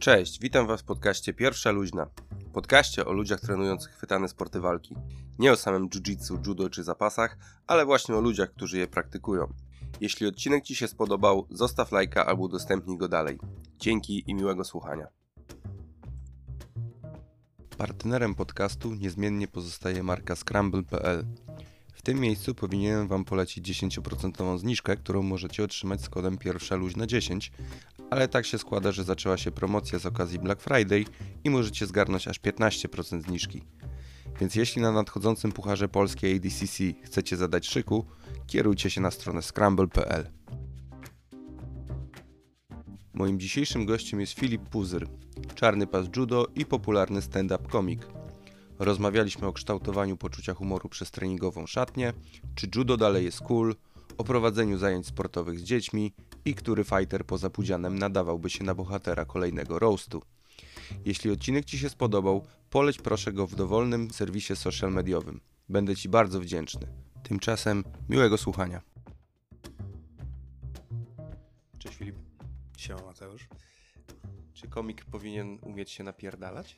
Cześć, witam Was w podcaście Pierwsza Luźna. Podcaście o ludziach trenujących chwytane sporty walki. Nie o samym jiu-jitsu, judo czy zapasach, ale właśnie o ludziach, którzy je praktykują. Jeśli odcinek Ci się spodobał, zostaw lajka albo udostępnij go dalej. Dzięki i miłego słuchania. Partnerem podcastu niezmiennie pozostaje marka Scramble.pl. W tym miejscu powinienem Wam polecić 10% zniżkę, którą możecie otrzymać z kodem pierwsza luźna 10, ale tak się składa, że zaczęła się promocja z okazji Black Friday i możecie zgarnąć aż 15% zniżki. Więc jeśli na nadchodzącym Pucharze Polskiej ADCC chcecie zadać szyku, kierujcie się na stronę scramble.pl. Moim dzisiejszym gościem jest Filip Puzyr, czarny pas judo i popularny stand-up komik. Rozmawialiśmy o kształtowaniu poczucia humoru przez treningową szatnię, czy judo dalej jest cool, o prowadzeniu zajęć sportowych z dziećmi i który fighter poza Pudzianem nadawałby się na bohatera kolejnego roastu. Jeśli odcinek Ci się spodobał, poleć proszę go w dowolnym serwisie social mediowym. Będę Ci bardzo wdzięczny. Tymczasem miłego słuchania. Cześć Filip. Siema Mateusz. Czy komik powinien umieć się napierdalać?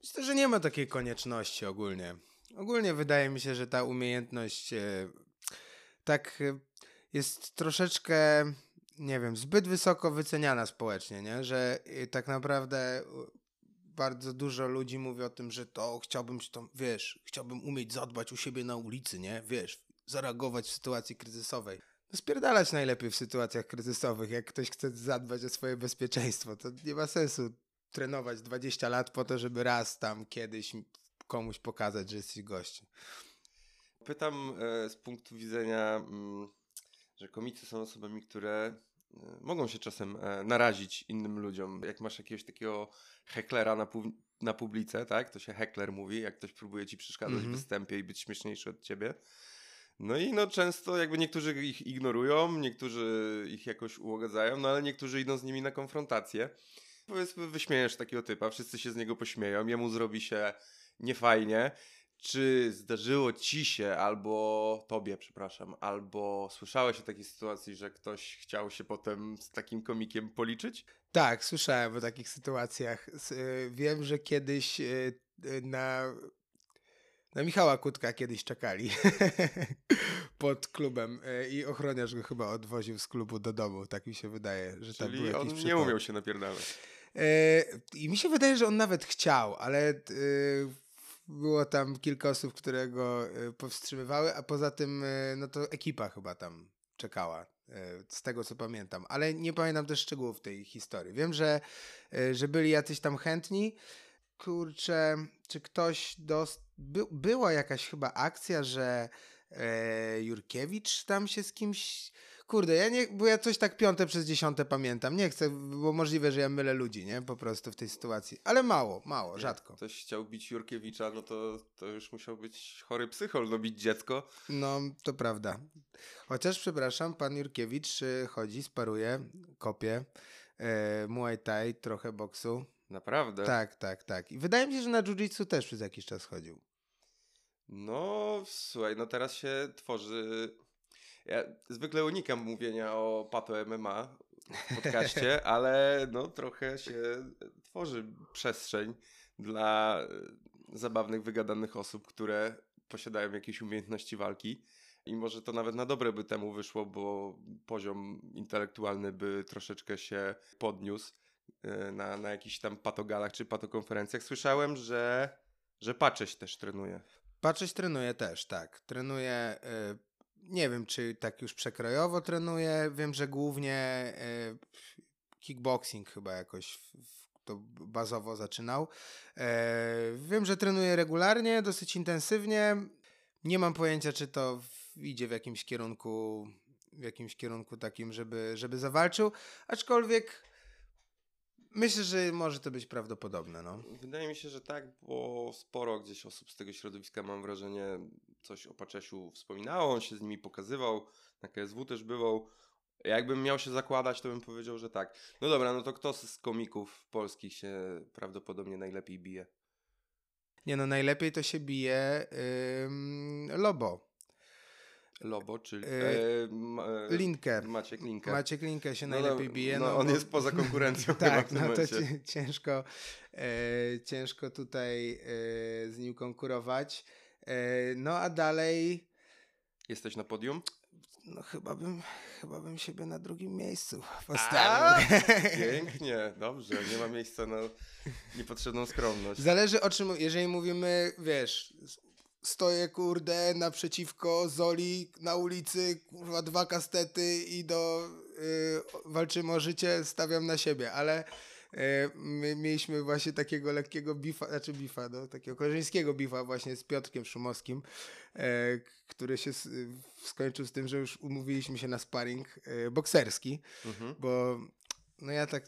Myślę, że nie ma takiej konieczności ogólnie. Ogólnie wydaje mi się, że ta umiejętność e, tak e, jest troszeczkę, nie wiem, zbyt wysoko wyceniana społecznie, nie? Że e, tak naprawdę bardzo dużo ludzi mówi o tym, że to chciałbym, to, wiesz, chciałbym umieć zadbać u siebie na ulicy, nie? Wiesz, zareagować w sytuacji kryzysowej. No spierdalać najlepiej w sytuacjach kryzysowych. Jak ktoś chce zadbać o swoje bezpieczeństwo, to nie ma sensu trenować 20 lat po to, żeby raz tam kiedyś komuś pokazać, że jesteś gościem. Pytam e, z punktu widzenia, mm, że komicy są osobami, które e, mogą się czasem e, narazić innym ludziom. Jak masz jakiegoś takiego heklera na, pu na publice, tak? To się hekler mówi, jak ktoś próbuje ci przeszkadzać mm -hmm. w występie i być śmieszniejszy od ciebie. No i no często jakby niektórzy ich ignorują, niektórzy ich jakoś ułagadzają, no ale niektórzy idą z nimi na konfrontację. Powiedzmy, wyśmiejesz takiego typa, wszyscy się z niego pośmieją, jemu zrobi się niefajnie. Czy zdarzyło ci się, albo tobie, przepraszam, albo słyszałeś o takiej sytuacji, że ktoś chciał się potem z takim komikiem policzyć? Tak, słyszałem o takich sytuacjach. Y, wiem, że kiedyś y, y, na, na Michała Kutka kiedyś czekali pod klubem i ochroniarz go chyba odwoził z klubu do domu. Tak mi się wydaje, że Czyli tam był on jakiś nie umiał się napierdalać. E, I mi się wydaje, że on nawet chciał, ale e, było tam kilka osób, które go e, powstrzymywały, a poza tym no to ekipa chyba tam czekała, z tego co pamiętam, ale nie pamiętam też szczegółów tej historii. Wiem, że, że byli jacyś tam chętni. Kurczę, czy ktoś dost... By, była jakaś chyba akcja, że e, Jurkiewicz tam się z kimś Kurde, ja nie, bo ja coś tak piąte przez dziesiąte pamiętam. Nie chcę, bo możliwe, że ja mylę ludzi, nie? Po prostu w tej sytuacji. Ale mało, mało, Jak rzadko. ktoś chciał bić Jurkiewicza, no to, to już musiał być chory psychol, no bić dziecko. No, to prawda. Chociaż, przepraszam, pan Jurkiewicz y, chodzi, sparuje, kopie, e, muay thai, trochę boksu. Naprawdę? Tak, tak, tak. I wydaje mi się, że na jiu-jitsu też przez jakiś czas chodził. No, słuchaj, no teraz się tworzy ja zwykle unikam mówienia o pato MMA w podcaście, ale no trochę się tworzy przestrzeń dla e, zabawnych, wygadanych osób, które posiadają jakieś umiejętności walki. I może to nawet na dobre by temu wyszło, bo poziom intelektualny by troszeczkę się podniósł e, na, na jakichś tam patogalach czy patokonferencjach. Słyszałem, że, że Pacześ też trenuje. Pacześ trenuje też, tak. Trenuje y, nie wiem, czy tak już przekrojowo trenuję. Wiem, że głównie e, kickboxing chyba jakoś to bazowo zaczynał. E, wiem, że trenuję regularnie, dosyć intensywnie. Nie mam pojęcia, czy to idzie w jakimś kierunku, w jakimś kierunku takim, żeby, żeby zawalczył. Aczkolwiek Myślę, że może to być prawdopodobne. No. Wydaje mi się, że tak, bo sporo gdzieś osób z tego środowiska, mam wrażenie, coś o Paczesiu wspominało, on się z nimi pokazywał, na KSW też bywał. Jakbym miał się zakładać, to bym powiedział, że tak. No dobra, no to kto z komików polskich się prawdopodobnie najlepiej bije? Nie no, najlepiej to się bije yy, Lobo. Lobo, czyli e, ma, e, Linkę. Maciek Linkę. Maciek Linkę się No, najlepiej bije. No, No, on bo- jest poza konkurencją Tak, no to ciężko, e, ciężko tutaj z nim konkurować. E, no a dalej, Jesteś na podium? no chyba bym, chyba bym siebie na drugim miejscu A, postawił. Pięknie, dobrze, nie ma miejsca na niepotrzebną skromność. Zależy o czym, jeżeli mówimy, wiesz, stoję kurde naprzeciwko Zoli na ulicy, kurwa dwa kastety i do y, walczymy o życie, stawiam na siebie, ale my mieliśmy właśnie takiego lekkiego bifa, znaczy bifa, no, takiego koleżeńskiego bifa właśnie z Piotrkiem Szumowskim, e, który się skończył z tym, że już umówiliśmy się na sparring e, bokserski. Mhm. Bo no ja tak,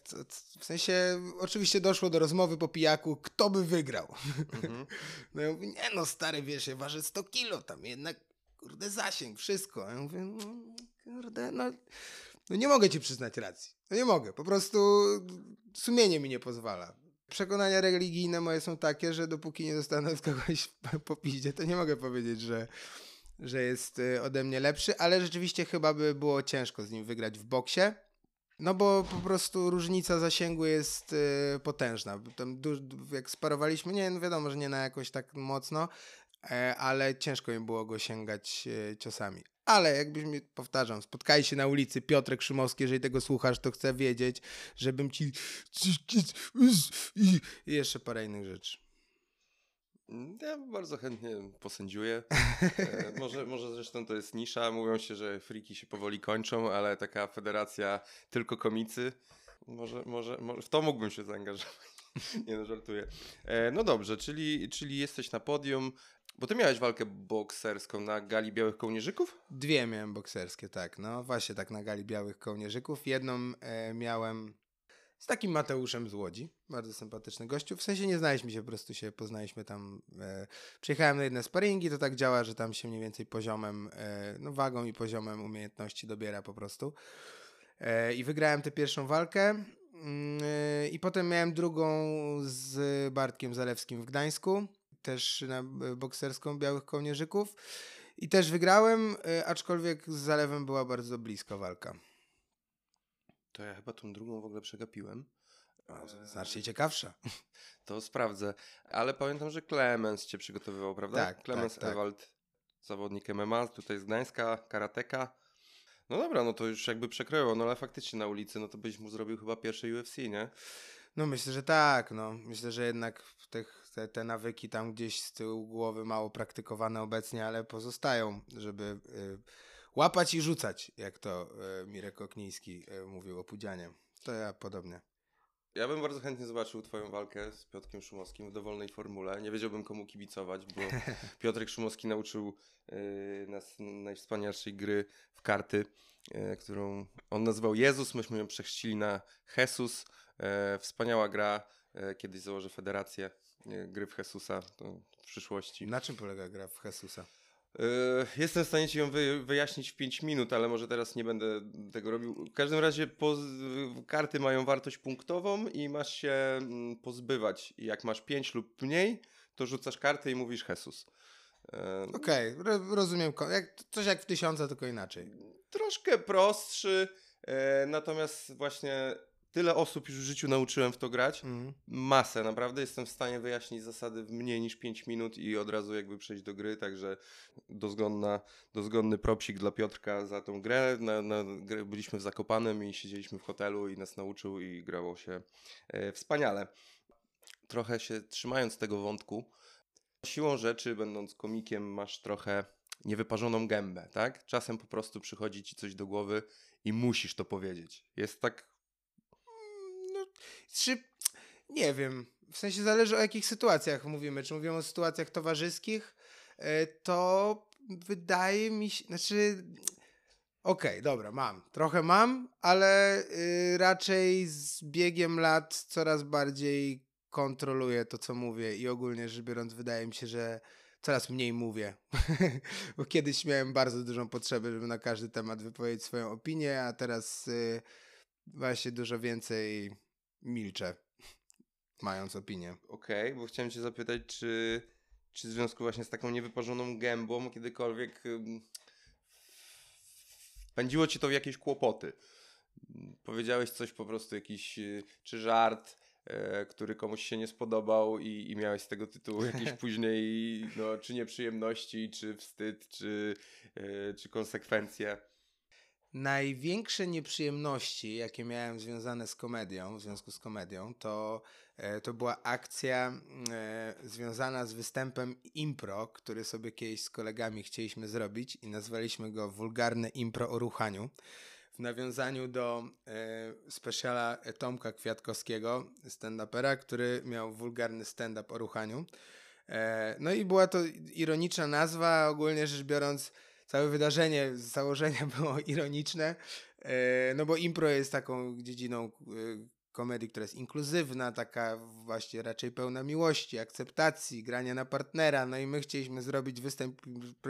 w sensie oczywiście doszło do rozmowy po pijaku, kto by wygrał. Mhm. No ja mówię, nie no stary, wiesz, ja ważę 100 kilo, tam jednak, kurde, zasięg, wszystko. Ja mówię, no, kurde, no, no nie mogę ci przyznać racji. No nie mogę, po prostu sumienie mi nie pozwala. Przekonania religijne moje są takie, że dopóki nie dostanę od kogoś po piździe, to nie mogę powiedzieć, że, że jest y, ode mnie lepszy, ale rzeczywiście chyba by było ciężko z nim wygrać w boksie. No bo po prostu różnica zasięgu jest y, potężna. Tam jak sparowaliśmy, nie no wiadomo, że nie na jakoś tak mocno, e, ale ciężko mi było go sięgać e, ciosami. Ale jakbyśmy, powtarzam, spotkali się na ulicy Piotrek Szymowski, jeżeli tego słuchasz, to chcę wiedzieć, żebym ci i jeszcze parę innych rzeczy. Ja bardzo chętnie posędziuję. E, może, może zresztą to jest nisza. Mówią się, że friki się powoli kończą, ale taka federacja tylko komicy. Może, może, może w to mógłbym się zaangażować. Nie no, żartuję. E, no dobrze, czyli, czyli jesteś na podium. Bo ty miałeś walkę bokserską na gali białych kołnierzyków? Dwie miałem bokserskie, tak. No właśnie tak na gali białych kołnierzyków. Jedną e, miałem z takim Mateuszem z Łodzi. Bardzo sympatyczny gościu. W sensie nie znaliśmy się, po prostu się poznaliśmy tam. E, przyjechałem na jedne sparingi, to tak działa, że tam się mniej więcej poziomem, e, no wagą i poziomem umiejętności dobiera po prostu. E, I wygrałem tę pierwszą walkę. Mm, e, I potem miałem drugą z Bartkiem Zalewskim w Gdańsku. Też na e, bokserską białych kołnierzyków. I też wygrałem, e, aczkolwiek z Zalewem była bardzo blisko walka. To ja chyba tą drugą w ogóle przegapiłem. Znacznie ciekawsza. To sprawdzę. Ale pamiętam, że Clemens cię przygotowywał, prawda? Tak, Clemens tak, tak. Ewald, zawodnik MMA, tutaj z Gdańska, karateka. No dobra, no to już jakby przekrojowo, no ale faktycznie na ulicy, no to byś mu zrobił chyba pierwsze UFC, nie? No myślę, że tak. No. Myślę, że jednak tych, te, te nawyki tam gdzieś z tyłu głowy mało praktykowane obecnie, ale pozostają, żeby y, łapać i rzucać, jak to y, Mirek Okniński y, mówił o Pudzianie. To ja podobnie. Ja bym bardzo chętnie zobaczył twoją walkę z Piotrkiem Szumowskim w dowolnej formule. Nie wiedziałbym komu kibicować, bo Piotrek Szumowski nauczył yy, nas najwspanialszej gry w karty, yy, którą on nazywał Jezus, myśmy ją przechrzcili na Jesus. Yy, wspaniała gra, kiedyś założę federację gry w Jesusa w przyszłości. Na czym polega gra w Jesusa? Yy, Jestem w stanie ci ją wy, wyjaśnić w 5 minut, ale może teraz nie będę tego robił. W każdym razie karty mają wartość punktową i masz się mm, pozbywać. I jak masz 5 lub mniej, to rzucasz karty i mówisz Jesus. Yy, Okej, ro, rozumiem. Jak, coś jak w tysiąca, tylko inaczej. Troszkę prostszy, e, natomiast właśnie tyle osób już w życiu nauczyłem w to grać. Mhm. Masę, naprawdę jestem w stanie wyjaśnić zasady w mniej niż 5 minut i od razu jakby przejść do gry, także dozgonna, dozgonny propsik dla Piotrka za tą grę. Na, na, byliśmy w Zakopanem i siedzieliśmy w hotelu i nas nauczył i grało się e, wspaniale. Trochę się trzymając tego wątku, siłą rzeczy, będąc komikiem, masz trochę niewyparzoną gębę, tak? Czasem po prostu przychodzi ci coś do głowy i musisz to powiedzieć. Jest tak czy, nie wiem. W sensie zależy o jakich sytuacjach mówimy. Czy mówimy o sytuacjach towarzyskich, e, to wydaje mi się, znaczy, okej, dobra, mam. Trochę mam, ale y, raczej z biegiem lat coraz bardziej kontroluję to, co mówię i ogólnie rzecz biorąc wydaje mi się, że coraz mniej mówię. Bo kiedyś miałem bardzo dużą potrzebę, żeby na każdy temat wypowiedzieć swoją opinię, a teraz y, właśnie dużo więcej milczę, mając opinię. okej, bo chciałem cię zapytać, czy, czy w związku właśnie z taką niewyparzoną gębą kiedykolwiek pędziło ci to w jakieś kłopoty. Powiedziałeś coś po prostu, jakiś y, czy żart, e, który komuś się nie spodobał i, i miałeś z tego tytułu jakieś później, no, czy nieprzyjemności, czy wstyd, czy, e, czy konsekwencje. Największe nieprzyjemności, jakie miałem związane z komedią, w związku z komedią, to, e, to była akcja e, związana z występem impro, który sobie kiedyś z kolegami chcieliśmy zrobić i nazwaliśmy go Wulgarne Impro o ruchaniu. W nawiązaniu do e, speciala Tomka Kwiatkowskiego, stand-upera, który miał wulgarny stand-up o ruchaniu. E, no i była to ironiczna nazwa, ogólnie rzecz biorąc całe wydarzenie z założenia było ironiczne, e, no bo impro jest taką dziedziną e, komedii, która jest inkluzywna, taka właśnie raczej pełna miłości, akceptacji, grania na partnera. No i my chcieliśmy zrobić występ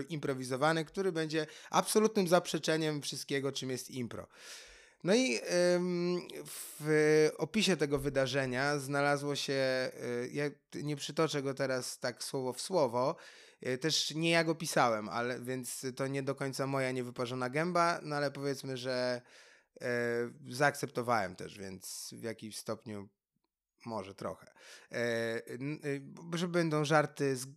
improwizowany, który będzie absolutnym zaprzeczeniem wszystkiego, czym jest impro. No i w opisie tego wydarzenia znalazło się, e, ja nie przytoczę go teraz tak słowo w słowo, też nie ja go pisałem, ale więc to nie do końca moja niewyparzona gęba, no ale powiedzmy, że e, zaakceptowałem też, więc w jakimś stopniu może trochę. E, e że będą żarty z, e,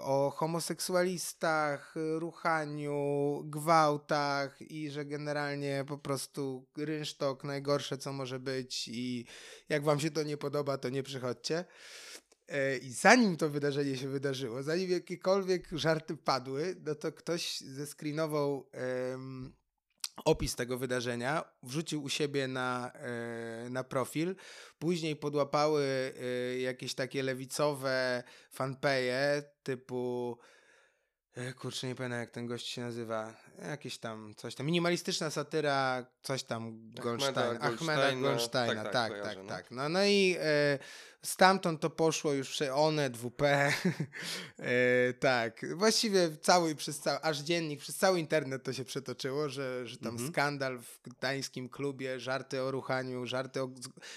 o homoseksualistach, ruchaniu, gwałtach i że generalnie po prostu rynsztok najgorsze co może być i jak wam się to nie podoba, to nie przychodźcie. E, I zanim to wydarzenie się wydarzyło, zanim jakiekolwiek żarty padły, no to ktoś zeskrinował um, opis tego wydarzenia, wrzucił u siebie na, e, na profil. Później podłapały e, jakieś takie lewicowe fanpaye typu kurczę, nie pamiętam jak ten gość się nazywa. Jakieś tam, coś tam. Minimalistyczna satyra, coś tam Goldstein. Ahmeda Goldsteina. Tak, tak, tak. tak, no. tak. No, no i e, stamtąd to poszło już przy One, WP. e, tak. Właściwie cały, przez cały, aż dziennik, przez cały internet to się przetoczyło, że, że tam mhm. skandal w gdańskim klubie, żarty o ruchaniu, żarty o...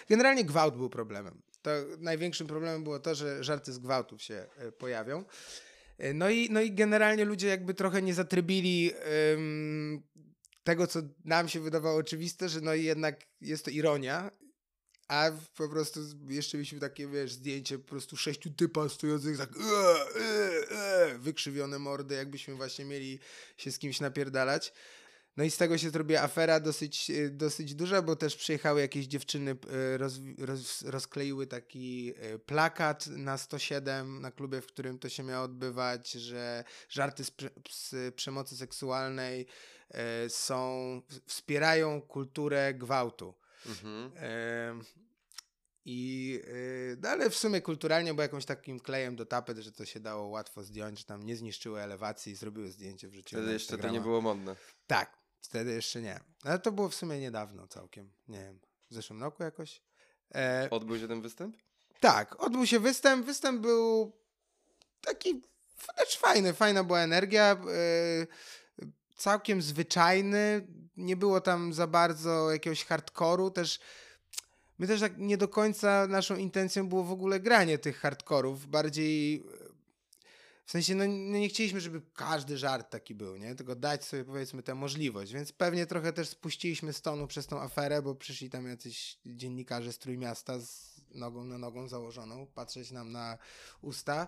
Generalnie gwałt był problemem. To największym problemem było to, że żarty z gwałtów się e, pojawią. E, no i, no i generalnie ludzie jakby trochę nie zatrybili um, tego, co nam się wydawało oczywiste, że no jednak jest to ironia, a po prostu jeszcze mieliśmy takie, wiesz, zdjęcie po prostu sześciu typa stojących tak e, e, e, wykrzywione mordy, jakbyśmy właśnie mieli się z kimś napierdalać. No i z tego się zrobiła afera dosyć, e, dosyć duża, bo też przyjechały jakieś dziewczyny, e, roz, roz, rozkleiły taki e, plakat na 107 na klubie, w którym to się miało odbywać, że żarty z, z przemocy seksualnej są, wspierają kulturę gwałtu. Mhm. I no ale w sumie kulturalnie, bo jakimś takim klejem do tapet, że to się dało łatwo zdjąć, że tam nie zniszczyły elewacji i zrobiły zdjęcie, wrzuciły Wtedy jeszcze to nie było modne. Tak, Wtedy jeszcze nie. Ale to było w sumie niedawno całkiem. Nie wiem, w zeszłym roku jakoś. E... Odbył się ten występ? Tak, odbył się występ. Występ był taki też fajny, fajna była energia. E... Całkiem zwyczajny. Nie było tam za bardzo jakiegoś hardkoru. Też my też tak nie do końca naszą intencją było w ogóle granie tych hardkorów. Bardziej w sensie, no, no, nie chcieliśmy, żeby każdy żart taki był, nie? Tylko dać sobie, powiedzmy, tę możliwość. Więc pewnie trochę też spuściliśmy stonu przez tą aferę, bo przyszli tam jacyś dziennikarze z Trójmiasta z nogą na nogą założoną, patrzeć nam na usta.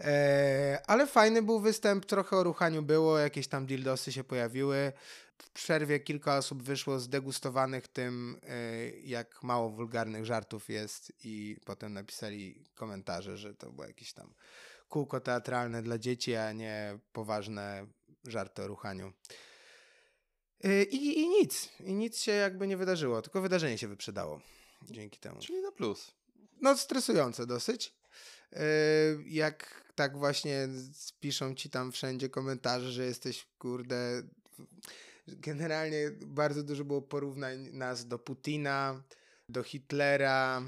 E, ale fajny był występ, trochę o ruchaniu było, jakieś tam dildosy się pojawiły. W przerwie kilka osób wyszło zdegustowanych tym, e, jak mało wulgarnych żartów jest i potem napisali komentarze, że to było jakieś tam kółko teatralne dla dzieci, a nie poważne żarty o ruchaniu. Y, I, I nic. I nic się jakby nie wydarzyło, tylko wydarzenie się wyprzedało dzięki temu. Czyli na plus. No, stresujące dosyć. Y, jak tak właśnie piszą ci tam wszędzie komentarze, że jesteś, kurde. Generalnie bardzo dużo było porównań nas do Putina, do Hitlera,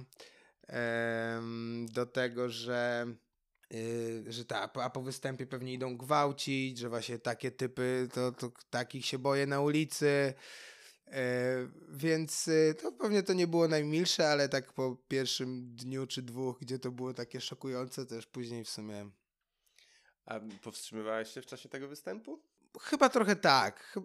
do tego, że że ta, a po występie pewnie idą gwałcić, że właśnie takie typy, to, to takich się boję na ulicy. Yy, więc yy, to pewnie to nie było najmilsze, ale tak po pierwszym dniu czy dwóch, gdzie to było takie szokujące, też później w sumie. A powstrzymywałeś się w czasie tego występu? chyba trochę tak.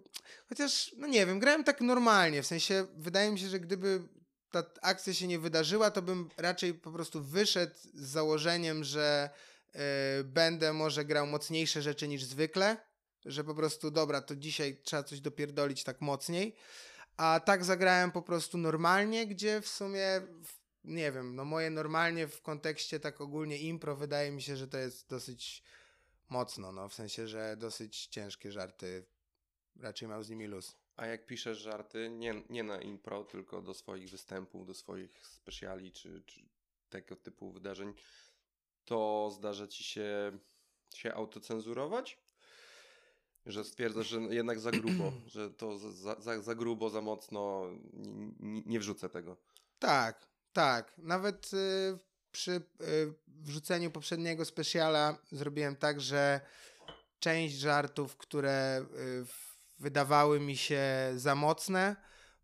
Chociaż, no nie wiem, grałem tak normalnie. W sensie, wydaje mi się, że gdyby ta akcja się nie wydarzyła, to bym raczej po prostu wyszedł z założeniem, że y, będę może grał mocniejsze rzeczy niż zwykle. Że po prostu, dobra, to dzisiaj trzeba coś dopierdolić tak mocniej. A tak zagrałem po prostu normalnie, gdzie w sumie, nie wiem, no moje normalnie w kontekście tak ogólnie impro wydaje mi się, że to jest dosyć mocno, no w sensie, że dosyć ciężkie żarty. Raczej mam z nimi luz. A jak piszesz żarty, nie, nie na impro, tylko do swoich występów, do swoich specjali czy, czy tego typu wydarzeń, to zdarza ci się się autocenzurować? Że stwierdzasz, że jednak za grubo, że to za, za, za grubo, za mocno, nie, nie, wrzucę tego. Tak, tak. Nawet y, przy y, wrzuceniu poprzedniego specjala zrobiłem tak, że część żartów, które y, wydawały mi się za mocne,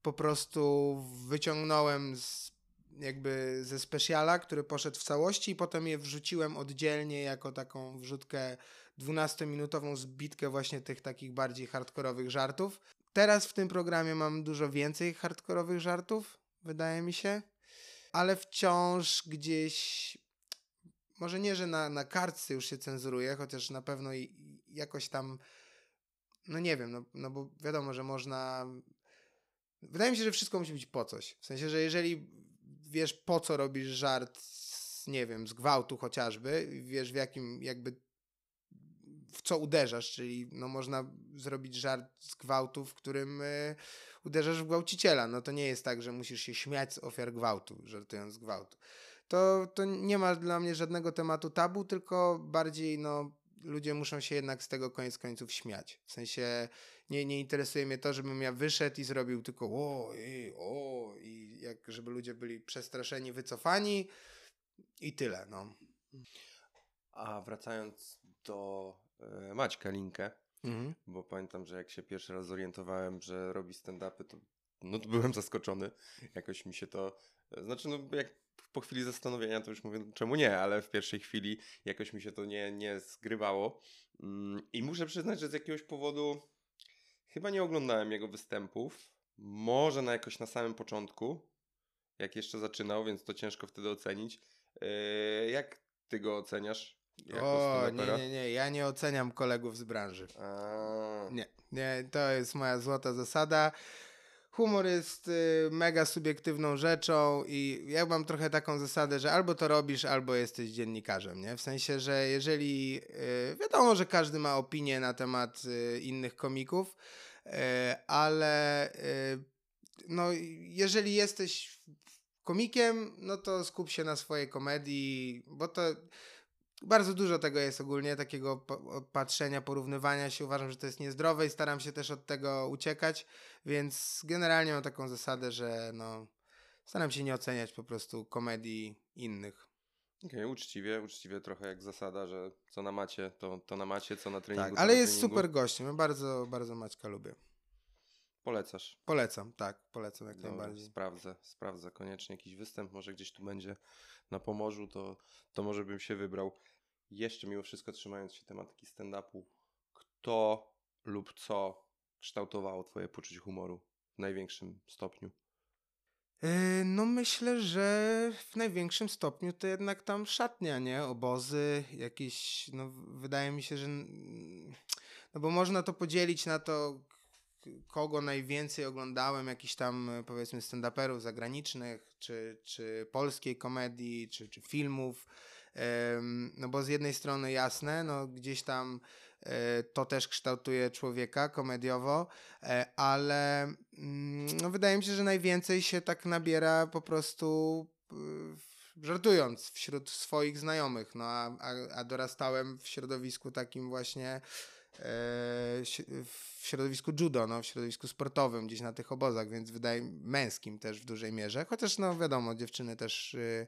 po prostu wyciągnąłem z, jakby ze specjala, który poszedł w całości i potem je wrzuciłem oddzielnie jako taką wrzutkę 12-minutową zbitkę właśnie tych takich bardziej hardkorowych żartów. Teraz w tym programie mam dużo więcej hardkorowych żartów, wydaje mi się, ale wciąż gdzieś może nie, że na, na kartce już się cenzuruje, chociaż na pewno jakoś tam, no nie wiem, no, no bo wiadomo, że można. Wydaje mi się, że wszystko musi być po coś. W sensie, że jeżeli wiesz po co robisz żart, z, nie wiem, z gwałtu chociażby, wiesz w jakim jakby w co uderzasz, czyli no można zrobić żart z gwałtu, w którym y, uderzasz w gwałciciela. No to nie jest tak, że musisz się śmiać z ofiar gwałtu, żartując z gwałtu. To, to nie ma dla mnie żadnego tematu tabu, tylko bardziej no ludzie muszą się jednak z tego koniec końców śmiać. W sensie nie, nie interesuje mnie to, żebym ja wyszedł i zrobił tylko o, i, o, i jak, żeby ludzie byli przestraszeni, wycofani i tyle, no. A wracając do e, Maćka Linkę, Mhm. bo pamiętam, że jak się pierwszy raz zorientowałem, że robi stand-upy, to, no, to byłem zaskoczony. Jakoś mi się to, znaczy no jak po chwili zastanowienia to już mówię, czemu nie, ale w pierwszej chwili jakoś mi się to nie, nie zgrywało. Mm, I muszę przyznać, że z jakiegoś powodu chyba nie oglądałem jego występów. Może na jakoś na samym początku, jak jeszcze zaczynał, więc to ciężko wtedy ocenić. Yy, jak ty go oceniasz? O, nie, nie, nie, ja nie oceniam kolegów z branży. A, Nie, nie, to jest moja złota zasada. Humor jest y, mega subiektywną rzeczą i ja mam trochę taką zasadę, że albo to robisz, albo jesteś dziennikarzem, nie? W sensie, że jeżeli y, wiadomo, że każdy ma opinię na temat y, innych komików, ale no, jeżeli jesteś komikiem, no to skup się na swojej komedii, bo to bardzo dużo tego jest ogólnie, takiego patrzenia, porównywania się. Uważam, że to jest niezdrowe i staram się też od tego uciekać, więc generalnie mam taką zasadę, że no, staram się nie oceniać po prostu komedii innych. Okej, uczciwie, uczciwie trochę jak zasada, że co na macie, to, to na macie, co na treningu. Tak, ale jest treningu. super gościem. Ja bardzo, bardzo Maćka lubię. Polecasz. Polecam, tak, polecam jak Dobra, najbardziej. sprawdzę, sprawdzę koniecznie jakiś występ, może gdzieś tu będzie na Pomorzu, to, to może bym się wybrał. Jeszcze mimo wszystko trzymając się tematyki stand-upu, kto lub co kształtowało twoje poczucie humoru w największym stopniu? Yy, No myślę, że w największym stopniu to jednak tam szatnia, nie? Obozy, jakieś, no wydaje mi się, że no bo można to podzielić na to, kogo najwięcej oglądałem, jakichś tam powiedzmy stand-uperów zagranicznych, czy, czy polskiej komedii, czy, czy filmów. No bo z jednej strony jasne, no gdzieś tam e, to też kształtuje człowieka komediowo, e, ale mm, no wydaje mi się, że najwięcej się tak nabiera po prostu w- żartując wśród swoich znajomych, no a, a, dorastałem w środowisku takim właśnie e, w środowisku judo, no, w środowisku sportowym, gdzieś na tych obozach, więc wydaje męskim też w dużej mierze, chociaż no wiadomo, dziewczyny też y,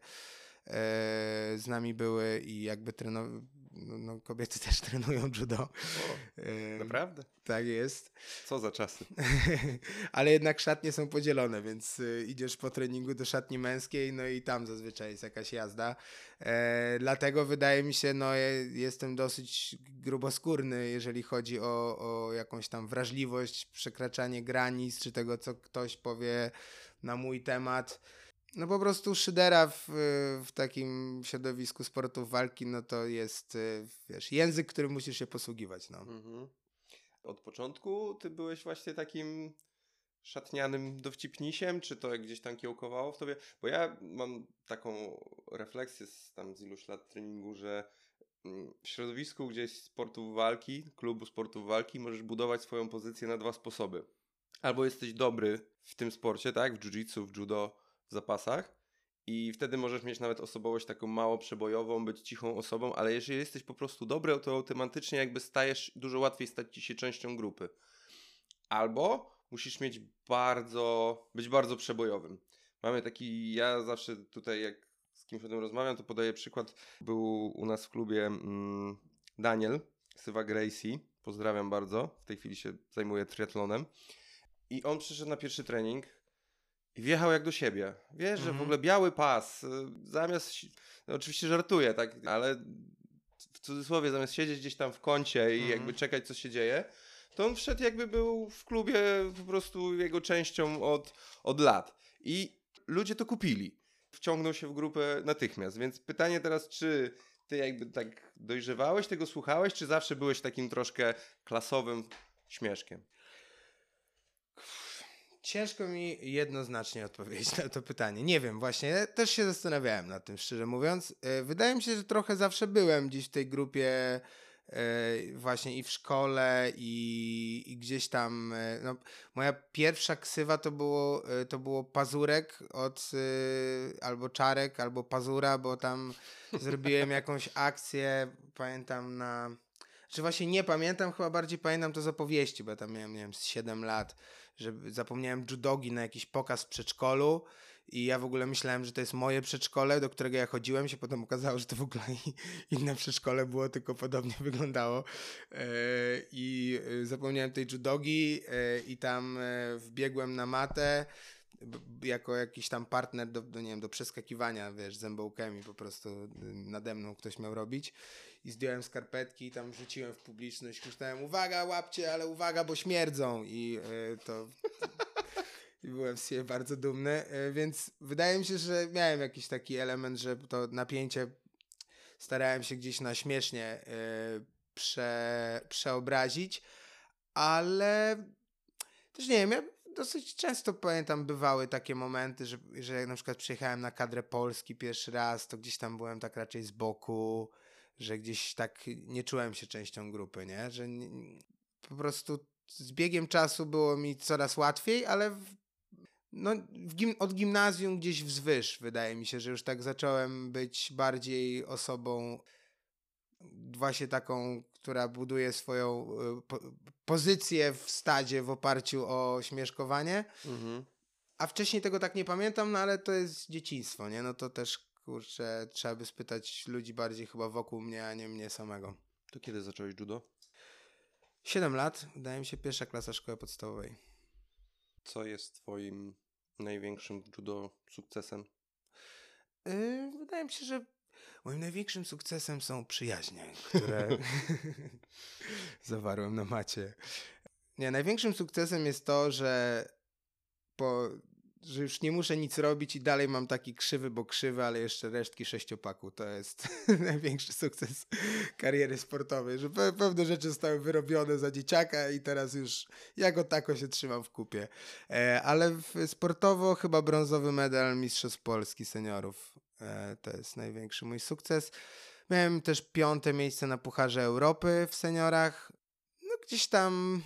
z nami były i jakby trenowały no, no, kobiety też trenują judo. O, e, naprawdę? Tak jest. Co za czasy. Ale jednak szatnie są podzielone, więc y, idziesz po treningu do szatni męskiej, no i tam zazwyczaj jest jakaś jazda. E, dlatego wydaje mi się, no jestem dosyć gruboskórny, jeżeli chodzi o, o jakąś tam wrażliwość, przekraczanie granic, czy tego, co ktoś powie na mój temat. No po prostu szydera w, w takim środowisku sportów walki, no to jest, y, wiesz, język, którym musisz się posługiwać, no. Mhm. Od początku ty byłeś właśnie takim szatnianym dowcipnisiem, czy to gdzieś tam kiełkowało w tobie? Bo ja mam taką refleksję z tam z iluś lat treningu, że mm, w środowisku gdzieś sportów walki, klubu sportów walki, możesz budować swoją pozycję na dwa sposoby. Albo jesteś dobry w tym sporcie, tak? W jiu-jitsu, w judo, zapasach i wtedy możesz mieć nawet osobowość taką mało przebojową, być cichą osobą, ale jeżeli jesteś po prostu dobry, to automatycznie jakby stajesz, dużo łatwiej stać ci się częścią grupy. Albo musisz mieć bardzo, być bardzo przebojowym. Mamy taki, ja zawsze tutaj jak z kimś o tym rozmawiam, to podaję przykład. Był u nas w klubie mm, Daniel, Sywa Gracie, pozdrawiam bardzo, w tej chwili się zajmuje triatlonem. I on przyszedł na pierwszy trening, i wjechał jak do siebie. Wiesz, że w mhm. ogóle biały pas, y, zamiast, no oczywiście żartuję, tak, ale w cudzysłowie, zamiast siedzieć gdzieś tam w kącie i mhm. jakby czekać, co się dzieje, to on wszedł jakby był w klubie po prostu jego częścią od, od lat. I ludzie to kupili. Wciągnął się w grupę natychmiast. Więc pytanie teraz, czy ty jakby tak dojrzewałeś, tego słuchałeś, czy zawsze byłeś takim troszkę klasowym śmieszkiem? Ciężko mi jednoznacznie odpowiedzieć na to pytanie. Nie wiem, właśnie też się zastanawiałem nad tym, szczerze mówiąc. E, wydaje mi się, że trochę zawsze byłem gdzieś w tej grupie e, właśnie i w szkole i, i gdzieś tam e, no, moja pierwsza ksywa to było, to było pazurek od albo czarek, albo pazura, bo tam zrobiłem jakąś akcję, pamiętam na czy właśnie nie pamiętam, chyba bardziej pamiętam to z opowieści, bo ja tam miałem, nie wiem, z 7 lat że zapomniałem judogi na jakiś pokaz w przedszkolu i ja w ogóle myślałem, że to jest moje przedszkole, do którego ja chodziłem, się potem okazało, że to w ogóle inne przedszkole było, tylko podobnie wyglądało. E, i e, zapomniałem tej judogi e, i tam wbiegłem na matę jako jakiś tam partner do, do, nie wiem, do przeskakiwania, wiesz, zębołkami po prostu nade mną ktoś miał robić i zdjąłem skarpetki i tam rzuciłem w publiczność, krzyczałem uwaga, łapcie, ale uwaga, bo śmierdzą. I y, to... I byłem z siebie bardzo dumny, y, więc wydaje mi się, że miałem jakiś taki element, że to napięcie starałem się gdzieś na śmiesznie y, prze, przeobrazić, ale też nie wiem, ja dosyć często pamiętam bywały takie momenty, że, że jak na przykład przyjechałem na kadrę Polski pierwszy raz, to gdzieś tam byłem tak raczej z boku, że gdzieś tak nie czułem się częścią grupy, nie? Że nie, po prostu z biegiem czasu było mi coraz łatwiej, ale w, no, gim, od gimnazjum gdzieś wzwyż wydaje mi się, że już tak zacząłem być bardziej osobą właśnie taką, która buduje swoją y, po, pozycję w stadzie w oparciu o śmieszkowanie. Mhm. A wcześniej tego tak nie pamiętam, no ale to jest dzieciństwo, nie? No to też kurczę, trzeba by spytać ludzi bardziej chyba wokół mnie, a nie mnie samego. To kiedy zacząłeś judo? 7 lat, wydaje mi się, pierwsza klasa szkoły podstawowej. Co jest twoim największym judo sukcesem? Yy, wydaje mi się, że moim największym sukcesem są przyjaźnie, które zawarłem na macie. Nie, największym sukcesem jest to, że po że już nie muszę nic robić i dalej mam taki krzywy, bo krzywy, ale jeszcze resztki sześciopaku. To jest największy sukces kariery sportowej, że pe pewne rzeczy zostały wyrobione za dzieciaka i teraz już jako tako się trzymam w kupie. E, ale sportowo chyba brązowy medal Mistrzostw Polski seniorów. E, to jest największy mój sukces. Miałem też piąte miejsce na Pucharze Europy w seniorach. No gdzieś tam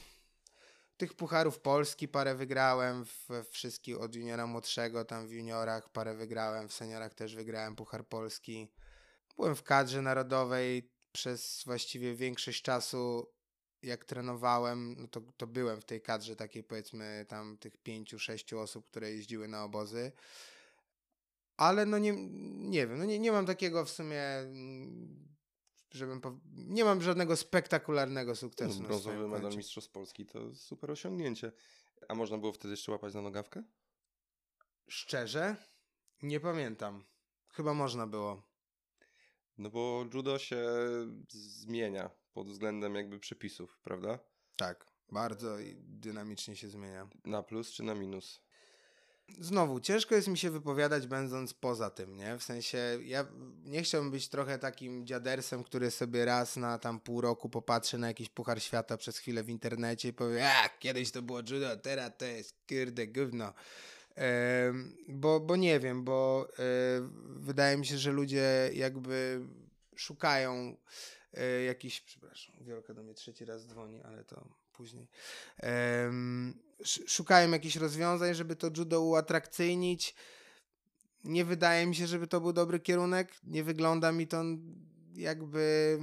tych pucharów Polski parę wygrałem, we wszystkich od juniora młodszego, tam w juniorach parę wygrałem, w seniorach też wygrałem Puchar Polski. Byłem w kadrze narodowej przez właściwie większość czasu, jak trenowałem, no to, to byłem w tej kadrze takiej powiedzmy tam tych pięciu, sześciu osób, które jeździły na obozy. ale no nie, nie wiem, no nie, nie mam takiego w sumie, mm, żebym, po, nie mam żadnego spektakularnego sukcesu. No, brązowy medal. Mistrzostw Polski to super osiągnięcie. A można było wtedy jeszcze łapać na nogawkę? Szczerze? Nie pamiętam. Chyba można było. No bo judo się zmienia pod względem jakby przepisów, prawda? Tak, bardzo dynamicznie się zmienia. Na plus czy na minus? Znowu, ciężko jest mi się wypowiadać, będąc poza tym, nie? W sensie, ja nie chciałbym być trochę takim dziadersem, który sobie raz na tam pół roku popatrzy na jakiś Puchar Świata przez chwilę w internecie i powie, a, kiedyś to było judo, teraz to jest kurde gówno. Em, bo, bo nie wiem, bo e, wydaje mi się, że ludzie jakby szukają e, jakiś, przepraszam, Wielka do mnie trzeci raz dzwoni, ale to później. Sz- szukają jakichś rozwiązań, żeby to judo uatrakcyjnić. Nie wydaje mi się, żeby to był dobry kierunek. Nie wygląda mi to jakby,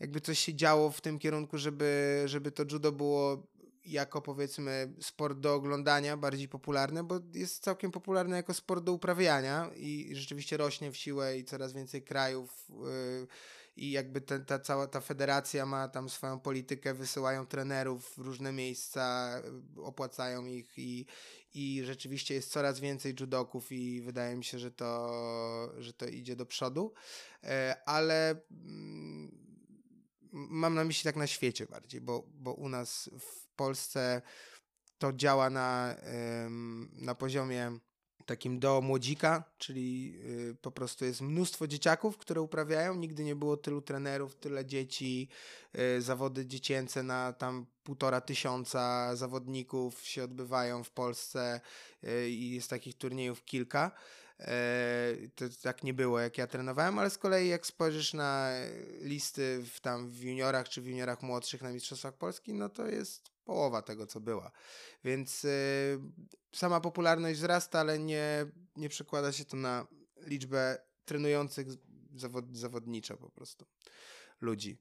jakby coś się działo w tym kierunku, żeby, żeby to judo było jako powiedzmy sport do oglądania, bardziej popularne, bo jest całkiem popularne jako sport do uprawiania i rzeczywiście rośnie w siłę i coraz więcej krajów yy, i jakby ta, cała ta federacja ma tam swoją politykę, wysyłają trenerów w różne miejsca, y, opłacają ich i, i rzeczywiście jest coraz więcej judoków i wydaje mi się, że to, że to idzie do przodu, E, ale mm, mam na myśli tak na świecie bardziej, bo, bo u nas w Polsce to działa na, na poziomie takim do młodzika, czyli y, po prostu jest mnóstwo dzieciaków, które uprawiają. Nigdy nie było tylu trenerów, tyle dzieci, y, zawody dziecięce na tam półtora tysiąca zawodników się odbywają w Polsce y, i jest takich turniejów kilka. To tak nie było, jak ja trenowałem, ale z kolei jak spojrzysz na listy w, tam w juniorach czy w juniorach młodszych na Mistrzostwach Polski, no to jest połowa tego, co była. Więc y, sama popularność wzrasta, ale nie, nie przekłada się to na liczbę trenujących zawod, zawodniczo po prostu ludzi.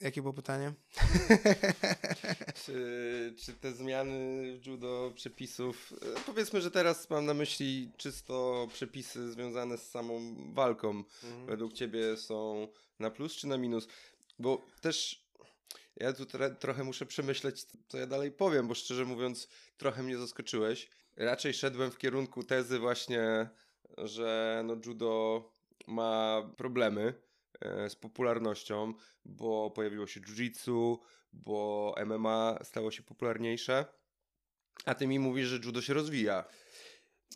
Jakie było pytanie? Czy, czy te zmiany w judo przepisów, e, powiedzmy, że teraz mam na myśli czysto przepisy związane z samą walką, według ciebie są na plus czy na minus? Bo też ja tu trochę muszę przemyśleć, co ja dalej powiem, bo szczerze mówiąc, trochę mnie zaskoczyłeś. Raczej szedłem w kierunku tezy właśnie, że no judo ma problemy e, z popularnością, bo pojawiło się jiu-jitsu, bo MMA stało się popularniejsze. A ty mi mówisz, że judo się rozwija.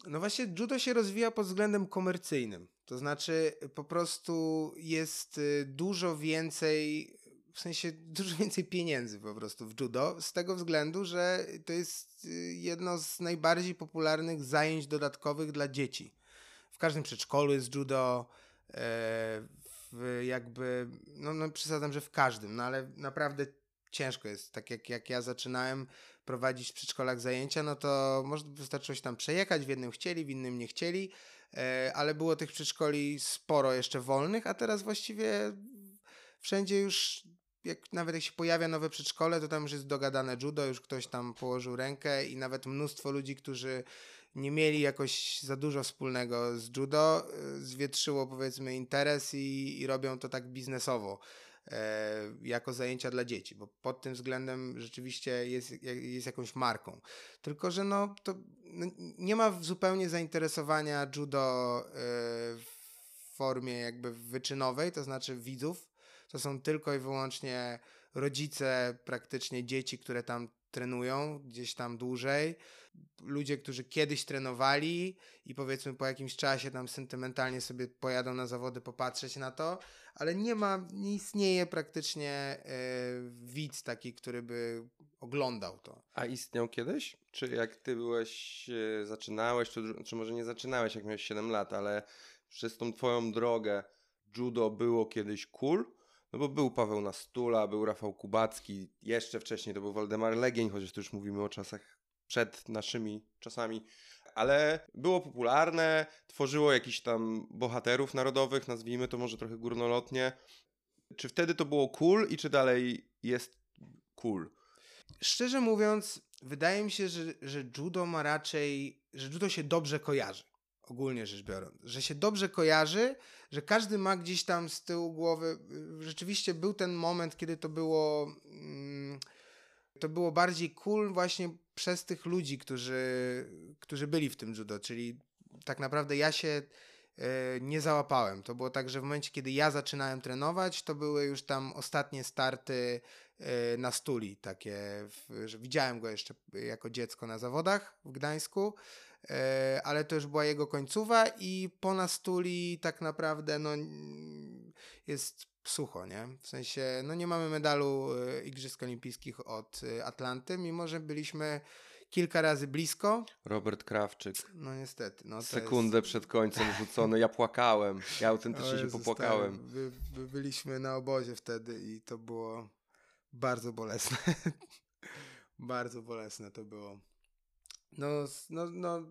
No właśnie, judo się rozwija pod względem komercyjnym. To znaczy, po prostu jest y, dużo więcej, w sensie dużo więcej pieniędzy po prostu w judo, z tego względu, że to jest y, jedno z najbardziej popularnych zajęć dodatkowych dla dzieci. W każdym przedszkolu jest judo, e, w jakby, no, no przesadzam, że w każdym, no ale naprawdę ciężko jest. Tak jak, jak ja zaczynałem prowadzić w przedszkolach zajęcia, no to może wystarczyło się tam przejechać, w jednym chcieli, w innym nie chcieli, e, ale było tych przedszkoli sporo jeszcze wolnych, a teraz właściwie wszędzie już, jak nawet jak się pojawia nowe przedszkole, to tam już jest dogadane judo, już ktoś tam położył rękę i nawet mnóstwo ludzi, którzy nie mieli jakoś za dużo wspólnego z judo, e, zwietrzyło powiedzmy interes i, i robią to tak biznesowo e, jako zajęcia dla dzieci, bo pod tym względem rzeczywiście jest, jest jakąś marką. Tylko, że no, to no, nie ma zupełnie zainteresowania judo e, w formie jakby wyczynowej, to znaczy widzów. To są tylko i wyłącznie rodzice praktycznie dzieci, które tam trenują gdzieś tam dłużej. Ludzie, którzy kiedyś trenowali i powiedzmy po jakimś czasie tam sentymentalnie sobie pojadą na zawody popatrzeć na to, ale nie ma, nie istnieje praktycznie e, widz taki, który by oglądał to. A istniał kiedyś? Czy jak ty byłeś, e, zaczynałeś, czy, czy może nie zaczynałeś, jak miałeś 7 lat, ale przez tą twoją drogę judo było kiedyś cool? No bo był Paweł Nastula, był Rafał Kubacki, jeszcze wcześniej to był Waldemar Legień, chociaż tu już mówimy o czasach przed naszymi czasami, ale było popularne, tworzyło jakichś tam bohaterów narodowych, nazwijmy to może trochę górnolotnie. Czy wtedy to było cool i czy dalej jest cool? Szczerze mówiąc, wydaje mi się, że, że judo ma raczej, że judo się dobrze kojarzy ogólnie rzecz biorąc, że się dobrze kojarzy, że każdy ma gdzieś tam z tyłu głowy. y, Rzeczywiście był ten moment, kiedy to było. mm, To było bardziej cool właśnie przez tych ludzi, którzy, którzy byli w tym judo, czyli tak naprawdę ja się e, nie załapałem. To było tak, że w momencie, kiedy ja zaczynałem trenować, to były już tam ostatnie starty e, na stuli, takie, że widziałem go jeszcze jako dziecko na zawodach w Gdańsku, ale to już była jego końcowa i po nastuli tak naprawdę no, jest sucho, nie? W sensie, no nie mamy medalu e, Igrzysk Olimpijskich od e, Atlanty, mimo że byliśmy kilka razy blisko, Robert Krawczyk. no niestety. No, Sekundę jest... przed końcem rzucony. Ja płakałem. Ja autentycznie się popłakałem. tak. By, by byliśmy na obozie wtedy i to było bardzo bolesne. bardzo bolesne to było. No, no, no.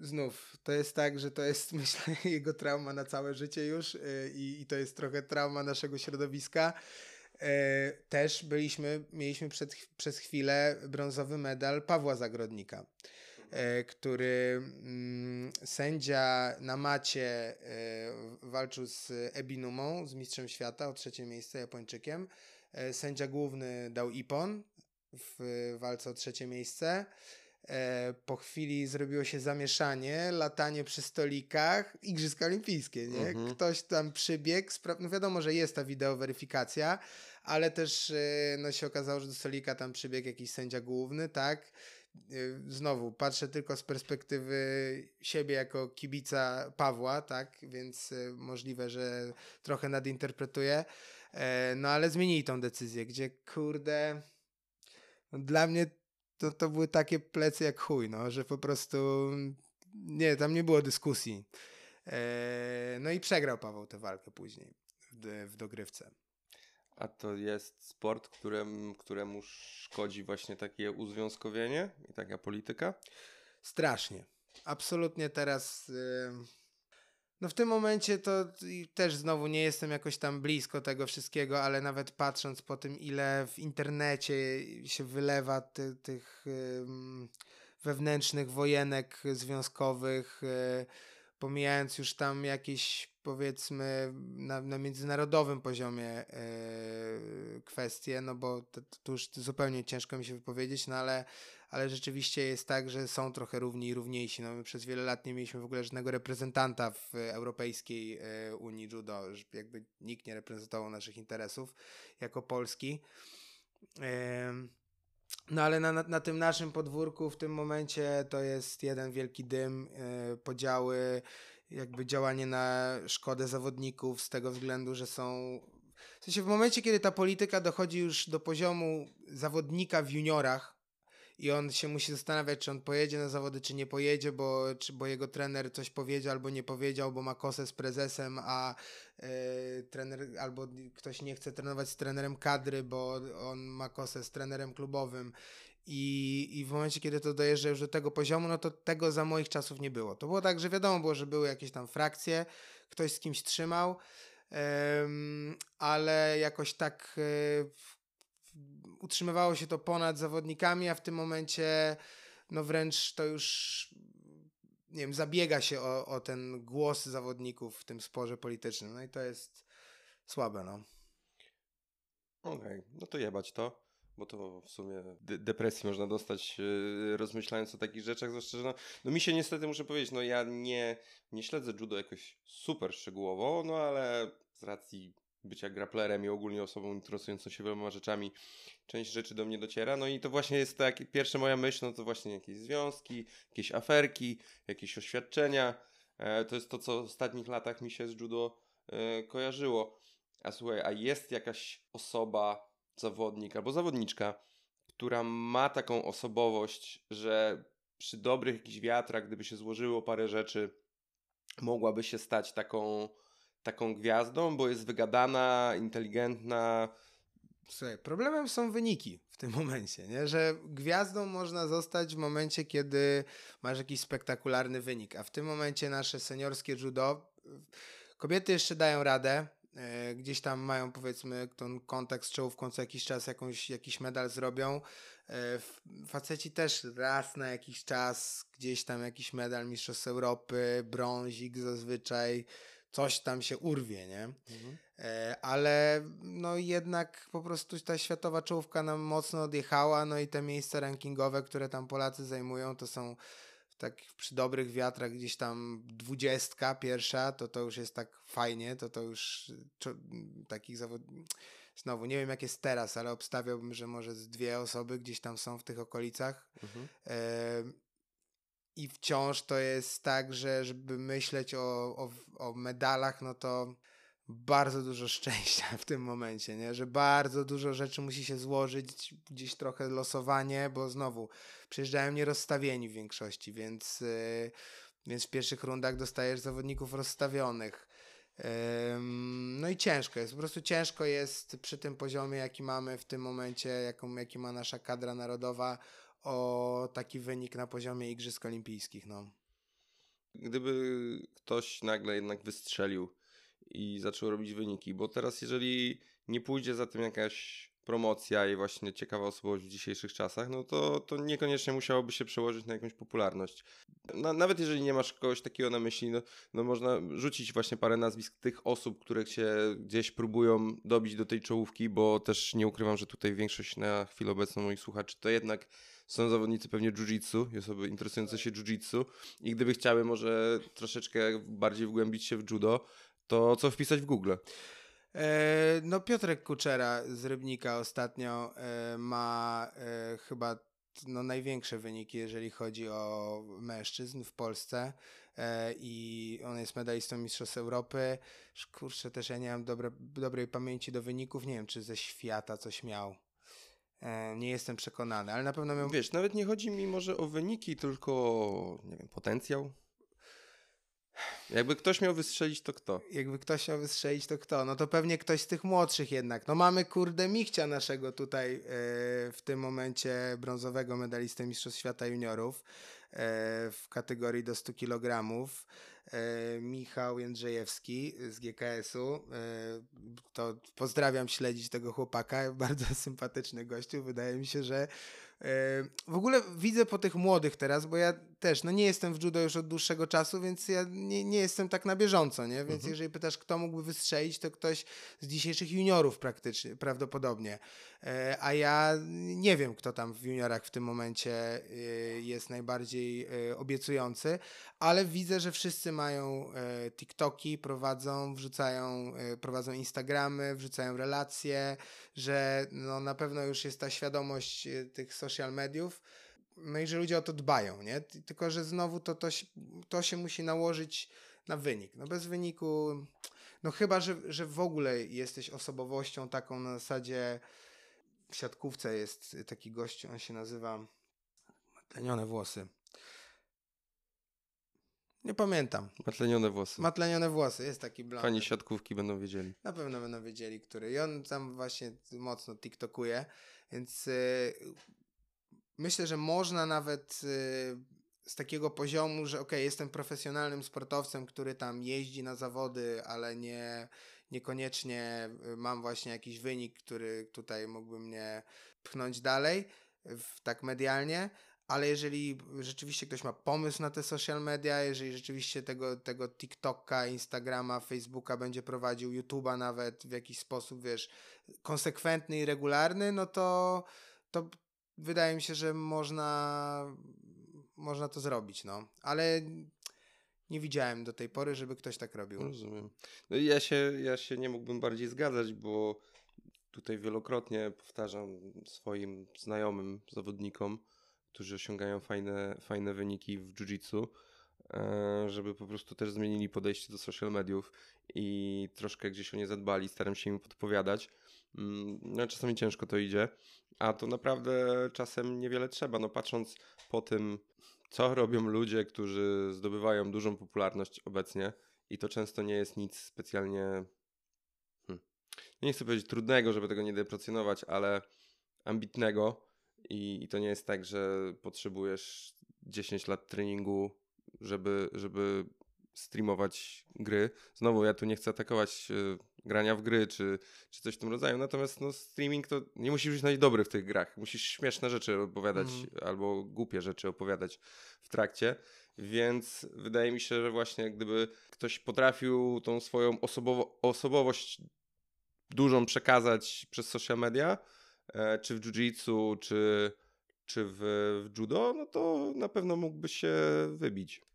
Znów, to jest tak, że to jest, myślę, jego trauma na całe życie już y, i, to jest trochę trauma naszego środowiska. E, Też byliśmy, mieliśmy przed, przez chwilę brązowy medal Pawła Zagrodnika e, który mm, sędzia na macie e, walczył z Ebinumą, z mistrzem świata o trzecie miejsce Japończykiem. Sędzia główny dał Ipon w walce o trzecie miejsce. E, po chwili zrobiło się zamieszanie, latanie przy stolikach, Igrzyska Olimpijskie, nie? Mhm. Ktoś tam przybiegł, spra- no wiadomo, że jest ta wideoweryfikacja, ale też e, no, się okazało, że do stolika tam przybiegł jakiś sędzia główny, tak? Y, znowu patrzę tylko z perspektywy siebie jako kibica Pawła, tak, więc możliwe, że trochę nadinterpretuję, e, no ale zmienili tą decyzję, gdzie kurde, dla mnie to, to były takie plecy jak chuj, no, że po prostu nie, tam nie było dyskusji. E, no i przegrał Paweł tę walkę później w, w dogrywce. A to jest sport, którym, któremu szkodzi właśnie takie uzwiązkowienie i taka polityka? Strasznie. Absolutnie teraz. y, No w tym momencie to też znowu nie jestem jakoś tam blisko tego wszystkiego, ale nawet patrząc po tym, ile w internecie się wylewa ty, tych wewnętrznych wojenek związkowych, y, pomijając już tam jakieś powiedzmy na, na międzynarodowym poziomie y, kwestie, no bo to, to już zupełnie ciężko mi się wypowiedzieć, no ale ale rzeczywiście jest tak, że są trochę równi i równiejsi. No, my przez wiele lat nie mieliśmy w ogóle żadnego reprezentanta w e, Europejskiej e, Unii Judo, jakby nikt nie reprezentował naszych interesów jako Polski. No ale na, na, na tym naszym podwórku w tym momencie to jest jeden wielki dym, e, podziały, jakby działanie na szkodę zawodników z tego względu, że są w sensie w momencie, kiedy ta polityka dochodzi już do poziomu zawodnika w juniorach, i on się musi zastanawiać, czy on pojedzie na zawody, czy nie pojedzie, bo, czy, bo jego trener coś powiedział albo nie powiedział, bo ma kosę z prezesem, a e, trener albo ktoś nie chce trenować z trenerem kadry, bo on ma kosę z trenerem klubowym. I, I w momencie, kiedy to dojeżdża już do tego poziomu, no to tego za moich czasów nie było. To było tak, że wiadomo było, że były jakieś tam frakcje, ktoś z kimś trzymał, em, ale jakoś tak e, utrzymywało się to ponad zawodnikami, a w tym momencie no wręcz to już nie wiem, zabiega się o, o ten głos zawodników w tym sporze politycznym. No i to jest słabe, no. Okej, no to jebać to, bo to w sumie de- depresji można dostać yy, rozmyślając o takich rzeczach, zwłaszcza, że no, no mi się niestety muszę powiedzieć, no ja nie, nie śledzę judo jakoś super szczegółowo, no ale z racji bycia grapplerem i ogólnie osobą interesującą się wieloma rzeczami, część rzeczy do mnie dociera, no i to właśnie jest tak, pierwsza moja myśl, no to właśnie jakieś związki, jakieś aferki, jakieś oświadczenia, e, to jest to, co w ostatnich latach mi się z judo e, kojarzyło. A słuchaj, a jest jakaś osoba, zawodnik albo zawodniczka, która ma taką osobowość, że przy dobrych jakichś wiatrach, gdyby się złożyło parę rzeczy, mogłaby się stać taką, taką gwiazdą, bo jest wygadana, inteligentna. Słuchaj, problemem są wyniki w tym momencie, nie? że gwiazdą można zostać w momencie, kiedy masz jakiś spektakularny wynik, a w tym momencie nasze seniorskie judo, kobiety jeszcze dają radę, e, gdzieś tam mają powiedzmy ten kontakt z czołówką co jakiś czas jakąś, jakiś medal zrobią. E, faceci też raz na jakiś czas gdzieś tam jakiś medal Mistrzostw Europy, brązik zazwyczaj, coś tam się urwie, nie? Mhm. E, ale no jednak po prostu ta światowa czołówka nam mocno odjechała, no i te miejsca rankingowe, które tam Polacy zajmują, to są tak przy dobrych wiatrach gdzieś tam dwudziestka pierwsza, to to już jest tak fajnie, to to już czo, takich zawodników, znowu nie wiem jak jest teraz, ale obstawiałbym, że może dwie osoby gdzieś tam są w tych okolicach. Mhm. E, I wciąż to jest tak, że żeby myśleć o, o, o medalach, no to bardzo dużo szczęścia w tym momencie, nie? że bardzo dużo rzeczy musi się złożyć, gdzieś trochę losowanie, bo znowu przyjeżdżają nierozstawieni w większości, więc, yy, więc w pierwszych rundach dostajesz zawodników rozstawionych. No i ciężko jest, po prostu ciężko jest przy tym poziomie, jaki mamy w tym momencie, jaką, jaki ma nasza kadra narodowa, o taki wynik na poziomie Igrzysk Olimpijskich. No. Gdyby ktoś nagle jednak wystrzelił i zaczął robić wyniki, bo teraz jeżeli nie pójdzie za tym jakaś promocja i właśnie ciekawa osobowość w dzisiejszych czasach, no to, to niekoniecznie musiałoby się przełożyć na jakąś popularność. No, nawet jeżeli nie masz kogoś takiego na myśli, no, no można rzucić właśnie parę nazwisk tych osób, które się gdzieś próbują dobić do tej czołówki, bo też nie ukrywam, że tutaj większość na chwilę obecną moich słuchaczy to jednak są zawodnicy pewnie jiu-jitsu, osoby interesujące się jiu-jitsu i gdyby chciały może troszeczkę bardziej wgłębić się w judo, to co wpisać w Google? E, no Piotrek Kuczera z Rybnika ostatnio e, ma e, chyba no, największe wyniki, jeżeli chodzi o mężczyzn w Polsce i on jest medalistą Mistrzostw Europy. Kurczę, też ja nie mam dobre, dobrej pamięci do wyników, nie wiem, czy ze świata coś miał. E, nie jestem przekonany, ale na pewno miał... Wiesz, nawet nie chodzi mi może o wyniki, tylko o, nie wiem, potencjał. Jakby ktoś miał wystrzelić, to kto? Jakby ktoś miał wystrzelić, to kto? No to pewnie ktoś z tych młodszych jednak. No mamy kurde Michcia naszego tutaj yy, w tym momencie brązowego medalistę Mistrzostw Świata Juniorów yy, w kategorii do 100 kg. Yy, Michał Jędrzejewski z GKS-u. to pozdrawiam śledzić tego chłopaka. Bardzo sympatyczny gościu. Wydaje mi się, że w ogóle widzę po tych młodych teraz, bo ja też no nie jestem w judo już od dłuższego czasu, więc ja nie, nie jestem tak na bieżąco, nie? Więc mhm. jeżeli pytasz, kto mógłby wystrzelić, to ktoś z dzisiejszych juniorów praktycznie, prawdopodobnie. E, a ja nie wiem, kto tam w juniorach w tym momencie e, jest najbardziej e, obiecujący, ale widzę, że wszyscy mają TikToki, prowadzą, wrzucają, prowadzą Instagramy, wrzucają relacje, że no na pewno już jest ta świadomość tych social mediów, no i że ludzie o to dbają, nie? Tylko, że znowu to, to, się, to się musi nałożyć na wynik. No bez wyniku, no chyba, że, że w ogóle jesteś osobowością taką na zasadzie w siatkówce jest taki gość, on się nazywa Matlenione włosy. Nie pamiętam. Matlenione włosy. Matlenione włosy, jest taki blond. Fani siatkówki będą wiedzieli. Na pewno będą wiedzieli, który. I on tam właśnie mocno tiktokuje, więc yy, myślę, że można nawet yy, z takiego poziomu, że ok, jestem profesjonalnym sportowcem, który tam jeździ na zawody, ale nie, niekoniecznie y, mam właśnie jakiś wynik, który tutaj mógłby mnie pchnąć dalej, w, tak medialnie, ale jeżeli rzeczywiście ktoś ma pomysł na te social media, jeżeli rzeczywiście tego, tego TikToka, Instagrama, Facebooka będzie prowadził, YouTube'a nawet w jakiś sposób, wiesz, konsekwentny i regularny, no to, to wydaje mi się, że można, można to zrobić, no. Ale nie widziałem do tej pory, żeby ktoś tak robił. Rozumiem. No ja się, ja się nie mógłbym bardziej zgadzać, bo tutaj wielokrotnie powtarzam swoim znajomym zawodnikom, którzy osiągają fajne, fajne wyniki w jiu-jitsu, e, żeby po prostu też zmienili podejście do social mediów i troszkę gdzieś o nie zadbali. Staram się im podpowiadać. Mm, no, czasami ciężko to idzie, a to naprawdę czasem niewiele trzeba. No, patrząc po tym, co robią ludzie, którzy zdobywają dużą popularność obecnie, i to często nie jest nic specjalnie. Hmm, nie chcę powiedzieć trudnego, żeby tego nie deprecjonować, ale ambitnego. I, I to nie jest tak, że potrzebujesz 10 lat treningu, żeby, żeby streamować gry. Znowu, ja tu nie chcę atakować y, grania w gry czy, czy coś w tym rodzaju, natomiast no, streaming to nie musisz być najdobry w tych grach. Musisz śmieszne rzeczy opowiadać Mhm. albo głupie rzeczy opowiadać w trakcie. Więc wydaje mi się, że właśnie gdyby ktoś potrafił tą swoją osobowo- osobowość dużą przekazać przez social media, e, czy w jiu-jitsu, czy, czy w, w judo, no to na pewno mógłby się wybić.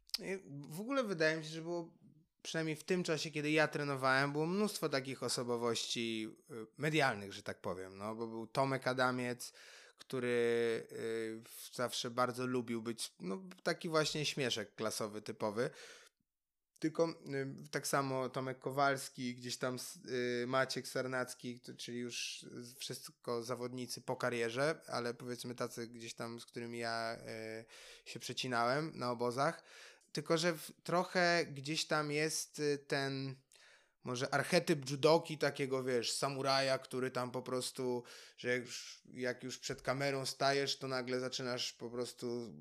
W ogóle wydaje mi się, że było przynajmniej w tym czasie, kiedy ja trenowałem, było mnóstwo takich osobowości y, medialnych, że tak powiem. No, bo był Tomek Adamiec, który y, zawsze bardzo lubił być no, taki właśnie śmieszek klasowy, typowy. Tylko y, tak samo Tomek Kowalski, gdzieś tam Maciek Sarnacki, czyli już wszystko zawodnicy po karierze, ale powiedzmy tacy gdzieś tam, z którymi ja się przecinałem na obozach. Tylko, że trochę gdzieś tam jest y, ten może archetyp judoki takiego, wiesz, samuraja, który tam po prostu, że jak już, jak już przed kamerą stajesz, to nagle zaczynasz po prostu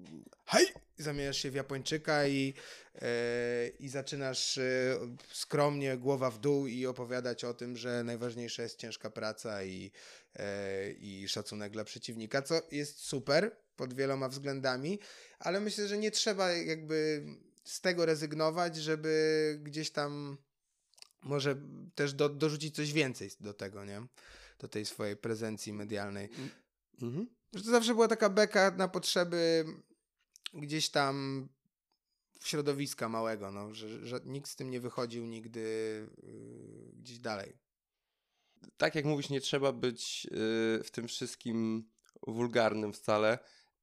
hej! Zamieniasz się w Japończyka i, e, i zaczynasz e, skromnie, głowa w dół i opowiadać o tym, że najważniejsza jest ciężka praca i, e, i szacunek dla przeciwnika, co jest super pod wieloma względami, ale myślę, że nie trzeba jakby z tego rezygnować, żeby gdzieś tam może też do, dorzucić coś więcej do tego, nie? Do tej swojej prezencji medialnej. Mhm. Że to zawsze była taka beka na potrzeby gdzieś tam środowiska małego, no, że, że nikt z tym nie wychodził nigdy yy, gdzieś dalej. Tak jak mówisz, nie trzeba być y, w tym wszystkim wulgarnym wcale.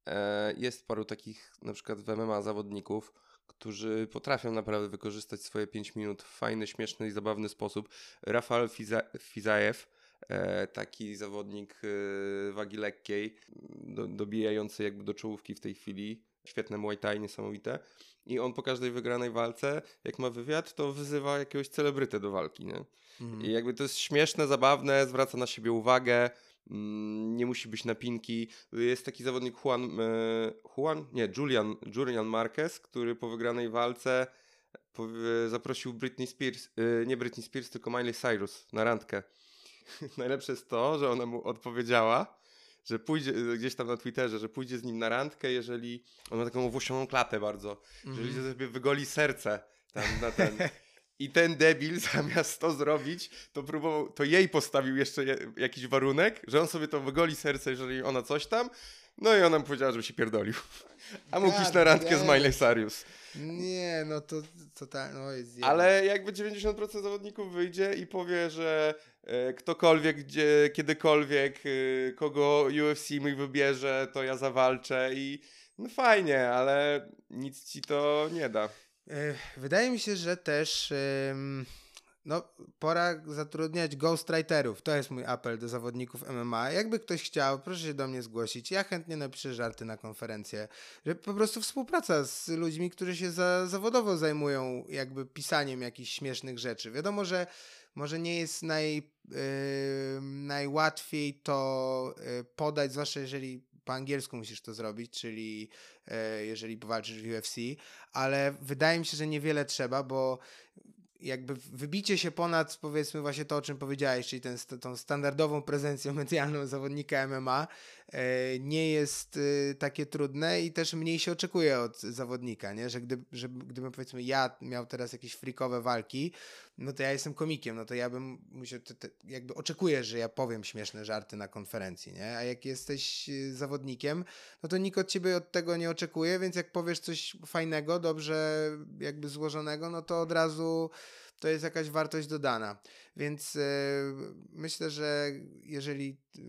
E, Jest paru takich, na przykład w MMA zawodników, którzy potrafią naprawdę wykorzystać swoje 5 minut w fajny, śmieszny i zabawny sposób. Rafał Fiza- Fizajew, e, taki zawodnik e, wagi lekkiej, do, dobijający jakby do czołówki w tej chwili. Świetne Muay Thai, niesamowite. I on po każdej wygranej walce, jak ma wywiad, to wyzywa jakiegoś celebrytę do walki, nie? Mhm. I jakby to jest śmieszne, zabawne, zwraca na siebie uwagę, mm, nie musi być napinki. Jest taki zawodnik Juan, e, Juan? Nie, Julian, Julian Marquez, który po wygranej walce powie- zaprosił Britney Spears, e, nie Britney Spears, tylko Miley Cyrus na randkę. Najlepsze jest to, że ona mu odpowiedziała, że pójdzie e, gdzieś tam na Twitterze, że pójdzie z nim na randkę, jeżeli on ma taką owłosioną klatę bardzo, jeżeli Mhm. sobie wygoli serce tam na ten. I ten debil zamiast to zrobić, to próbował, to jej postawił jeszcze je, jakiś warunek, że on sobie to wygoli serce, jeżeli ona coś tam. No i ona mu powiedziała, żeby się pierdolił. A mógł iść na randkę z Miley Cyrus. Nie, no to totalnie, no. Ale jakby 90% zawodników wyjdzie i powie, że e, ktokolwiek, gdzie, kiedykolwiek, e, kogo UFC mi wybierze, to ja zawalczę i no fajnie, ale nic ci to nie da. E, Wydaje mi się, że też no, pora zatrudniać ghostwriterów. To jest mój apel do zawodników MMA. Jakby ktoś chciał, proszę się do mnie zgłosić. Ja chętnie napiszę żarty na konferencję. Że po prostu współpraca z ludźmi, którzy się za, zawodowo zajmują jakby pisaniem jakichś śmiesznych rzeczy. Wiadomo, że może nie jest naj, yy, najłatwiej to yy, podać, zwłaszcza jeżeli po angielsku musisz to zrobić, czyli yy, jeżeli powalczysz w UFC, ale wydaje mi się, że niewiele trzeba, bo jakby wybicie się ponad powiedzmy właśnie to, o czym powiedziałeś, czyli ten, tą standardową prezencją medialną zawodnika MMA e, nie jest e, takie trudne i też mniej się oczekuje od zawodnika, nie? że gdy, że gdybym powiedzmy ja miał teraz jakieś frikowe walki, no to ja jestem komikiem, no to ja bym musiał, te, te, jakby oczekujesz, że ja powiem śmieszne żarty na konferencji, nie? A jak jesteś e, zawodnikiem, no to nikt od ciebie od tego nie oczekuje, więc jak powiesz coś fajnego, dobrze jakby złożonego, no to od razu to jest jakaś wartość dodana. Więc e, myślę, że jeżeli e,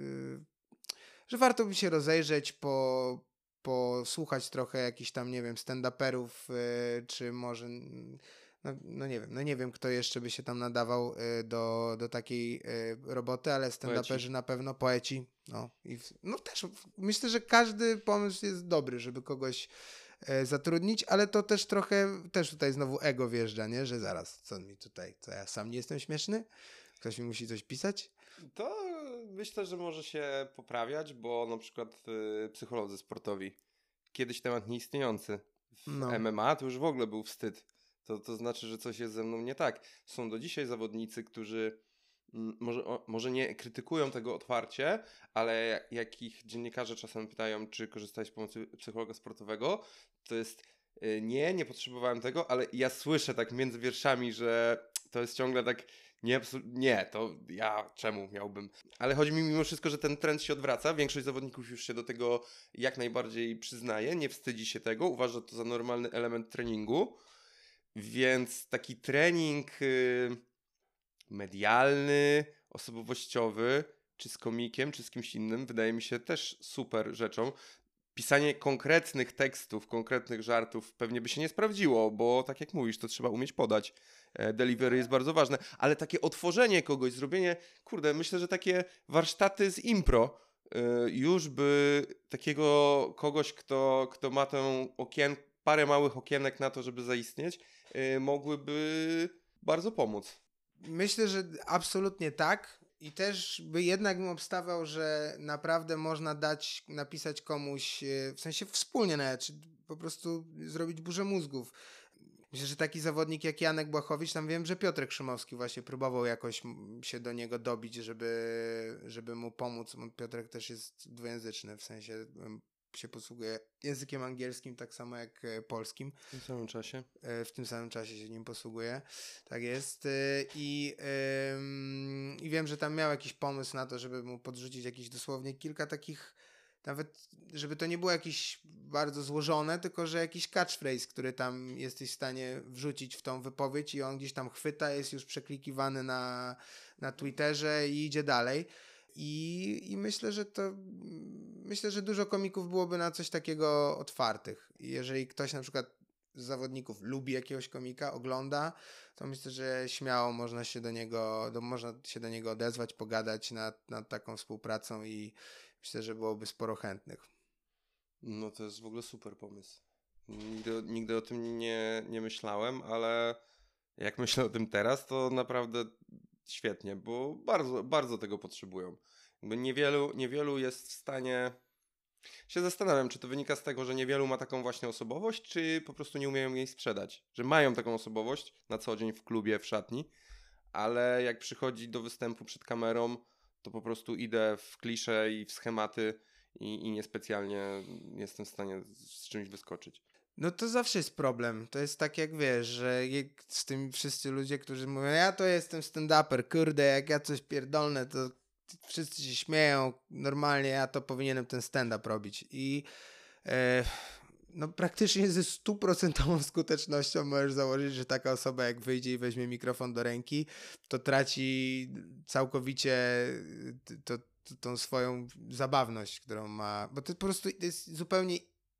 że warto by się rozejrzeć po posłuchać trochę jakichś tam, nie wiem, stand-uperów, e, czy może no, no nie wiem, no nie wiem, kto jeszcze by się tam nadawał e, do, do takiej e, roboty, ale stand-uperzy na pewno, poeci, no i w, no też myślę, że każdy pomysł jest dobry, żeby kogoś e, zatrudnić, ale to też trochę, też tutaj znowu ego wjeżdża, nie, że zaraz, co mi tutaj, co ja sam nie jestem śmieszny? Ktoś mi musi coś pisać? To myślę, że może się poprawiać, bo na przykład y, psycholodzy sportowi kiedyś temat nieistniejący. W No. MMA to już w ogóle był wstyd, to, to znaczy, że coś jest ze mną nie tak. Są do dzisiaj zawodnicy, którzy mm, może, może nie krytykują tego otwarcie, ale jak ich dziennikarze czasem pytają, czy korzystałeś z pomocy psychologa sportowego, to jest y, nie, nie potrzebowałem tego, ale ja słyszę tak między wierszami, że to jest ciągle tak nie, nie, to ja czemu miałbym. Ale chodzi mi mimo wszystko, że ten trend się odwraca. Większość zawodników już się do tego jak najbardziej przyznaje, nie wstydzi się tego, uważa to za normalny element treningu. Więc taki trening y, medialny, osobowościowy, czy z komikiem, czy z kimś innym, wydaje mi się też super rzeczą. Pisanie konkretnych tekstów, konkretnych żartów pewnie by się nie sprawdziło, bo tak jak mówisz, to trzeba umieć podać. E, delivery jest bardzo ważne, ale takie otworzenie kogoś, zrobienie, kurde, myślę, że takie warsztaty z impro e, już by takiego kogoś, kto, kto ma tę okien, parę małych okienek na to, żeby zaistnieć, e, mogłyby bardzo pomóc. Myślę, że absolutnie tak. I też by jednak bym obstawiał, że naprawdę można dać, napisać komuś, w sensie wspólnie nawet, czy po prostu zrobić burzę mózgów Myślę, że taki zawodnik jak Janek Błachowicz, tam wiem, że Piotrek Szymowski właśnie próbował jakoś się do niego dobić, żeby, żeby mu pomóc. Piotrek też jest dwujęzyczny, w sensie się posługuje językiem angielskim tak samo jak e, polskim. W tym samym czasie. E, w tym samym czasie się nim posługuje. Tak jest. E, I, i wiem, że tam miał jakiś pomysł na to, żeby mu podrzucić jakieś dosłownie kilka takich nawet, żeby to nie było jakieś bardzo złożone, tylko że jakiś catchphrase, który tam jesteś w stanie wrzucić w tą wypowiedź i on gdzieś tam chwyta, jest już przeklikiwany na, na Twitterze i idzie dalej. I, I myślę, że to myślę, że dużo komików byłoby na coś takiego otwartych. Jeżeli ktoś na przykład z zawodników lubi jakiegoś komika, ogląda, to myślę, że śmiało można się do niego, do, można się do niego odezwać, pogadać nad, nad taką współpracą i, myślę, że byłoby sporo chętnych. No to jest w ogóle super pomysł. Nigdy, nigdy o tym nie, nie myślałem, ale jak myślę o tym teraz, to naprawdę świetnie, bo bardzo, bardzo tego potrzebują. Niewielu, niewielu jest w stanie. Się zastanawiam, czy to wynika z tego, że niewielu ma taką właśnie osobowość, czy po prostu nie umieją jej sprzedać. Że mają taką osobowość na co dzień w klubie, w szatni, ale jak przychodzi do występu przed kamerą, to po prostu idę w klisze i w schematy i, i niespecjalnie jestem w stanie z czymś wyskoczyć. No to zawsze jest problem. To jest tak jak wiesz, że z tym wszyscy ludzie, którzy mówią, ja to jestem stand-uper, kurde, jak ja coś pierdolne, to wszyscy się śmieją, normalnie ja to powinienem ten stand-up robić. I e, no praktycznie ze stuprocentową skutecznością możesz założyć, że taka osoba jak wyjdzie i weźmie mikrofon do ręki, to traci całkowicie to, to, tą swoją zabawność, którą ma, bo to po prostu jest zupełnie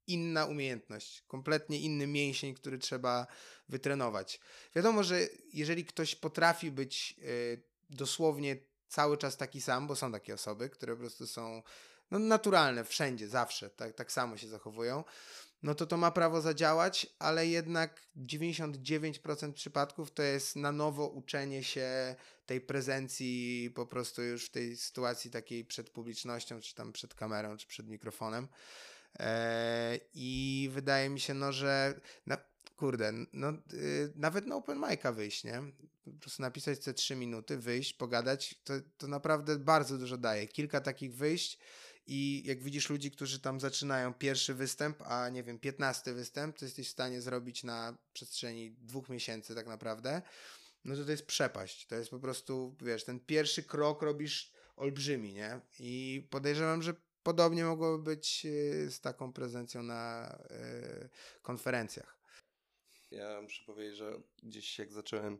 inna umiejętność, kompletnie inny mięsień, który trzeba wytrenować. Wiadomo, że jeżeli ktoś potrafi być y, dosłownie cały czas taki sam, bo są takie osoby, które po prostu są no, naturalne wszędzie, zawsze, tak, tak samo się zachowują, no to to ma prawo zadziałać, ale jednak 99% przypadków to jest na nowo uczenie się tej prezencji po prostu już w tej sytuacji takiej przed publicznością, czy tam przed kamerą, czy przed mikrofonem. Eee, I wydaje mi się, no, że na, kurde, no, yy, nawet na open mic'a wyjść, nie? Po prostu napisać te trzy minuty, wyjść, pogadać, to, to naprawdę bardzo dużo daje. Kilka takich wyjść i jak widzisz ludzi, którzy tam zaczynają pierwszy występ, a nie wiem, piętnasty występ, to jesteś w stanie zrobić na przestrzeni dwóch miesięcy tak naprawdę, no to to jest przepaść. To jest po prostu, wiesz, ten pierwszy krok robisz olbrzymi, nie? I podejrzewam, że podobnie mogłoby być e, z taką prezencją na y, konferencjach. Ja muszę powiedzieć, że gdzieś jak zacząłem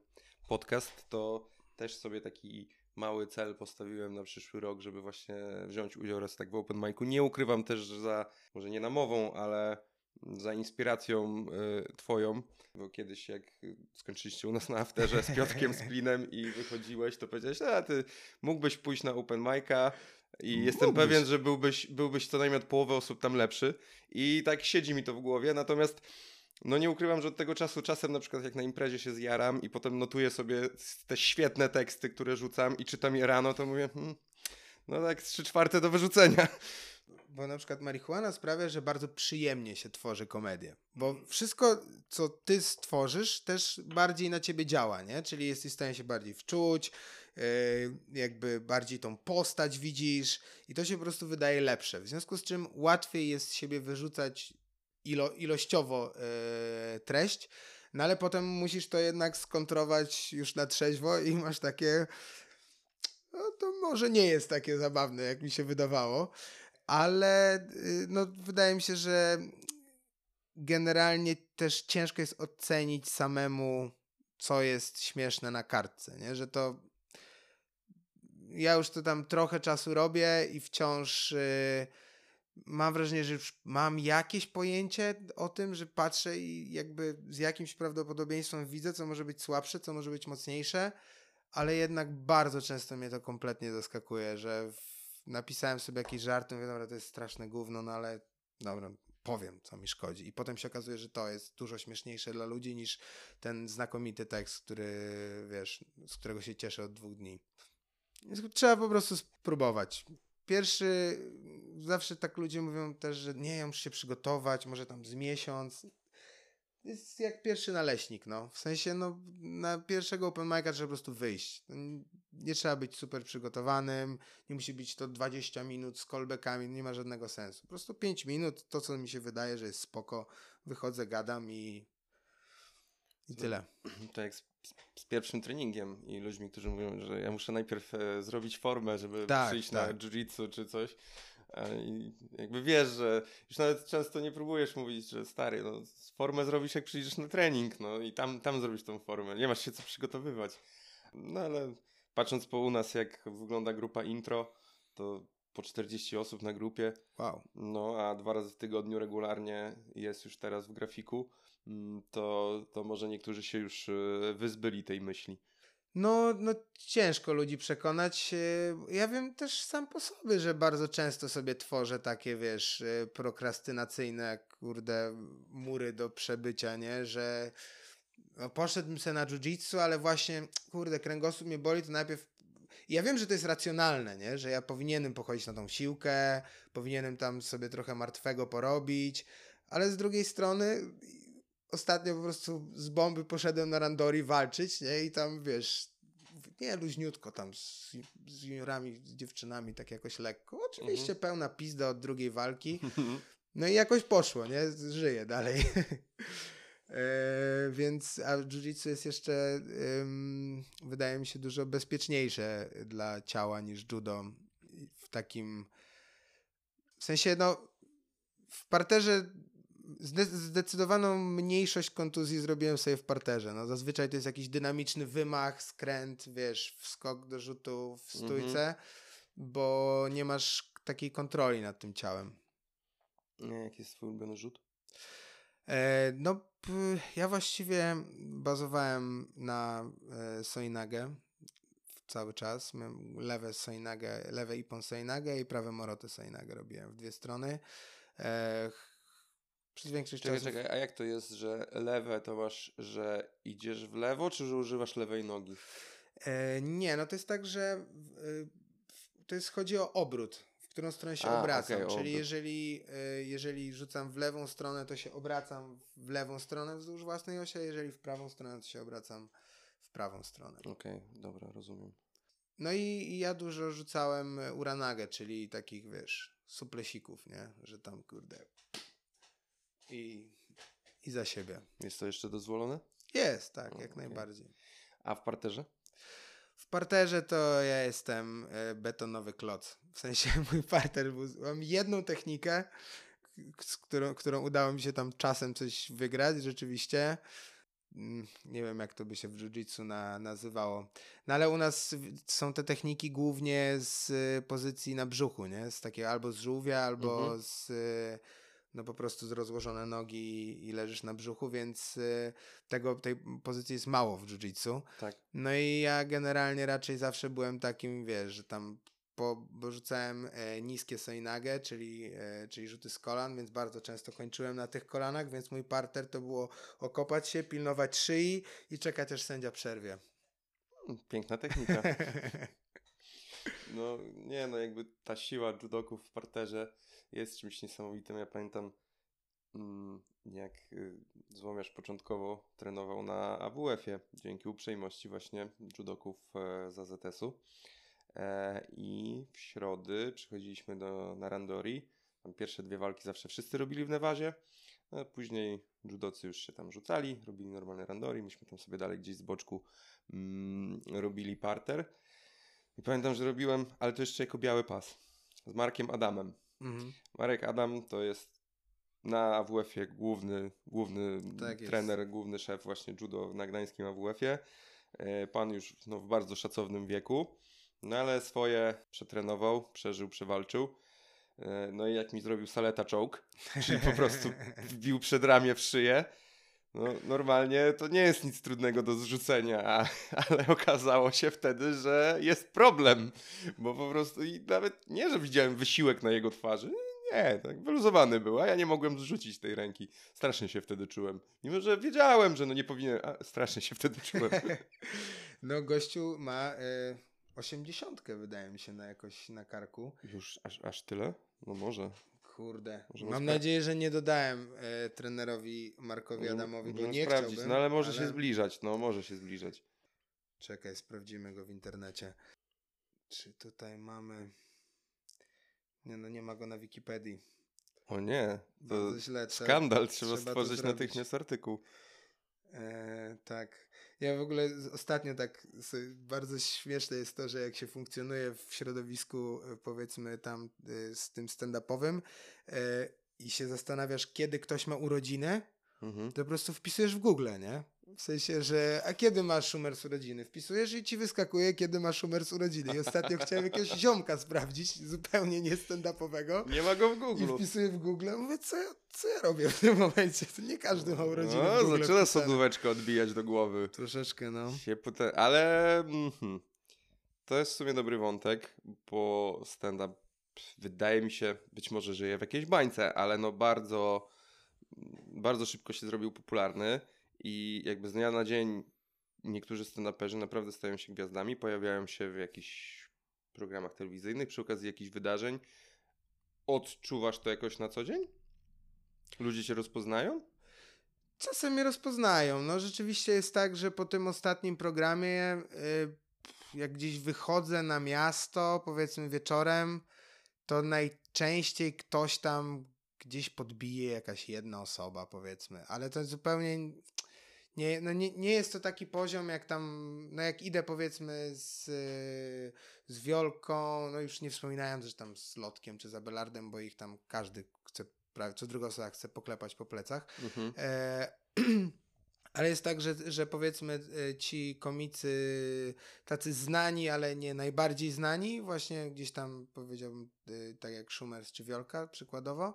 podcast, to też sobie taki mały cel postawiłem na przyszły rok, żeby właśnie wziąć udział raz tak w Open Micu. Nie ukrywam też, że za, może nie namową, ale za inspiracją y, twoją, bo kiedyś jak skończyliście u nas na afterze z Piotkiem Splinem i wychodziłeś, to powiedziałeś, a ty mógłbyś pójść na Open Mic'a i mógłbyś. jestem pewien, że byłbyś, byłbyś co najmniej od połowy osób tam lepszy i tak siedzi mi to w głowie, natomiast no nie ukrywam, że od tego czasu czasem na przykład jak na imprezie się zjaram i potem notuję sobie te świetne teksty, które rzucam i czytam je rano, to mówię, hmm, no tak trzy czwarte do wyrzucenia. bo na przykład marihuana sprawia, że bardzo przyjemnie się tworzy komedię. Bo wszystko, co ty stworzysz, też bardziej na ciebie działa, nie? Czyli jesteś w stanie się bardziej wczuć, jakby bardziej tą postać widzisz i to się po prostu wydaje lepsze. W związku z czym łatwiej jest siebie wyrzucać ilo, ilościowo yy, treść, no ale potem musisz to jednak skontrować już na trzeźwo i masz takie no to może nie jest takie zabawne, jak mi się wydawało, ale y, no, wydaje mi się, że generalnie też ciężko jest ocenić samemu, co jest śmieszne na kartce, nie? że to ja już to tam trochę czasu robię i wciąż yy, mam wrażenie, że już mam jakieś pojęcie o tym, że patrzę i jakby z jakimś prawdopodobieństwem widzę, co może być słabsze, co może być mocniejsze ale jednak bardzo często mnie to kompletnie zaskakuje, że w... napisałem sobie jakiś żart, mówię, dobra, to jest straszne gówno, no ale dobra, powiem, co mi szkodzi. I potem się okazuje, że to jest dużo śmieszniejsze dla ludzi niż ten znakomity tekst, który, wiesz, z którego się cieszę od dwóch dni. Trzeba po prostu spróbować. Pierwszy, zawsze tak ludzie mówią też, że nie, ja muszę się przygotować, może tam z miesiąc jest jak pierwszy naleśnik, no. W sensie, no, na pierwszego open mic'a trzeba po prostu wyjść. Nie trzeba być super przygotowanym, nie musi być to 20 minut z callbackami, nie ma żadnego sensu. Po prostu 5 minut, to co mi się wydaje, że jest spoko, wychodzę, gadam i, i tyle. To jak z, z, pierwszym treningiem i ludźmi, którzy mówią, że ja muszę najpierw e, zrobić formę, żeby tak, przyjść tak. na jiu-jitsu czy coś. I jakby wiesz, że już nawet często nie próbujesz mówić, że stary, no formę zrobisz jak przyjdziesz na trening, no i tam, tam zrobisz tą formę. Nie masz się co przygotowywać. No ale patrząc po u nas, jak wygląda grupa intro, to po 40 osób na grupie. Wow. No, a dwa razy w tygodniu regularnie jest już teraz w grafiku, to, to może niektórzy się już e, wyzbyli tej myśli. No, no ciężko ludzi przekonać. E, ja wiem też sam po sobie, że bardzo często sobie tworzę takie, wiesz, e, prokrastynacyjne, kurde, mury do przebycia, nie? Że no, poszedłbym sobie na jiu-jitsu, ale właśnie, kurde, kręgosłup mnie boli, to najpierw ja wiem, że to jest racjonalne, nie? że ja powinienem pochodzić na tą siłkę, powinienem tam sobie trochę martwego porobić, ale z drugiej strony ostatnio po prostu z bomby poszedłem na Randori walczyć, nie? I tam, wiesz, nie luźniutko tam z, z juniorami, z dziewczynami, tak jakoś lekko. Oczywiście mhm. pełna pizda od drugiej walki. No i jakoś poszło, nie? Żyję dalej. e, więc, a jiu-jitsu jest jeszcze, wydaje mi się, dużo bezpieczniejsze dla ciała niż judo. W takim, w sensie, no, w parterze zdecydowaną mniejszość kontuzji zrobiłem sobie w parterze. No, zazwyczaj to jest jakiś dynamiczny wymach, skręt, wiesz, wskok do rzutu w stójce, mhm. bo nie masz takiej kontroli nad tym ciałem. Nie, jaki jest twój ulubiony rzut? E, no, ja właściwie bazowałem na e, Soinage cały czas. Miałem lewe Soinage, lewe Ipon Soinage i prawe Moroty Soinage robiłem w dwie strony. E, przez większość czekaj. Czekaj, a jak to jest, że lewe to masz, że idziesz w lewo, czy że używasz lewej nogi? E, nie, no to jest tak, że e, to jest chodzi o obrót, w którą stronę się a, obracam. Okay, Czyli obrót. jeżeli, e, jeżeli rzucam w lewą stronę, to się obracam w lewą stronę wzdłuż własnej osi, a jeżeli w prawą stronę, to się obracam w prawą stronę. Okej, okay, dobra, rozumiem. No i, i ja dużo rzucałem uranagę, czyli takich, wiesz, suplesików, nie? Że tam, kurde, i, i za siebie. Jest to jeszcze dozwolone? Jest, tak, jak okay. najbardziej. A w parterze? W parterze to ja jestem e, betonowy kloc. W sensie mój parter, był, mam jedną technikę, z którą, którą udało mi się tam czasem coś wygrać rzeczywiście. Mm, nie wiem, jak to by się w jiu-jitsu na, nazywało. No ale u nas są te techniki głównie z pozycji na brzuchu, nie? Z takiego albo z żółwia, albo mhm. z no po prostu z rozłożone nogi i leżysz na brzuchu, więc y, tego, tej pozycji jest mało w jiu-jitsu. Tak. No i ja generalnie raczej zawsze byłem takim, wiesz, że tam po, rzucałem e, niskie soinage, czyli, e, czyli rzuty z kolan, więc bardzo często kończyłem na tych kolanach, więc mój parter to było okopać się, pilnować szyi i czekać aż sędzia przerwie. Piękna technika. No nie, no jakby ta siła judoków w parterze jest czymś niesamowitym. Ja pamiętam, mm, jak y, Złomiarz początkowo trenował na AWF-ie dzięki uprzejmości właśnie judoków e, z AZS-u. E, I w środy przychodziliśmy do, na Randori. Tam pierwsze dwie walki zawsze wszyscy robili w Nevazie. A później judocy już się tam rzucali, robili normalne randori. Myśmy tam sobie dalej gdzieś z boczku mm, robili parter. I pamiętam, że robiłem, ale to jeszcze jako biały pas, z Markiem Adamem. Mhm. Marek Adam to jest na AWF-ie główny, główny Tak trener, główny szef właśnie judo na gdańskim AWF-ie. E, Pan już no, w bardzo szacownym wieku, no ale swoje przetrenował, przeżył, przewalczył. E, No i jak mi zrobił saleta choke, czyli po prostu wbił przed ramię w szyję, no normalnie to nie jest nic trudnego do zrzucenia, ale okazało się wtedy, że jest problem, bo po prostu i nawet nie, że widziałem wysiłek na jego twarzy, nie, tak wyluzowany był, a ja nie mogłem zrzucić tej ręki. Strasznie się wtedy czułem. Mimo, że wiedziałem, że no nie powinien, a strasznie się wtedy czułem. No gościu ma y, 80 wydaje mi się na jakoś na karku. Już aż, aż tyle? No może. Kurde. Możemy Mam nadzieję, że nie dodałem e, trenerowi Markowi Adamowi, bo nie sprawdzić, chciałbym. no ale może się zbliżać, no może się zbliżać. Czekaj, sprawdzimy go w internecie. Czy tutaj mamy... Nie no, nie ma go na Wikipedii. O nie, to źle. skandal, trzeba, trzeba stworzyć natychmiast artykuł. E, tak. Ja w ogóle ostatnio tak bardzo śmieszne jest to, że jak się funkcjonuje w środowisku e, powiedzmy tam e, z tym stand-upowym e, i się zastanawiasz, kiedy ktoś ma urodziny, Mhm. to po prostu wpisujesz w Google, nie? W sensie, że a kiedy masz Schumers urodziny? Wpisujesz i ci wyskakuje, kiedy masz Schumers urodziny. I ostatnio chciałem jakiegoś ziomka sprawdzić, zupełnie nie stand-upowego. Nie ma go w I Google. wpisuję w Google, mówię, co ja, co ja robię w tym momencie? To nie każdy ma urodziny No, zaczyna wpisane. sodóweczkę odbijać do głowy. Troszeczkę, no. Pote- Ale mhm. to jest w sumie dobry wątek, bo stand-up wydaje mi się, być może żyje w jakiejś bańce, ale no bardzo, bardzo szybko się zrobił popularny i jakby z dnia na dzień niektórzy stand-uperzy naprawdę stają się gwiazdami, pojawiają się w jakichś programach telewizyjnych przy okazji jakichś wydarzeń. Odczuwasz to jakoś na co dzień? Ludzie cię rozpoznają? Czasem mnie rozpoznają. No rzeczywiście jest tak, że po tym ostatnim programie, y, jak gdzieś wychodzę na miasto, powiedzmy wieczorem, to najczęściej ktoś tam gdzieś podbije jakaś jedna osoba, powiedzmy. Ale to zupełnie nie, no nie, nie jest to taki poziom, jak tam, no jak idę powiedzmy z, z Wiolką, no już nie wspominając, że tam z Lotkiem czy z Abelardem, bo ich tam każdy chce, prawie co druga osoba chce poklepać po plecach. Mhm. E, ale jest tak, że, że powiedzmy e, ci komicy tacy znani, ale nie najbardziej znani, właśnie gdzieś tam powiedziałbym e, tak jak Schumers czy Wiolka przykładowo,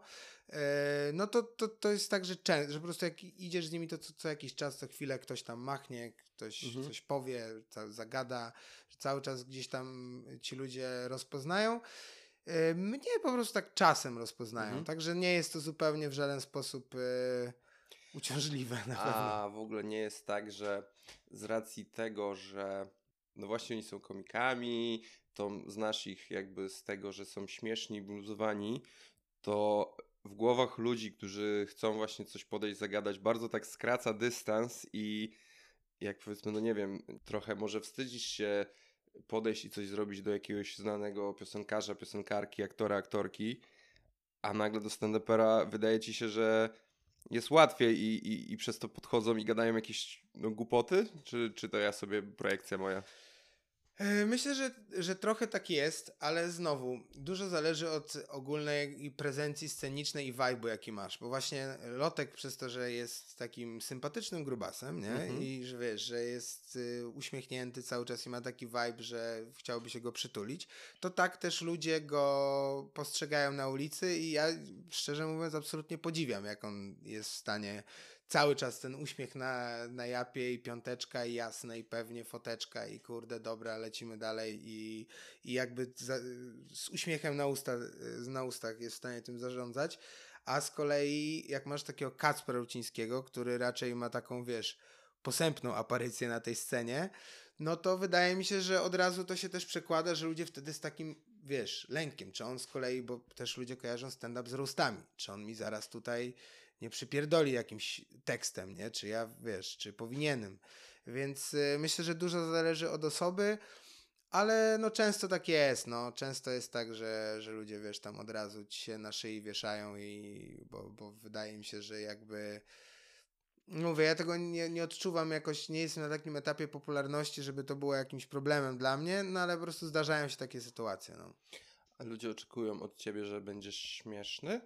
e, no to, to, to jest tak, że, często, że po prostu jak idziesz z nimi, to co, co jakiś czas, co chwilę ktoś tam machnie, ktoś Mhm. coś powie, zagada, że cały czas gdzieś tam ci ludzie rozpoznają. Mnie po prostu tak czasem rozpoznają, Mhm. także nie jest to zupełnie w żaden sposób uciążliwe na pewno. A w ogóle nie jest tak, że z racji tego, że no właśnie oni są komikami, to znasz ich jakby z tego, że są śmieszni, bluzowani, to w głowach ludzi, którzy chcą właśnie coś podejść, zagadać, bardzo tak skraca dystans i jak powiedzmy, no nie wiem, trochę może wstydzisz się podejść i coś zrobić do jakiegoś znanego piosenkarza, piosenkarki, aktora, aktorki, a nagle do stand-upera wydaje ci się, że jest łatwiej i, i, i przez to podchodzą i gadają jakieś no, głupoty? Czy, czy to ja sobie projekcja moja? E, Myślę, że, że trochę tak jest, ale znowu dużo zależy od ogólnej prezencji scenicznej i vibe'u, jaki masz. Bo właśnie Lotek przez to, że jest takim sympatycznym grubasem, nie? Mhm. I że wiesz, że jest y, uśmiechnięty cały czas i ma taki vibe, że chciałoby się go przytulić, to tak też ludzie go postrzegają na ulicy i ja szczerze mówiąc absolutnie podziwiam, jak on jest w stanie cały czas ten uśmiech na, na japie i piąteczka i jasne i pewnie foteczka i kurde dobra, lecimy dalej i, i jakby za, z uśmiechem na, usta, na ustach jest w stanie tym zarządzać. A z kolei jak masz takiego Kacpra Rucińskiego, który raczej ma taką, wiesz, posępną aparycję na tej scenie, no to wydaje mi się, że od razu to się też przekłada, że ludzie wtedy z takim, wiesz, lękiem, czy on z kolei, bo też ludzie kojarzą stand-up z roastami, czy on mi zaraz tutaj nie przypierdoli jakimś tekstem, nie? Czy ja, wiesz, czy powinienem. Więc y, myślę, że dużo zależy od osoby, ale no często tak jest, no. Często jest tak, że, że ludzie, wiesz, tam od razu ci się na szyi wieszają i bo, bo wydaje mi się, że jakby mówię, ja tego nie, nie odczuwam jakoś, nie jestem na takim etapie popularności, żeby to było jakimś problemem dla mnie, no ale po prostu zdarzają się takie sytuacje, no. A ludzie oczekują od ciebie, że będziesz śmieszny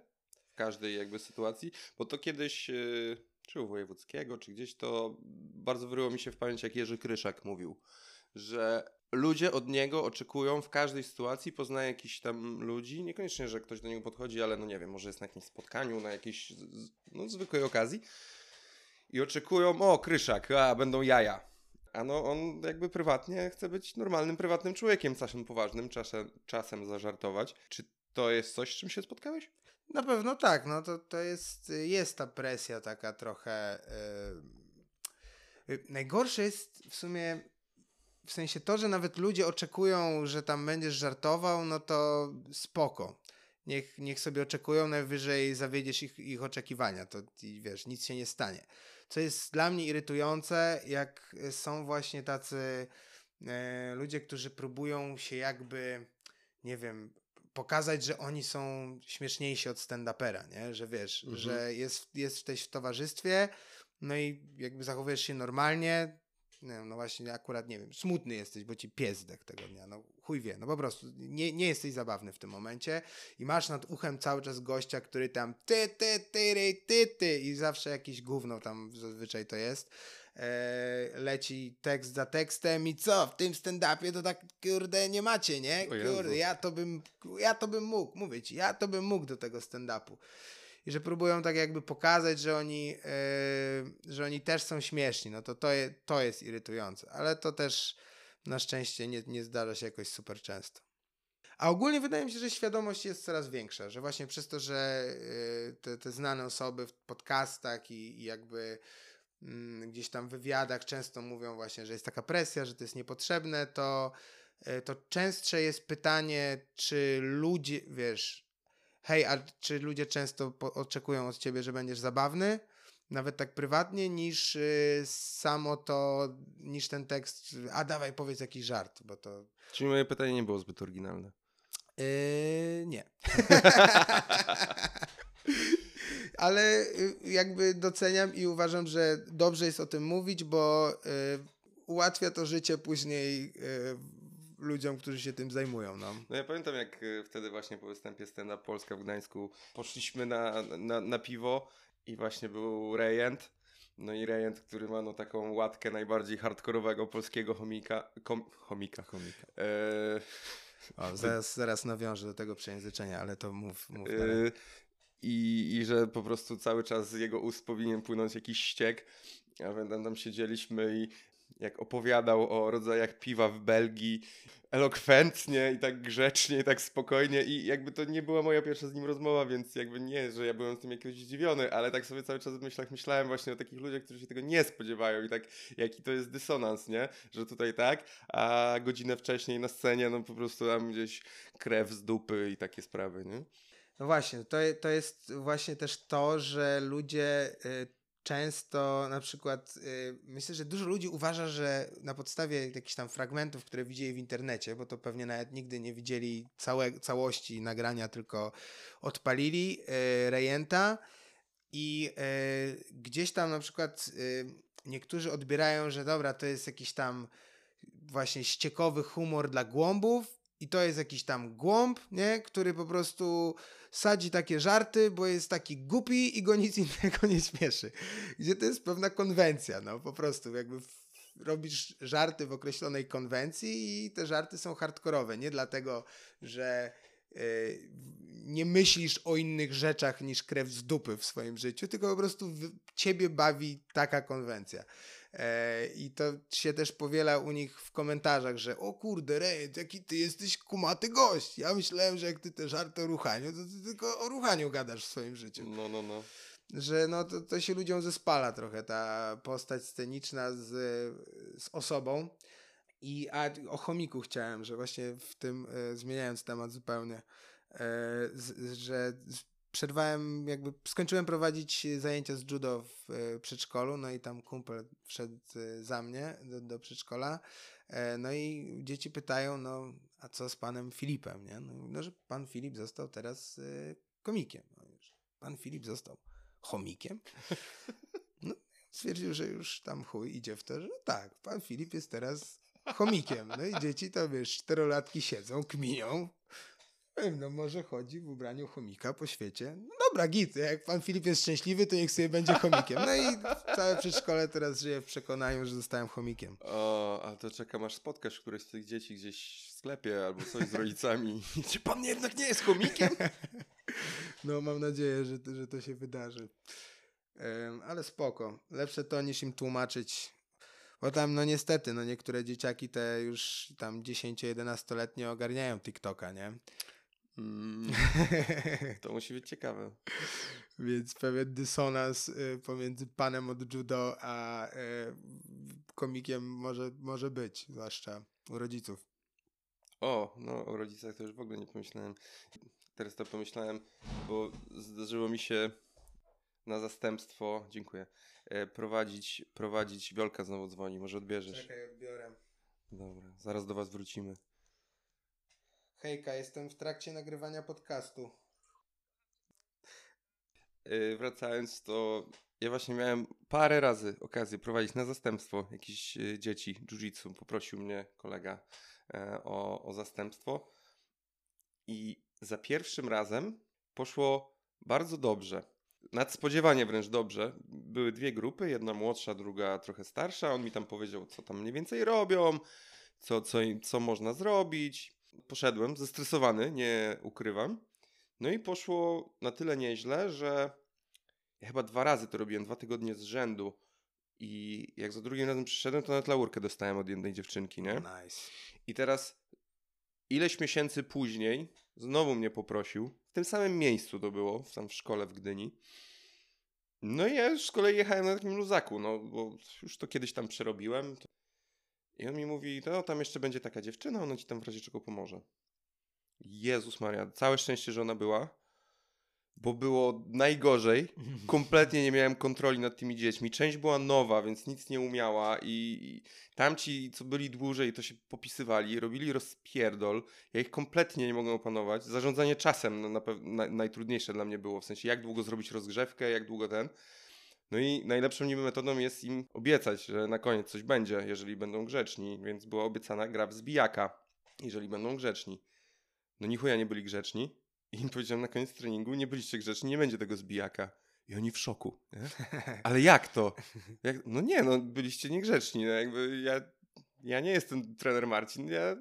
każdej jakby sytuacji, bo to kiedyś, yy, czy u Wojewódzkiego, czy gdzieś, to bardzo wyryło mi się w pamięć, jak Jerzy Kryszak mówił, że ludzie od niego oczekują w każdej sytuacji, poznaje jakichś tam ludzi, niekoniecznie, że ktoś do niego podchodzi, ale no nie wiem, może jest na jakimś spotkaniu, na jakiejś no, zwykłej okazji i oczekują, o, Kryszak, a będą jaja. A no on jakby prywatnie chce być normalnym, prywatnym człowiekiem, czasem poważnym, czasem, czasem zażartować. Czy to jest coś, z czym się spotkałeś? Na pewno tak, no to, to jest, jest ta presja taka trochę. Yy... Najgorsze jest w sumie w sensie to, że nawet ludzie oczekują, że tam będziesz żartował, no to spoko. Niech, niech sobie oczekują, najwyżej zawiedziesz ich, ich oczekiwania, to wiesz, nic się nie stanie. Co jest dla mnie irytujące, jak są właśnie tacy e, ludzie, którzy próbują się jakby, nie wiem, pokazać, że oni są śmieszniejsi od stand-upera, nie? Że wiesz, Mhm. że jest, jesteś w towarzystwie, no i jakby zachowujesz się normalnie, nie wiem, no właśnie akurat, nie wiem, smutny jesteś, bo ci pies zdechł tego dnia, no chuj wie, no po prostu nie, nie jesteś zabawny w tym momencie i masz nad uchem cały czas gościa, który tam ty, ty, ty, ry, ty, ty i zawsze jakieś gówno tam zazwyczaj to jest. E, leci tekst za tekstem i co, w tym stand-upie to tak kurde nie macie, nie? Kurde, ja to bym, ja to bym mógł, mówię ci, ja to bym mógł do tego stand-upu. I że próbują tak jakby pokazać, że oni, e, że oni też są śmieszni, no to to, je, to jest irytujące, ale to też na szczęście nie, nie zdarza się jakoś super często. A ogólnie wydaje mi się, że świadomość jest coraz większa, że właśnie przez to, że y, te, te znane osoby w podcastach i, i jakby gdzieś tam w wywiadach często mówią właśnie, że jest taka presja, że to jest niepotrzebne, to, y, to częstsze jest pytanie, czy ludzie, wiesz, hej, a czy ludzie często po- oczekują od ciebie, że będziesz zabawny? Nawet tak prywatnie, niż y, samo to, niż ten tekst, a dawaj powiedz jakiś żart, bo to Czyli moje pytanie nie było zbyt oryginalne. Yy, nie. Ale y, jakby doceniam i uważam, że dobrze jest o tym mówić, bo y, ułatwia to życie później y, ludziom, którzy się tym zajmują. No. No ja pamiętam jak y, wtedy właśnie po występie Up Polska w Gdańsku poszliśmy na, na, na piwo i właśnie był Rejent. No i Rejent, który ma no taką łatkę najbardziej hardkorowego polskiego chomika. Kom, chomika. Komika. E, O, zaraz, zaraz nawiążę do tego przejęzyczenia, ale to mów, mów e, i, I że po prostu cały czas z jego ust powinien płynąć jakiś ściek. A pamiętam, tam siedzieliśmy i jak opowiadał o rodzajach piwa w Belgii, elokwentnie i tak grzecznie i tak spokojnie i jakby to nie była moja pierwsza z nim rozmowa, więc jakby nie, że ja byłem z tym jakoś zdziwiony, ale tak sobie cały czas w myślach myślałem właśnie o takich ludziach, którzy się tego nie spodziewają i tak jaki to jest dysonans, nie? Że tutaj tak, a godzinę wcześniej na scenie no po prostu tam gdzieś krew z dupy i takie sprawy, nie? No właśnie, to, to jest właśnie też to, że ludzie y, często na przykład, y, myślę, że dużo ludzi uważa, że na podstawie jakichś tam fragmentów, które widzieli w internecie, bo to pewnie nawet nigdy nie widzieli całe, całości nagrania, tylko odpalili y, rejenta i gdzieś tam na przykład niektórzy odbierają, że dobra, to jest jakiś tam właśnie ściekowy humor dla głąbów i to jest jakiś tam głąb, nie? Który po prostu sadzi takie żarty, bo jest taki głupi i go nic innego nie śmieszy. Gdzie to jest pewna konwencja, no po prostu jakby robisz żarty w określonej konwencji i te żarty są hardkorowe. Nie dlatego, że y, nie myślisz o innych rzeczach niż krew z dupy w swoim życiu, tylko po prostu w, ciebie bawi taka konwencja. E, I to się też powiela u nich w komentarzach, że o kurde, Rejent, jaki ty jesteś kumaty gość. Ja myślałem, że jak ty te żarty o ruchaniu, to ty tylko o ruchaniu gadasz w swoim życiu. No, no, no. Że no to, to się ludziom zespala trochę ta postać sceniczna z, z osobą. I a, o chomiku chciałem, że właśnie w tym, e, zmieniając temat zupełnie, e, z, że przerwałem, jakby skończyłem prowadzić zajęcia z judo w e, przedszkolu, no i tam kumpel wszedł e, za mnie do, do przedszkola, e, no i dzieci pytają, no a co z panem Filipem, nie? No, no że pan Filip został teraz komikiem. No. Pan Filip został chomikiem? No, stwierdził, że już tam chuj idzie w to, że tak, pan Filip jest teraz chomikiem. No i dzieci to wiesz, czterolatki siedzą, kminią. No może chodzi w ubraniu chomika po świecie. No dobra, git, jak pan Filip jest szczęśliwy, to niech sobie będzie chomikiem. No i całe przedszkole teraz żyje w przekonaniu, że zostałem chomikiem. O, a to czekam aż spotkasz któreś z tych dzieci gdzieś w sklepie albo coś z rodzicami. Czy pan jednak nie jest chomikiem? No mam nadzieję, że, to- że to się wydarzy. Em, ale spoko. Lepsze to niż im tłumaczyć. Bo tam, no niestety, no niektóre dzieciaki te już tam 10-11-letnie ogarniają TikToka, nie? Mm, to musi być ciekawe. Więc pewien dysonans y, pomiędzy panem od judo a y, komikiem może, może być, zwłaszcza u rodziców. O, no o rodzicach to już w ogóle nie pomyślałem. Teraz to pomyślałem, bo zdarzyło mi się na zastępstwo, dziękuję, e, prowadzić, prowadzić, Wiolka znowu dzwoni, może odbierzesz. Czekaj, odbiorę. Dobra, zaraz do was wrócimy. Hejka, jestem w trakcie nagrywania podcastu. E, Wracając, to ja właśnie miałem parę razy okazję prowadzić na zastępstwo jakieś e, dzieci jiu-jitsu. Poprosił mnie kolega e, o, o zastępstwo i za pierwszym razem poszło bardzo dobrze. Nadspodziewanie wręcz dobrze. Były dwie grupy, jedna młodsza, druga trochę starsza. On mi tam powiedział, co tam mniej więcej robią, co, co, co można zrobić. Poszedłem zestresowany, nie ukrywam. No i poszło na tyle nieźle, że ja chyba dwa razy to robiłem, dwa tygodnie z rzędu. I jak za drugim razem przyszedłem, to nawet laurkę dostałem od jednej dziewczynki, nie? Nice. I teraz ileś miesięcy później znowu mnie poprosił. W tym samym miejscu to było, tam w szkole w Gdyni. No i ja już z kolei jechałem na takim luzaku, no bo już to kiedyś tam przerobiłem. I on mi mówi, no tam jeszcze będzie taka dziewczyna, ona ci tam w razie czego pomoże. Jezus Maria, całe szczęście, że ona była, bo było najgorzej. Kompletnie nie miałem kontroli nad tymi dziećmi. Część była nowa, więc nic nie umiała i, i tamci, co byli dłużej, to się popisywali, robili rozpierdol. Ja ich kompletnie nie mogłem opanować. Zarządzanie czasem na, na, na, najtrudniejsze dla mnie było, w sensie jak długo zrobić rozgrzewkę, jak długo ten. No i najlepszą niby metodą jest im obiecać, że na koniec coś będzie, jeżeli będą grzeczni, więc była obiecana gra w zbijaka, jeżeli będą grzeczni. No ni chuja nie byli grzeczni i im powiedziałem na koniec treningu, nie byliście grzeczni, nie będzie tego zbijaka. I oni w szoku. Nie? Ale jak to? Jak? No nie, no byliście niegrzeczni. No jakby ja, ja nie jestem trener Marcin, ja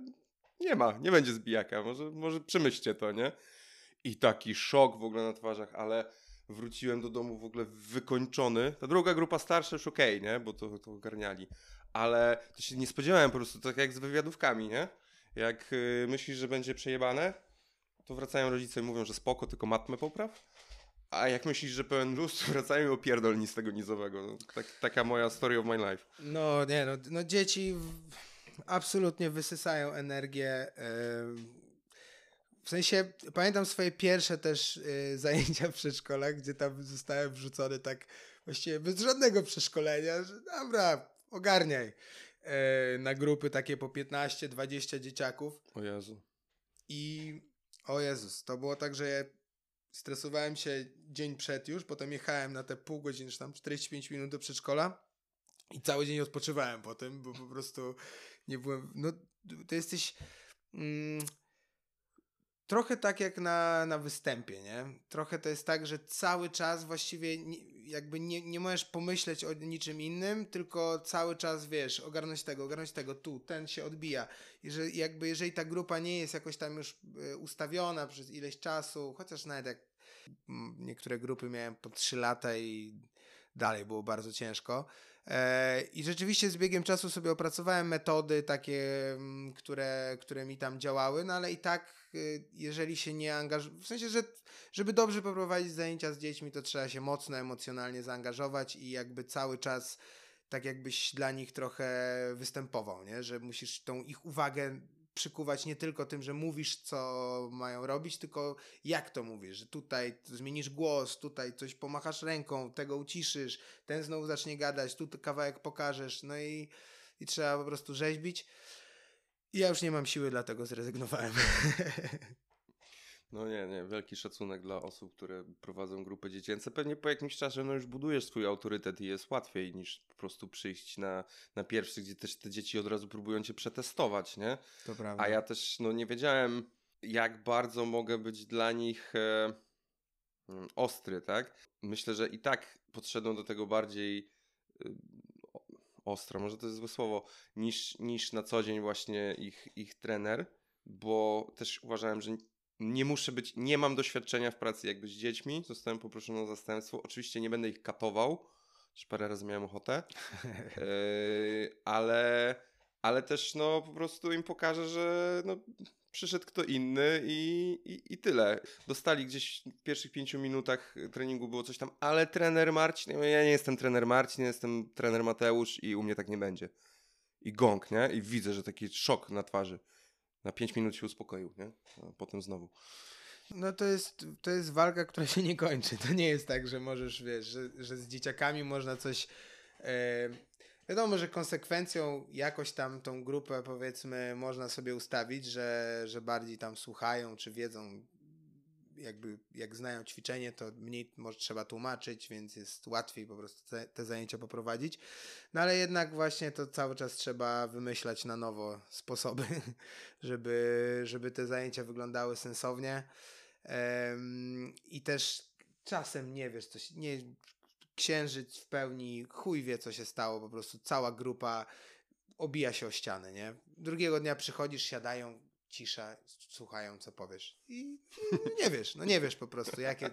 nie ma, nie będzie zbijaka. Może, może przemyślcie to, nie? I taki szok w ogóle na twarzach, ale wróciłem do domu w ogóle wykończony. Ta druga grupa starsza już okej, nie? Bo to, to ogarniali. Ale to się nie spodziewałem po prostu, tak jak z wywiadówkami, nie? Jak y, myślisz, że będzie przejebane, to wracają rodzice i mówią, że spoko, tylko matmę popraw. A jak myślisz, że pełen luz, wracają i opierdol nic tego nizowego. No, tak, taka moja story of my life. No nie, no, no dzieci w- absolutnie wysysają energię. em, W sensie pamiętam swoje pierwsze też y, zajęcia w przedszkolach, gdzie tam zostałem wrzucony tak właściwie bez żadnego przeszkolenia, że dobra, ogarniaj. E, na grupy takie po 15-20 dzieciaków. O Jezu. I o Jezus, to było tak, że ja stresowałem się dzień przed już, potem jechałem na te pół godziny, czy tam 45 minut do przedszkola i cały dzień odpoczywałem potem, bo po prostu nie byłem. No, to jesteś. Mm, trochę tak jak na, na występie, nie? Trochę to jest tak, że cały czas właściwie nie, jakby nie, nie możesz pomyśleć o niczym innym, tylko cały czas wiesz, ogarnąć tego, ogarnąć tego, tu, ten się odbija. Jeżeli, jakby jeżeli ta grupa nie jest jakoś tam już e, ustawiona przez ileś czasu, chociaż nawet jak mm, niektóre grupy miałem po 3 lata i dalej było bardzo ciężko. E, I rzeczywiście z biegiem czasu sobie opracowałem metody takie, mm, które, które mi tam działały, no ale i tak, jeżeli się nie angażować, w sensie, że żeby dobrze poprowadzić zajęcia z dziećmi, to trzeba się mocno emocjonalnie zaangażować i jakby cały czas tak jakbyś dla nich trochę występował, nie? Że musisz tą ich uwagę przykuwać nie tylko tym, że mówisz, co mają robić, tylko jak to mówisz, że tutaj zmienisz głos, tutaj coś pomachasz ręką, tego uciszysz, ten znowu zacznie gadać, tu kawałek pokażesz, no i, i trzeba po prostu rzeźbić. Ja już nie mam siły, dlatego zrezygnowałem. No nie, nie, wielki szacunek dla osób, które prowadzą grupy dziecięce. Pewnie po jakimś czasie no już budujesz swój autorytet i jest łatwiej niż po prostu przyjść na, na pierwszy, gdzie też te dzieci od razu próbują cię przetestować, nie? To prawda. A ja też no nie wiedziałem, jak bardzo mogę być dla nich e, mm, ostry, tak? Myślę, że i tak podszedłem do tego bardziej o- ostro, może to jest złe słowo, niż, niż na co dzień właśnie ich, ich trener, bo też uważałem, że nie muszę być, nie mam doświadczenia w pracy jakby z dziećmi, zostałem poproszony o zastępstwo. Oczywiście nie będę ich katował, już parę razy miałem ochotę, Yy, ale, ale też no po prostu im pokażę, że no, przyszedł kto inny i, i, i tyle. Dostali gdzieś w pierwszych pięciu minutach treningu było coś tam, ale trener Marcin, ja mówię, ja nie jestem trener Marcin, jestem trener Mateusz i u mnie tak nie będzie. I gong, nie? I widzę, że taki szok na twarzy. Na pięć minut się uspokoił, nie? A potem znowu. No to jest, to jest walka, która się nie kończy. To nie jest tak, że możesz, wiesz, że, że z dzieciakami można coś... E, wiadomo, że konsekwencją jakoś tam tą grupę, powiedzmy, można sobie ustawić, że, że bardziej tam słuchają, czy wiedzą, jakby jak znają ćwiczenie, to mniej może trzeba tłumaczyć, więc jest łatwiej po prostu te, te zajęcia poprowadzić. No ale jednak właśnie to cały czas trzeba wymyślać na nowo sposoby, żeby, żeby te zajęcia wyglądały sensownie. Em, I też czasem nie wiesz, coś, nie, księżyc w pełni, chuj wie co się stało, po prostu cała grupa obija się o ścianę, nie? Drugiego dnia przychodzisz, siadają, cisza, słuchają co powiesz i i nie wiesz, no nie wiesz po prostu jakie,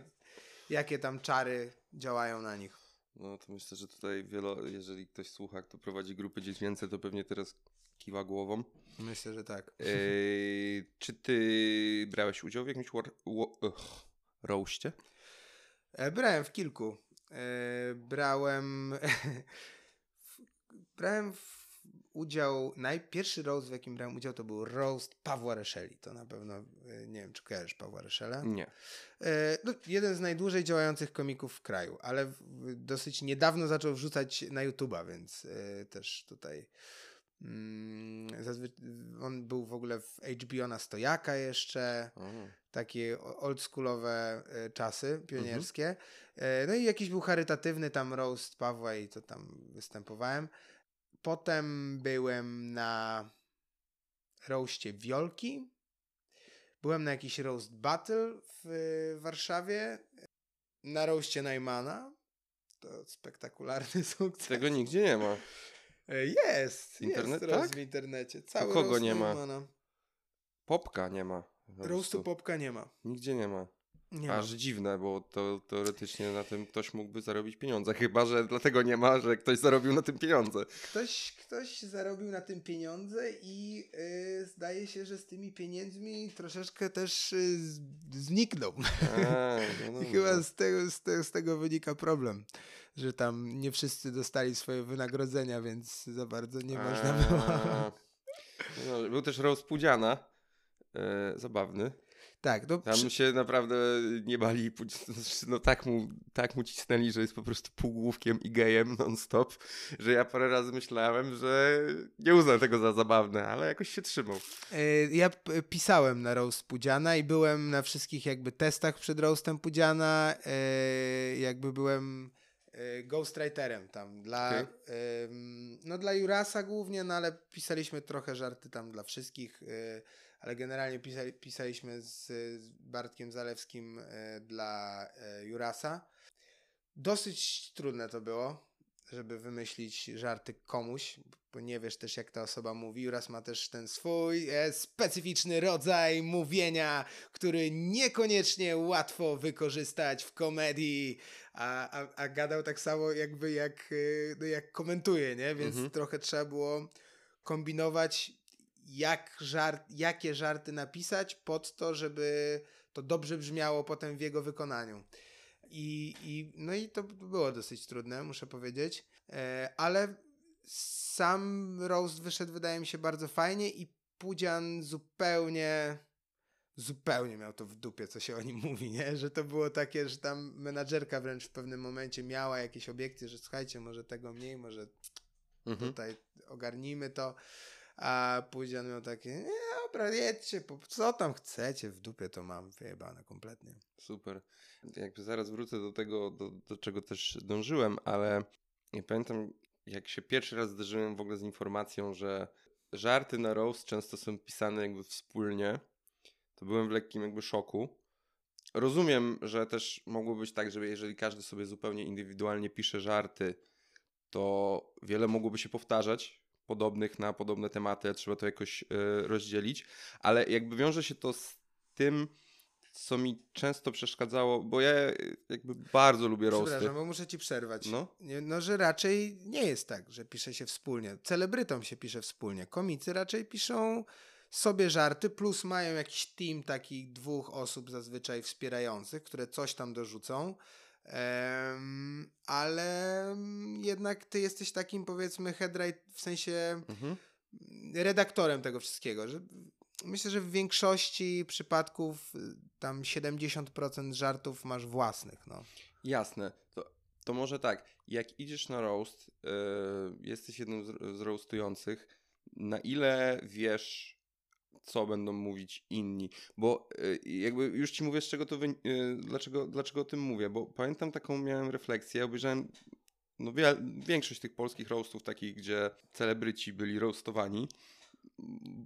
jakie tam czary działają na nich. No to myślę, że tutaj wielo, jeżeli ktoś słucha, kto prowadzi grupy dziecięce, to pewnie teraz kiwa głową. Myślę, że tak. Eee, czy ty brałeś udział w jakimś war, wo, ugh, roaście? E, Brałem w kilku. E, Brałem. brałem w udział. Najpierwszy roast, w jakim brałem udział, to był roast Pawła Reszeli. To na pewno. e, Nie wiem, czy kojarzysz Pawła Reszela. Nie. E, No, jeden z najdłużej działających komików w kraju, ale dosyć niedawno zaczął wrzucać na YouTube'a, więc też tutaj. Mm, on był w ogóle w HBO na stojaka jeszcze takie oldschoolowe e, czasy pionierskie. E, No i jakiś był charytatywny tam roast Pawła i to tam występowałem. Potem byłem na roastie Wiolki. Byłem na jakiś roast battle w e, Warszawie. Na roastie Najmana. To spektakularny sukces. Tego nigdzie nie ma. Jest, Internet, jest tak? w internecie. Cały kogo nie ma? Popka nie ma. Roastu. Popka nie ma. Nigdzie nie ma. Nie ma. Aż dziwne, bo to teoretycznie na tym ktoś mógłby zarobić pieniądze. Chyba, że dlatego nie ma, że ktoś zarobił na tym pieniądze. Ktoś, ktoś zarobił na tym pieniądze i y, zdaje się, że z tymi pieniędzmi troszeczkę też y, z- zniknął. A, no chyba z tego, z, tego, z tego wynika problem, że tam nie wszyscy dostali swoje wynagrodzenia, więc za bardzo nie można było. A, No, był też roast Pudziana. E, zabawny. Tak, no, Tam przy, się naprawdę nie bali. No tak mu, tak mu cisnęli, że jest po prostu półgłówkiem i gejem non-stop, że ja parę razy myślałem, że nie uznam tego za zabawne, ale jakoś się trzymał. y, ja pisałem na roast Pudziana i byłem na wszystkich jakby testach przed roastem Pudziana, y, jakby byłem ghostwriterem tam dla, Okej. ym, no dla Jurasa głównie, no ale pisaliśmy trochę żarty tam dla wszystkich, ale generalnie pisali, pisaliśmy z, Bartkiem Zalewskim y, dla y, Jurasa. Dosyć trudne to było, żeby wymyślić żarty komuś, bo nie wiesz też jak ta osoba mówi. Juras ma też ten swój e, specyficzny rodzaj mówienia, który niekoniecznie łatwo wykorzystać w komedii, a, a, a gadał tak samo jakby jak, e, no jak komentuje, nie? Więc Mhm. trochę trzeba było kombinować jak żart, jakie żarty napisać pod to, żeby to dobrze brzmiało potem w jego wykonaniu. I, i, no i to było dosyć trudne, muszę powiedzieć. E, ale sam roast wyszedł, wydaje mi się, bardzo fajnie i Pudzian zupełnie zupełnie miał to w dupie, co się o nim mówi, nie? Że to było takie, że tam menadżerka wręcz w pewnym momencie miała jakieś obiekcje, że słuchajcie, może tego mniej, może Mhm. tutaj ogarnijmy to, a Pudzian miał takie, nie, dobra, jedźcie, co tam chcecie, w dupie to mam, wyjebane kompletnie. Super. Jakby zaraz wrócę do tego, do, do czego też dążyłem, ale ja pamiętam, jak się pierwszy raz zderzyłem w ogóle z informacją, że żarty na roast często są pisane jakby wspólnie, to byłem w lekkim jakby szoku. Rozumiem, że też mogło być tak, że jeżeli każdy sobie zupełnie indywidualnie pisze żarty, to wiele mogłoby się powtarzać, podobnych na podobne tematy, trzeba to jakoś y, rozdzielić, ale jakby wiąże się to z tym, co mi często przeszkadzało, bo ja y, jakby bardzo lubię roasty. Przepraszam, bo muszę ci przerwać. No. No, że raczej nie jest tak, że pisze się wspólnie. Celebrytom się pisze wspólnie. Komicy raczej piszą sobie żarty, plus mają jakiś team takich dwóch osób zazwyczaj wspierających, które coś tam dorzucą. Em, ale jednak ty jesteś takim powiedzmy headwrite, w sensie Mhm. redaktorem tego wszystkiego. Że myślę, że w większości przypadków tam 70% żartów masz własnych. No. Jasne. To, to może tak, jak idziesz na roast, y, jesteś jednym z, z roastujących, na ile wiesz, co będą mówić inni? Bo y, jakby już ci mówię, z czego to wy, y, dlaczego, dlaczego o tym mówię, bo pamiętam taką miałem refleksję, obejrzałem no, wie, większość tych polskich roastów, takich, gdzie celebryci byli roastowani.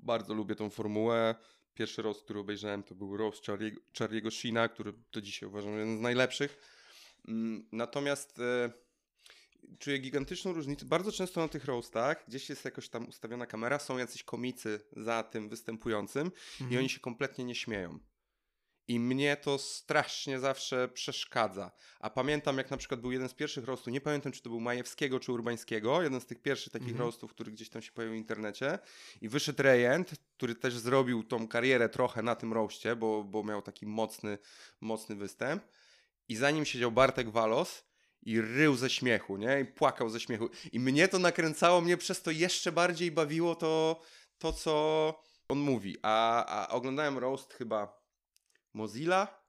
Bardzo lubię tą formułę. Pierwszy roast, który obejrzałem, to był roast Charlie'ego, Charlie'ego Sheena, który do dzisiaj uważam jeden z najlepszych. Mm, Natomiast e, czuję gigantyczną różnicę. Bardzo często na tych roastach gdzieś jest jakoś tam ustawiona kamera, są jacyś komicy za tym występującym i oni się kompletnie nie śmieją. I mnie to strasznie zawsze przeszkadza. A pamiętam, jak na przykład był jeden z pierwszych roastów, nie pamiętam, czy to był Majewskiego, czy Urbańskiego, jeden z tych pierwszych takich Mhm. roastów, który gdzieś tam się pojawił w internecie. I wyszedł Rejent, który też zrobił tą karierę trochę na tym roaście, bo, bo miał taki mocny, mocny występ. I za nim siedział Bartek Walos i rył ze śmiechu, nie? I płakał ze śmiechu. I mnie to nakręcało, mnie przez to jeszcze bardziej bawiło to, to co on mówi. A, a oglądałem roast chyba Mozilla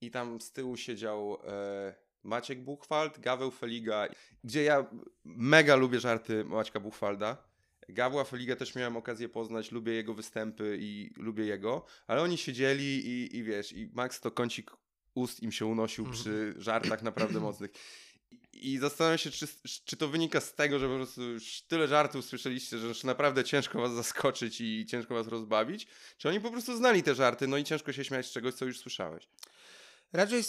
i tam z tyłu siedział e, Maciek Buchwald, Gaweł Feliga, gdzie ja mega lubię żarty Maćka Buchwalda. Gawła Feliga też miałem okazję poznać, lubię jego występy i lubię jego, ale oni siedzieli i, i wiesz, i Max to kącik ust im się unosił Mhm. przy żartach naprawdę mocnych. I- zastanawiam się, czy, czy to wynika z tego, że po prostu już tyle żartów słyszeliście, że już naprawdę ciężko was zaskoczyć i ciężko was rozbawić, czy oni po prostu znali te żarty, no i ciężko się śmiać z czegoś, co już słyszałeś. Raczej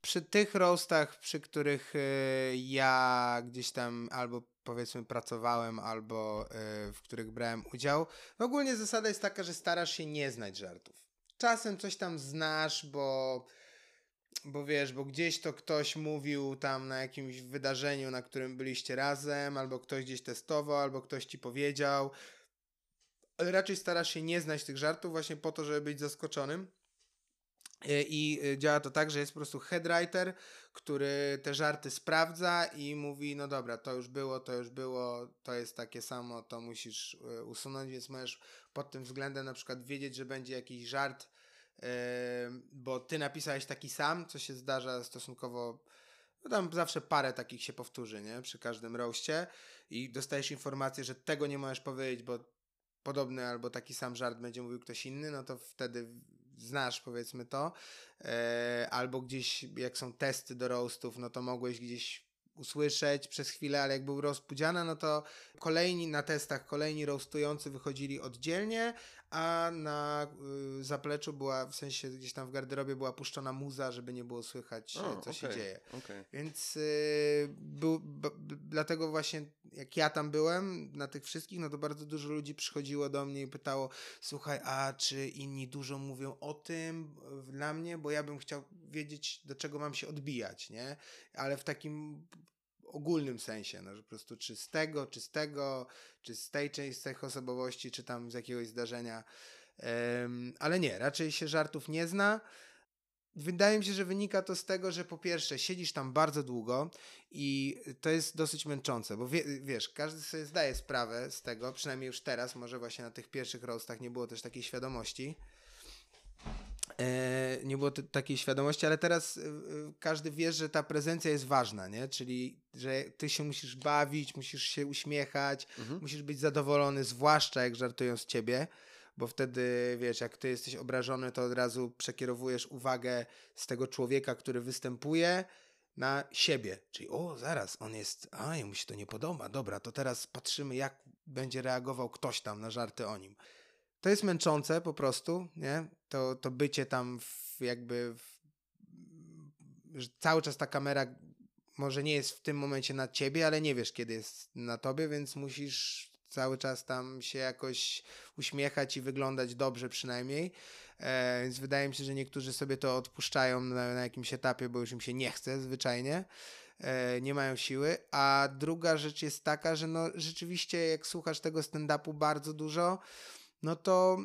przy tych roastach, przy których y, ja gdzieś tam albo powiedzmy pracowałem, albo y, w których brałem udział, no ogólnie zasada jest taka, że starasz się nie znać żartów. Czasem coś tam znasz, bo, bo wiesz, bo gdzieś to ktoś mówił tam na jakimś wydarzeniu, na którym byliście razem, albo ktoś gdzieś testował, albo ktoś ci powiedział. Ale raczej starasz się nie znać tych żartów właśnie po to, żeby być zaskoczonym. E, I y, działa to tak, że jest po prostu headwriter, który te żarty sprawdza i mówi, no dobra, to już było, to już było, to jest takie samo, to musisz y, usunąć, więc możesz pod tym względem na przykład wiedzieć, że będzie jakiś żart, bo ty napisałeś taki sam, co się zdarza stosunkowo, no tam zawsze parę takich się powtórzy, nie, przy każdym roście. I dostajesz informację, że tego nie możesz powiedzieć, bo podobny albo taki sam żart będzie mówił ktoś inny, no to wtedy znasz powiedzmy to, e, albo gdzieś jak są testy do roastów, no to mogłeś gdzieś usłyszeć przez chwilę, ale jak był roast Pudziana, no to kolejni na testach, kolejni roastujący wychodzili oddzielnie, a na y, zapleczu była, w sensie gdzieś tam w garderobie była puszczona muza, żeby nie było słychać, O, co się okej, dzieje. okej. Więc y, był, b, b, dlatego właśnie jak ja tam byłem na tych wszystkich, no to bardzo dużo ludzi przychodziło do mnie i pytało, słuchaj, a czy inni dużo mówią o tym dla mnie, bo ja bym chciał wiedzieć, do czego mam się odbijać, nie? Ale w takim ogólnym sensie, no, że po prostu czy z tego, czy z tego, czy z tej części, z tych osobowości, czy tam z jakiegoś zdarzenia. Em, ale nie, raczej się żartów nie zna. wydaje mi się, że wynika to z tego, że po pierwsze siedzisz tam bardzo długo i to jest dosyć męczące, bo wie, wiesz, każdy sobie zdaje sprawę z tego, przynajmniej już teraz, może właśnie na tych pierwszych roastach nie było też takiej świadomości, nie było takiej świadomości, ale teraz e, każdy wie, że ta prezencja jest ważna, nie? Czyli, że ty się musisz bawić, musisz się uśmiechać, mhm. musisz być zadowolony, zwłaszcza jak żartują z ciebie, bo wtedy, wiesz, jak ty jesteś obrażony, to od razu przekierowujesz uwagę z tego człowieka, który występuje, na siebie. Czyli, o, zaraz, on jest, a, mu się to nie podoba, dobra, to teraz patrzymy, jak będzie reagował ktoś tam na żarty o nim to jest męczące po prostu, nie? To, to bycie tam w, jakby w, że cały czas ta kamera może nie jest w tym momencie na ciebie, ale nie wiesz kiedy jest na tobie, więc musisz cały czas tam się jakoś uśmiechać i wyglądać dobrze przynajmniej. E, więc wydaje mi się, że niektórzy sobie to odpuszczają na, na jakimś etapie, bo już im się nie chce zwyczajnie. E, nie mają siły. A druga rzecz jest taka, że no rzeczywiście jak słuchasz tego stand-upu bardzo dużo, no to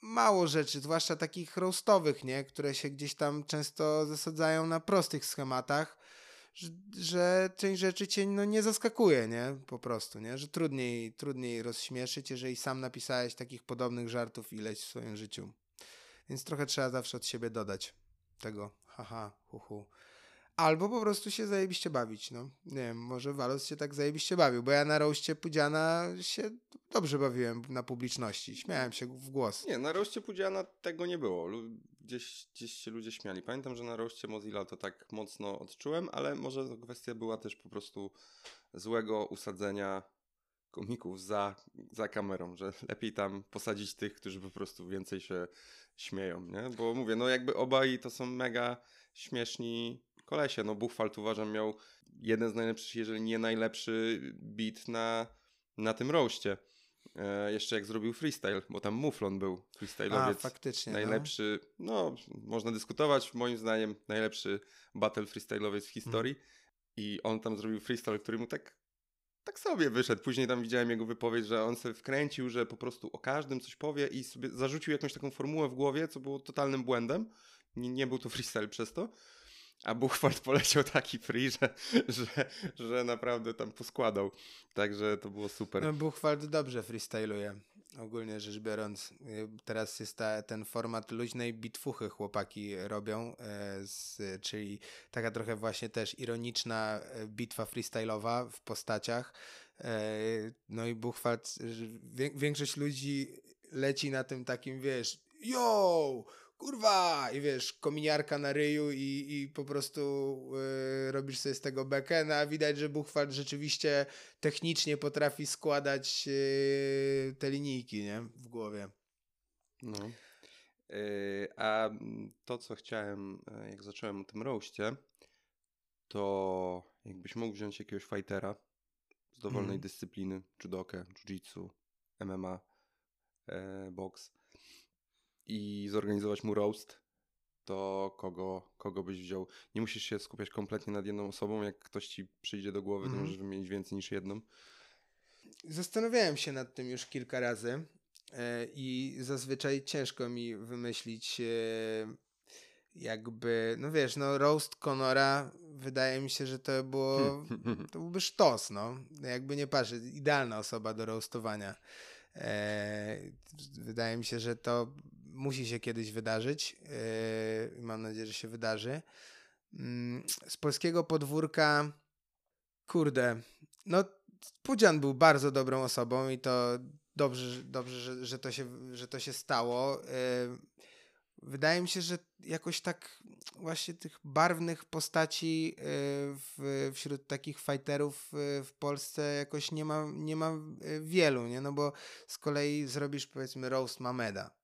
mało rzeczy, zwłaszcza takich roastowych, nie? które się gdzieś tam często zasadzają na prostych schematach, że, że część rzeczy cię no, nie zaskakuje, nie? Po prostu, nie? Że trudniej, trudniej rozśmieszyć, jeżeli sam napisałeś takich podobnych żartów ileś w swoim życiu. Więc trochę trzeba zawsze od siebie dodać tego haha, hu, hu. Albo po prostu się zajebiście bawić, no. Nie wiem, może Walos się tak zajebiście bawił, bo ja na roście Pudziana się dobrze bawiłem na publiczności. Śmiałem się w głos. Nie, na roście Pudziana tego nie było. Gdzieś, gdzieś się ludzie śmiali. Pamiętam, że na roście Mozilla to tak mocno odczułem, ale może to kwestia była też po prostu złego usadzenia komików za, za kamerą, że lepiej tam posadzić tych, którzy po prostu więcej się śmieją, nie? Bo mówię, no jakby obaj to są mega śmieszni kolesie. No Buchwald uważam miał jeden z najlepszych, jeżeli nie najlepszy beat na, na tym roście. E, jeszcze jak zrobił freestyle, bo tam Muflon był freestyle'owiec. A, faktycznie. No. Najlepszy, no. no. można dyskutować, moim zdaniem najlepszy battle freestyle'owiec w historii. Hmm. I on tam zrobił freestyle, który mu tak, tak sobie wyszedł. Później tam widziałem jego wypowiedź, że on sobie wkręcił, że po prostu o każdym coś powie i sobie zarzucił jakąś taką formułę w głowie, co było totalnym błędem. Nie, nie był to freestyle przez to. A Buchwald poleciał taki free, że, że, że naprawdę tam poskładał. Także to było super. No, Buchwald dobrze freestyluje. Ogólnie rzecz biorąc, teraz jest ta, ten format luźnej bitfuchy chłopaki robią, e, z, czyli taka trochę właśnie też ironiczna e, bitwa freestyle'owa w postaciach. E, no i Buchwald, większość ludzi leci na tym takim, wiesz, yo, kurwa! I wiesz, kominiarka na ryju i, i po prostu yy, robisz sobie z tego bekę, no a widać, że Buchwald rzeczywiście technicznie potrafi składać yy, te linijki, nie? W głowie. No. Yy, a to, co chciałem, e, jak zacząłem o tym roście, to jakbyś mógł wziąć jakiegoś fightera z dowolnej mm. dyscypliny, judokę, jiu-jitsu, MMA, e, boks, i zorganizować mu roast, to kogo, kogo byś wziął? Nie musisz się skupiać kompletnie nad jedną osobą. Jak ktoś ci przyjdzie do głowy, to mm. możesz wymienić więcej niż jedną. Zastanawiałem się nad tym już kilka razy yy, i zazwyczaj ciężko mi wymyślić yy, jakby, no wiesz, no roast Conora wydaje mi się, że to było, to byłby sztos, no. Jakby nie patrzeć, idealna osoba do roastowania. E, wydaje mi się, że to musi się kiedyś wydarzyć. Yy, mam nadzieję, że się wydarzy. Mm, z polskiego podwórka, kurde, no Pudzian był bardzo dobrą osobą i to dobrze, dobrze że, że, to, się, że to się stało. Yy, wydaje mi się, że jakoś tak właśnie tych barwnych postaci yy, w, wśród takich fighterów w Polsce jakoś nie ma, nie ma wielu, nie? No bo z kolei zrobisz powiedzmy roast Mameda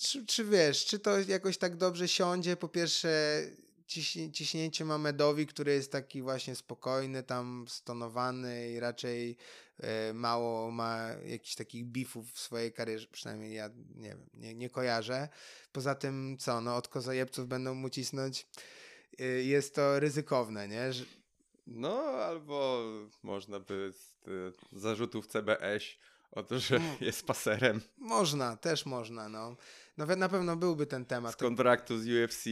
czy, czy wiesz, czy to jakoś tak dobrze siądzie? Po pierwsze, ciśnięcie ciśnięcie Mamedowi, który jest taki właśnie spokojny, tam stonowany i raczej e, mało ma jakichś takich bifów w swojej karierze, przynajmniej ja nie wiem, nie, nie kojarzę. Poza tym, co, no od kozajebców będą mu cisnąć. E, jest to ryzykowne, nie? Że... No, albo można by z zarzutów CBS o to, że jest paserem. Można, też można, no. We- na pewno byłby ten temat. z kontraktu z UFC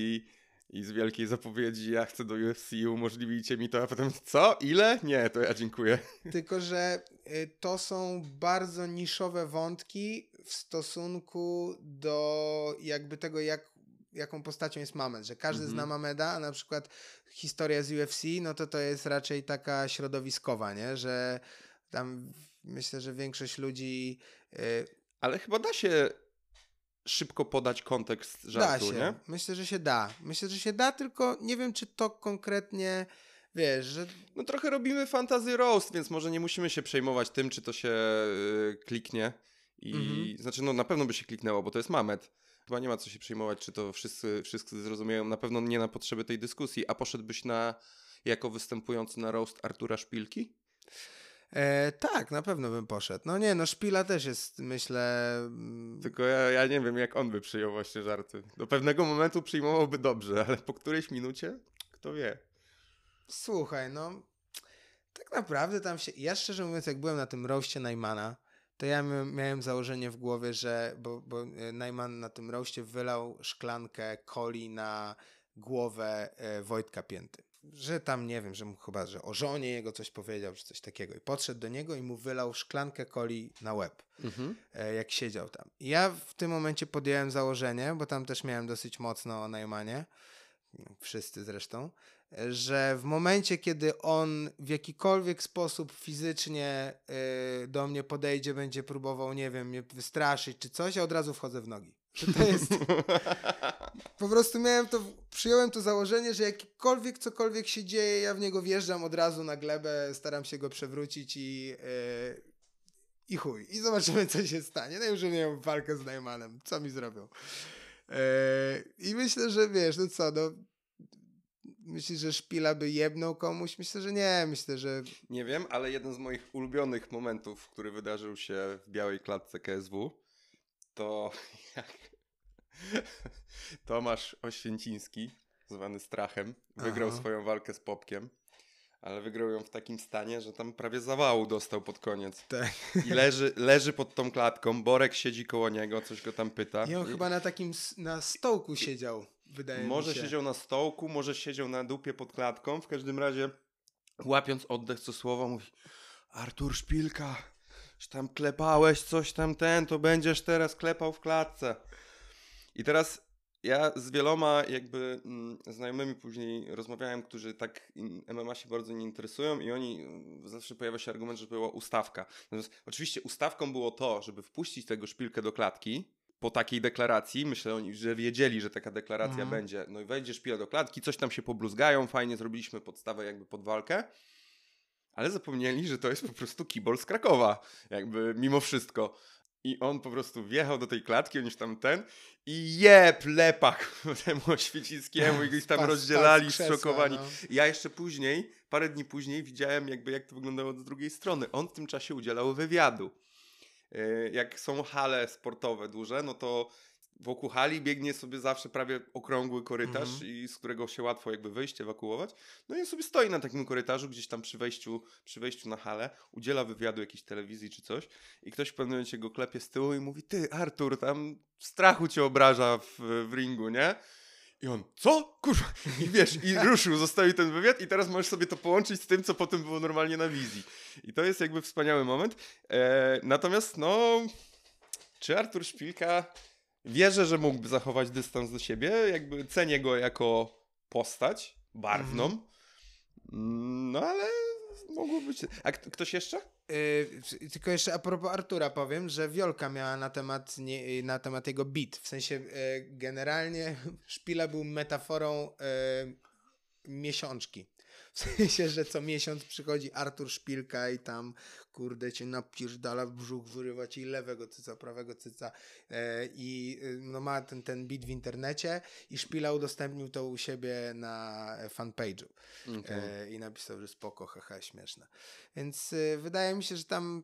i z wielkiej zapowiedzi, ja chcę do UFC, umożliwijcie mi to, a potem co? Ile? Nie, to ja dziękuję. Tylko, że y, to są bardzo niszowe wątki w stosunku do jakby tego, jak, jaką postacią jest Mamed, że każdy Mhm. zna Mameda, a na przykład historia z UFC, no to to jest raczej taka środowiskowa, nie? Że tam myślę, że większość ludzi y, Ale chyba da się szybko podać kontekst da żartu, się. nie? Myślę, że się da. Myślę, że się da, tylko nie wiem, czy to konkretnie, wiesz, że No trochę robimy fantasy roast, więc może nie musimy się przejmować tym, czy to się y, kliknie. I Mhm. znaczy, no na pewno by się kliknęło, bo to jest Mamet. Chyba nie ma co się przejmować, czy to wszyscy, wszyscy zrozumieją. Na pewno nie na potrzeby tej dyskusji. A poszedłbyś na jako występujący na roast Artura Szpilki? E, tak, na pewno bym poszedł. No nie, no Szpila też jest, myślę... mm, Tylko ja, ja nie wiem, jak on by przyjął właśnie żarty. Do pewnego momentu przyjmowałby dobrze, ale po którejś minucie, kto wie. Słuchaj, no... Tak naprawdę tam się... Ja szczerze mówiąc, jak byłem na tym roście Najmana, to ja miałem, założenie w głowie, że... Bo, bo e, Najman na tym roście wylał szklankę coli na głowę e, Wojtka Pięty. Że tam, nie wiem, że mu chyba, że o żonie jego coś powiedział, czy coś takiego. I podszedł do niego i mu wylał szklankę coli na łeb. Mhm. e, jak siedział tam. I ja w tym momencie podjąłem założenie, bo tam też miałem dosyć mocno o Najmanie, wszyscy zresztą, że w momencie, kiedy on w jakikolwiek sposób fizycznie e, do mnie podejdzie, będzie próbował, nie wiem, mnie wystraszyć czy coś, ja od razu wchodzę w nogi. Że to jest... Po prostu miałem to, przyjąłem to założenie, że jakikolwiek, cokolwiek się dzieje, ja w niego wjeżdżam od razu na glebę, staram się go przewrócić i, e, i chuj. I zobaczymy, co się stanie. No już miałem walkę z Najmanem. Co mi zrobią? E, I myślę, że wiesz, no co, no myślisz, że szpila by jebnął komuś? Myślę, że nie. Myślę, że Nie wiem, ale jeden z moich ulubionych momentów, który wydarzył się w białej klatce KSW, to jak Tomasz Oświęciński, zwany Strachem, wygrał Aha. swoją walkę z Popkiem, ale wygrał ją w takim stanie, że tam prawie zawału dostał pod koniec. tak. I leży, leży pod tą klatką, Borek siedzi koło niego, coś go tam pyta. I on I- chyba na takim, na stołku siedział, wydaje Może mi się. siedział na stołku, może siedział na dupie pod klatką. W każdym razie, łapiąc oddech co słowo, mówi: Artur Szpilka, że tam klepałeś coś tam ten, to będziesz teraz klepał w klatce. I teraz ja z wieloma jakby mm, znajomymi później rozmawiałem, którzy tak MMA się bardzo nie interesują i oni mm, zawsze pojawia się argument, że była ustawka. Natomiast oczywiście ustawką było to, żeby wpuścić tego szpilkę do klatki po takiej deklaracji. Myślę, że wiedzieli, że taka deklaracja Mhm. będzie. No i wejdzie szpila do klatki, coś tam się pobluzgają, fajnie zrobiliśmy podstawę jakby pod walkę. Ale zapomnieli, że to jest po prostu kibol z Krakowa, jakby mimo wszystko. I on po prostu wjechał do tej klatki, on już tam ten i jeb, lepak temu Oświecińskiemu i go tam Spadł- rozdzielali, krzesła, zszokowani. no. Ja jeszcze później, parę dni później widziałem jakby jak to wyglądało z drugiej strony. On w tym czasie udzielał wywiadu. Yy, Jak są hale sportowe duże, no to wokół hali biegnie sobie zawsze prawie okrągły korytarz, Mhm. i z którego się łatwo jakby wyjść, ewakuować. No i on sobie stoi na takim korytarzu, gdzieś tam przy wejściu, przy wejściu na halę, udziela wywiadu jakiejś telewizji czy coś i ktoś w pewnym momencie go klepie z tyłu i mówi, ty Artur, tam strachu cię obraża w, w ringu, nie? I on, co? Kurwa. I wiesz, i ruszył, zostawił ten wywiad i teraz możesz sobie to połączyć z tym, co potem było normalnie na wizji. I to jest jakby wspaniały moment. E, natomiast, no, czy Artur Szpilka wierzę, że mógłby zachować dystans do siebie, jakby cenię go jako postać barwną. Mm, No ale mogło być. A ktoś jeszcze? Yy, tylko jeszcze a propos Artura powiem, że Wiolka miała na temat, nie, na temat jego beat. W sensie yy, generalnie Szpila był metaforą yy, miesiączki. W sensie, że co miesiąc przychodzi Artur Szpilka i tam kurde cię napierdala w brzuch, wyrywa ci lewego cyca, prawego cyca yy, i yy, no ma ten, ten beat w internecie i Szpila udostępnił to u siebie na fanpage'u. E, I napisał, że spoko, haha, śmieszne. Więc e, wydaje mi się, że tam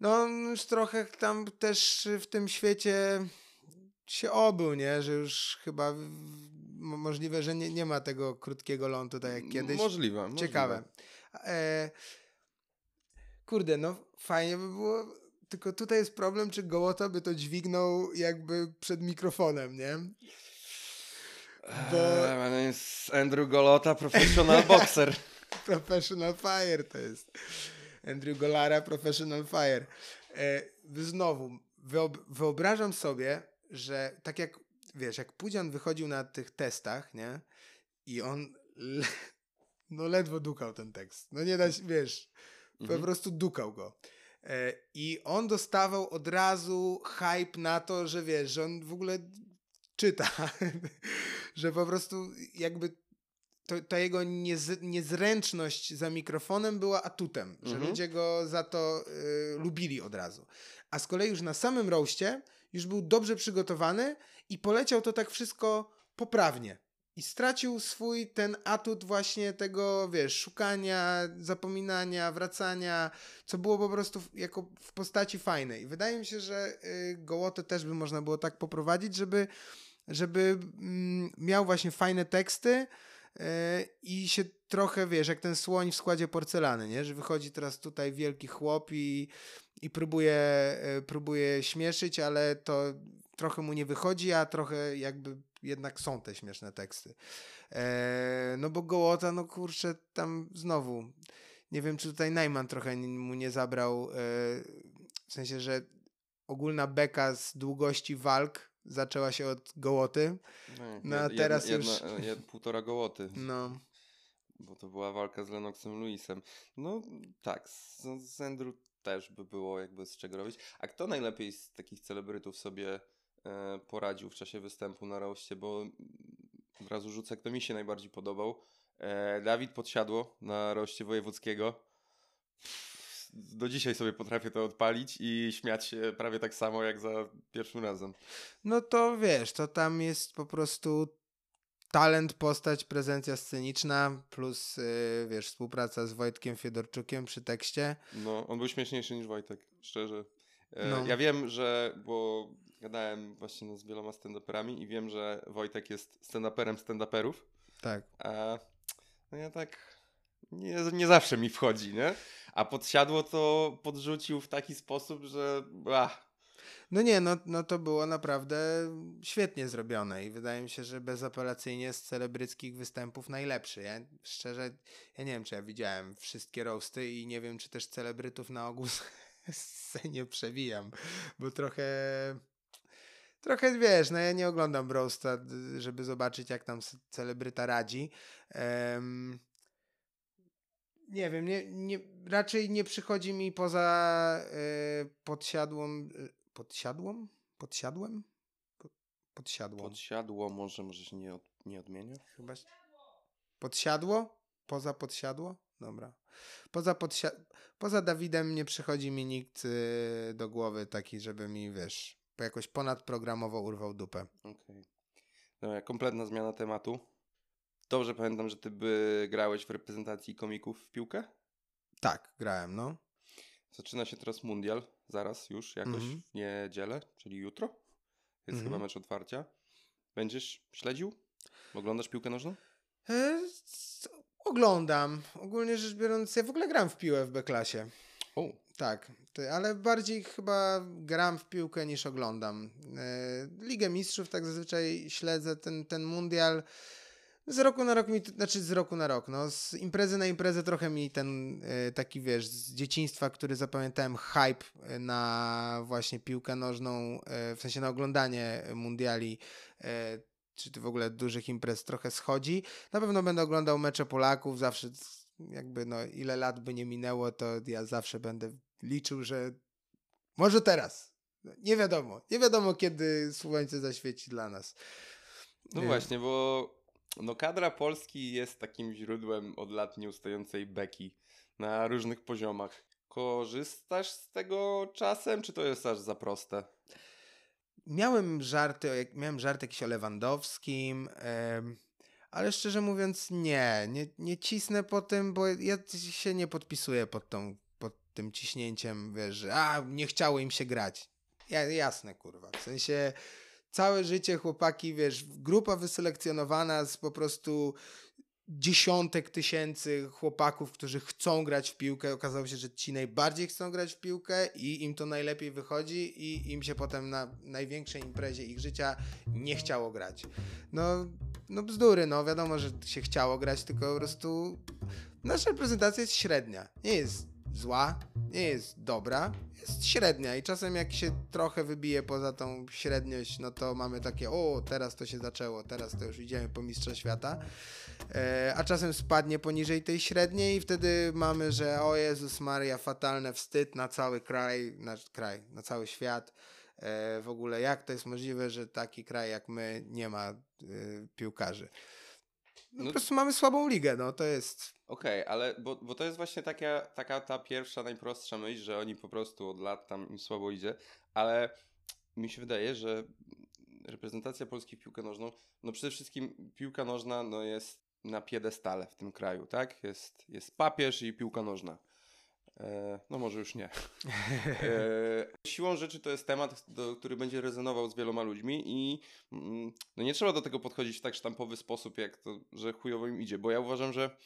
no już trochę tam też w tym świecie się obył, nie? Że już chyba możliwe, że nie, nie ma tego krótkiego lądu tak jak kiedyś. Możliwe. możliwe. Ciekawe. E, kurde, no fajnie by było tylko tutaj jest problem, czy Gołota by to dźwignął jakby przed mikrofonem, nie? Bo... Eee, jest Andrew Golota, professional boxer. professional Fire to jest. Andrew Golara, Professional Fire. E, znowu, wyobrażam sobie, że tak jak, wiesz, jak Pudzian wychodził na tych testach, nie? I on le no ledwo dukał ten tekst. No nie da się, wiesz, mhm. po prostu dukał go. E, I on dostawał od razu hype na to, że wiesz, że on w ogóle czyta, że po prostu jakby to, ta jego niez, niezręczność za mikrofonem była atutem, mhm. że ludzie go za to y, lubili od razu. A z kolei już na samym roście już był dobrze przygotowany i poleciał to tak wszystko poprawnie. I stracił swój ten atut właśnie tego, wiesz, szukania, zapominania, wracania, co było po prostu w, jako w postaci fajnej. Wydaje mi się, że y, Gołotę też by można było tak poprowadzić, żeby, żeby mm, miał właśnie fajne teksty, E, i się trochę, wiesz, jak ten słoń w składzie porcelany, nie? Że wychodzi teraz tutaj wielki chłop i, i próbuje, e, próbuje śmieszyć, ale to trochę mu nie wychodzi, a trochę jakby jednak są te śmieszne teksty. E, no bo Gołota, no kurczę, tam znowu, nie wiem, czy tutaj Najman trochę mu nie zabrał, e, w sensie, że ogólna beka z długości walk zaczęła się od gołoty. No, no a teraz jedna, już... Jedna, jed, półtora gołoty. No. Bo to była walka z Lennoxem Lewisem. No tak, z, z Andrew też by było jakby z czego robić. A kto najlepiej z takich celebrytów sobie e, poradził w czasie występu na roście? Bo od razu rzucę, kto mi się najbardziej podobał. E, Dawid Podsiadło na roście wojewódzkiego do dzisiaj sobie potrafię to odpalić i śmiać się prawie tak samo jak za pierwszym razem. No to wiesz, to tam jest po prostu talent, postać, prezencja sceniczna plus yy, wiesz, współpraca z Wojtkiem Fiedorczukiem przy tekście. No, on był śmieszniejszy niż Wojtek, szczerze. E, no. Ja wiem, że, bo gadałem właśnie no, z wieloma stand-uperami i wiem, że Wojtek jest stand-uperem stand-uperów. Tak. A no ja tak nie, nie zawsze mi wchodzi, nie? A podsiadło to podrzucił w taki sposób, że. Ach. No nie, no, no to było naprawdę świetnie zrobione i wydaje mi się, że bezapelacyjnie z celebryckich występów najlepszy. Ja szczerze, ja nie wiem, czy ja widziałem wszystkie roasty i nie wiem, czy też celebrytów na ogół scenie przewijam, bo trochę trochę wiesz, no ja nie oglądam roasta, żeby zobaczyć jak tam celebryta radzi. Um, nie wiem, nie, nie, raczej nie przychodzi mi poza y, podsiadłą. Podsiadłą? Podsiadłem? Pod, podsiadłą. Podsiadło, może, może się nie, od, nie odmienia? Chyba. Podsiadło? Poza podsiadło? Dobra. Poza, podsia- poza Dawidem nie przychodzi mi nikt y, do głowy taki, żeby mi, wiesz, jakoś ponadprogramowo urwał dupę. Okej. Okay. kompletna zmiana tematu. Dobrze pamiętam, że ty by grałeś w reprezentacji komików w piłkę? Tak, grałem, no. Zaczyna się teraz mundial, zaraz już, jakoś mm -hmm. w niedzielę, czyli jutro. Jest mm -hmm. chyba mecz otwarcia. Będziesz śledził? Oglądasz piłkę nożną? E, oglądam. Ogólnie rzecz biorąc, ja w ogóle gram w piłę w B-klasie. O. Tak, ale bardziej chyba gram w piłkę niż oglądam. E, Ligę Mistrzów tak zazwyczaj śledzę ten, ten mundial. Z roku na rok mi, znaczy z roku na rok, no z imprezy na imprezę trochę mi ten y, taki, wiesz, z dzieciństwa, który zapamiętałem hype e, na właśnie piłkę nożną, y, w sensie na oglądanie mundiali, y, czy w ogóle dużych imprez trochę schodzi. Na pewno będę oglądał mecze Polaków, zawsze jakby no ile lat by nie minęło, to ja zawsze będę liczył, że może teraz. Nie wiadomo, nie wiadomo kiedy słońce zaświeci dla nas. No właśnie, bo no kadra Polski jest takim źródłem od lat nieustającej beki na różnych poziomach. Korzystasz z tego czasem, czy to jest aż za proste? Miałem żarty, miałem żart jakiś o Lewandowskim, ale szczerze mówiąc nie, nie, nie cisnę po tym, bo ja się nie podpisuję pod, tą, pod tym ciśnięciem, wiesz, że a, nie chciało im się grać. Ja, jasne, kurwa, w sensie całe życie chłopaki, wiesz, grupa wyselekcjonowana z po prostu dziesiątek tysięcy chłopaków, którzy chcą grać w piłkę. Okazało się, że ci najbardziej chcą grać w piłkę i im to najlepiej wychodzi i im się potem na największej imprezie ich życia nie chciało grać. No, no bzdury, no wiadomo, że się chciało grać, tylko po prostu nasza reprezentacja jest średnia. Nie jest zła, nie jest dobra, jest średnia i czasem jak się trochę wybije poza tą średniość, no to mamy takie, o teraz to się zaczęło, teraz to już idziemy po mistrza świata, e, a czasem spadnie poniżej tej średniej i wtedy mamy, że o Jezus Maria, fatalne wstyd na cały kraj, na kraj, na cały świat, e, w ogóle jak to jest możliwe, że taki kraj jak my nie ma e, piłkarzy. No, No- po prostu mamy słabą ligę, no to jest... Okej, ale bo, bo to jest właśnie taka, taka ta pierwsza, najprostsza myśl, że oni po prostu od lat tam im słabo idzie, ale mi się wydaje, że reprezentacja Polski w piłkę nożną, no przede wszystkim piłka nożna no jest na piedestale w tym kraju, tak? Jest, jest papież i piłka nożna. E, no może już nie. E, siłą rzeczy to jest temat, do, który będzie rezonował z wieloma ludźmi i mm, no nie trzeba do tego podchodzić w tak sztampowy sposób, jak to, że chujowo im idzie, bo ja uważam, że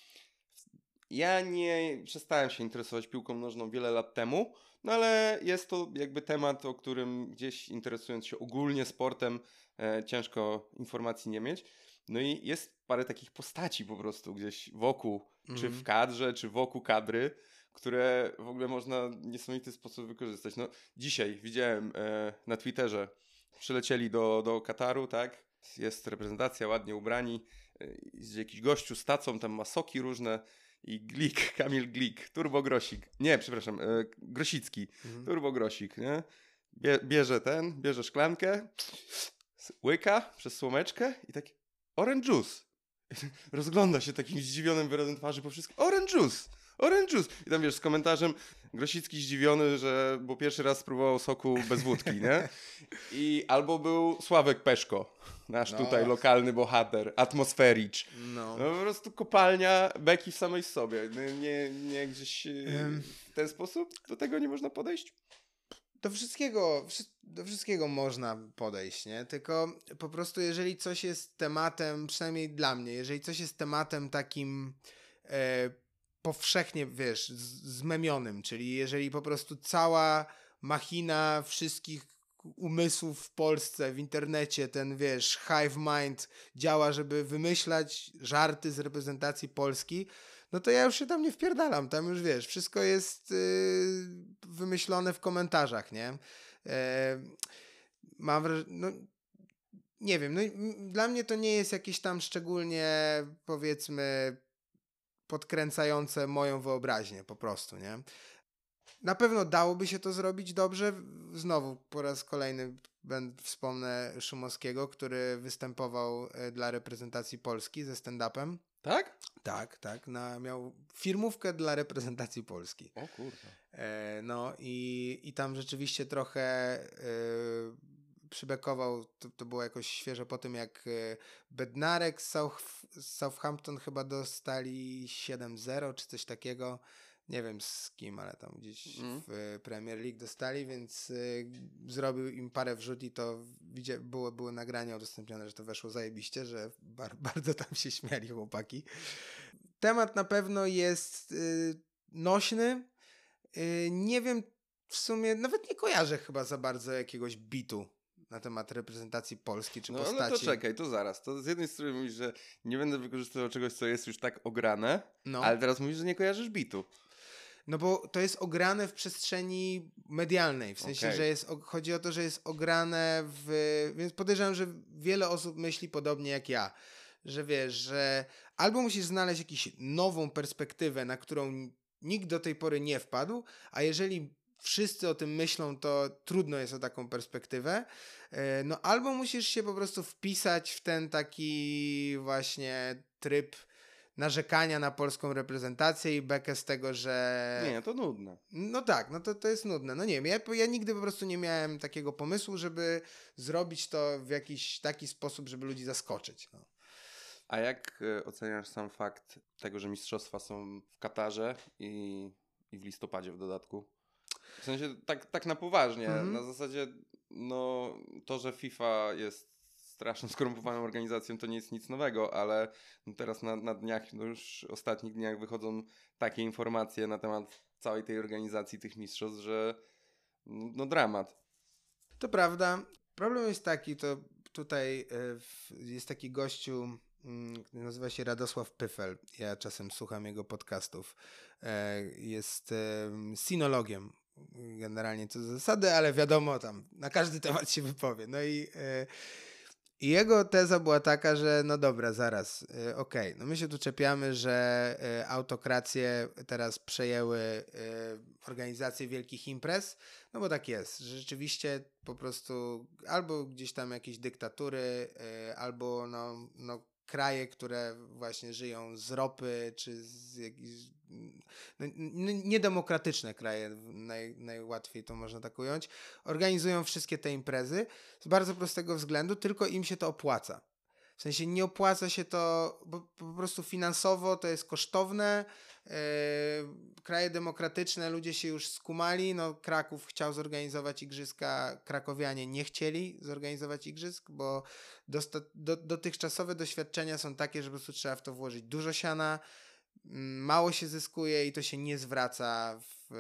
ja nie przestałem się interesować piłką nożną wiele lat temu, no ale jest to jakby temat, o którym gdzieś interesując się ogólnie sportem, e, ciężko informacji nie mieć. No i jest parę takich postaci po prostu gdzieś wokół, czy Mhm. w kadrze, czy wokół kadry, które w ogóle można w niesamowity sposób wykorzystać. No dzisiaj widziałem e, na Twitterze, przylecieli do, do Kataru, tak? Jest reprezentacja, ładnie ubrani, e, jest jakiś gościu z tacą, tam ma soki różne i Glik, Kamil Glik, Turbo Grosik, nie, przepraszam, e, Grosicki, Mhm. Turbo Grosik, nie? Bie, bierze ten, bierze szklankę, łyka przez słomeczkę i taki orange juice. Rozgląda się takim zdziwionym wyrazem twarzy po wszystkim. Orange juice! Orange juice! I tam wiesz, z komentarzem Grosicki zdziwiony, że bo pierwszy raz spróbował soku bez wódki, nie? I albo był Sławek Peszko, nasz No. tutaj lokalny bohater, atmosfericz. No. No po prostu kopalnia beki w samej sobie. Nie, nie, nie gdzieś Em. w ten sposób do tego nie można podejść? Do wszystkiego, wszy- do wszystkiego można podejść, nie? Tylko po prostu jeżeli coś jest tematem, przynajmniej dla mnie, jeżeli coś jest tematem takim e, powszechnie, wiesz, zmemionym, czyli jeżeli po prostu cała machina wszystkich umysłów w Polsce, w internecie, ten, wiesz, hive mind działa, żeby wymyślać żarty z reprezentacji Polski, no to ja już się tam nie wpierdalam. Tam już wiesz, wszystko jest yy, wymyślone w komentarzach, nie? E, mam wrażenie, no nie wiem, no dla mnie to nie jest jakieś tam szczególnie powiedzmy podkręcające moją wyobraźnię po prostu, nie? Na pewno dałoby się to zrobić dobrze. Znowu po raz kolejny będę wspomnę Szumowskiego, który występował e, dla reprezentacji Polski ze stand-upem. Tak? Tak, tak. Na, miał firmówkę dla reprezentacji Polski. O kurde. E, no i, i tam rzeczywiście trochę e, przybekował, to, to było jakoś świeżo po tym, jak e, Bednarek z, South, z Southampton chyba dostali 7-0 czy coś takiego. Nie wiem z kim, ale tam gdzieś Mm. w Premier League dostali, więc e, zrobił im parę wrzut i to widzia, było, było nagranie udostępnione, że to weszło zajebiście, że bar, bardzo tam się śmiali chłopaki. Temat na pewno jest y, nośny. Y, nie wiem, w sumie nawet nie kojarzę chyba za bardzo jakiegoś bitu na temat reprezentacji Polski czy No, postaci. no to czekaj, to zaraz. To z jednej strony mówisz, że nie będę wykorzystywał czegoś, co jest już tak ograne, No, ale teraz mówisz, że nie kojarzysz bitu. no bo to jest ograne w przestrzeni medialnej, w sensie, Okej. że jest, chodzi o to, że jest ograne w... Więc podejrzewam, że wiele osób myśli podobnie jak ja, że wiesz, że albo musisz znaleźć jakąś nową perspektywę, na którą nikt do tej pory nie wpadł, a jeżeli wszyscy o tym myślą, to trudno jest o taką perspektywę. E, No albo musisz się po prostu wpisać w ten taki właśnie tryb narzekania na polską reprezentację i bekę z tego, że... Nie, to nudne. No tak, no to, to jest nudne. No nie wiem, ja, ja nigdy po prostu nie miałem takiego pomysłu, żeby zrobić to w jakiś taki sposób, żeby ludzi zaskoczyć. No. A jak e, oceniasz sam fakt tego, że mistrzostwa są w Katarze i, i w listopadzie w dodatku? W sensie tak, tak na poważnie, Mhm. na zasadzie no to, że FIFA jest straszną skorumpowaną organizacją, to nie jest nic nowego, ale no teraz na, na dniach, no już ostatnich dniach wychodzą takie informacje na temat całej tej organizacji, tych mistrzostw, że no, no dramat. To prawda. Problem jest taki, to tutaj e, jest taki gościu, mm, nazywa się Radosław Pyfel. Ja czasem słucham jego podcastów. E, jest sinologiem. Generalnie co zasady, ale wiadomo, tam na każdy temat się wypowie. No i e, jego teza była taka, że no dobra, zaraz, yy, okej, okay, no my się tu czepiamy, że y, autokracje teraz przejęły organizację wielkich imprez, no bo tak jest, że rzeczywiście po prostu albo gdzieś tam jakieś dyktatury, albo no, no kraje, które właśnie żyją z ropy, czy z jakichś niedemokratyczne kraje, naj, najłatwiej to można tak ująć, organizują wszystkie te imprezy z bardzo prostego względu, tylko im się to opłaca. W sensie nie opłaca się to, bo po prostu finansowo to jest kosztowne. Yy, kraje demokratyczne, ludzie się już skumali. No, Kraków chciał zorganizować igrzyska, krakowianie nie chcieli zorganizować igrzysk, bo dosta- do, dotychczasowe doświadczenia są takie, że po prostu trzeba w to włożyć dużo siana, mało się zyskuje i to się nie zwraca w...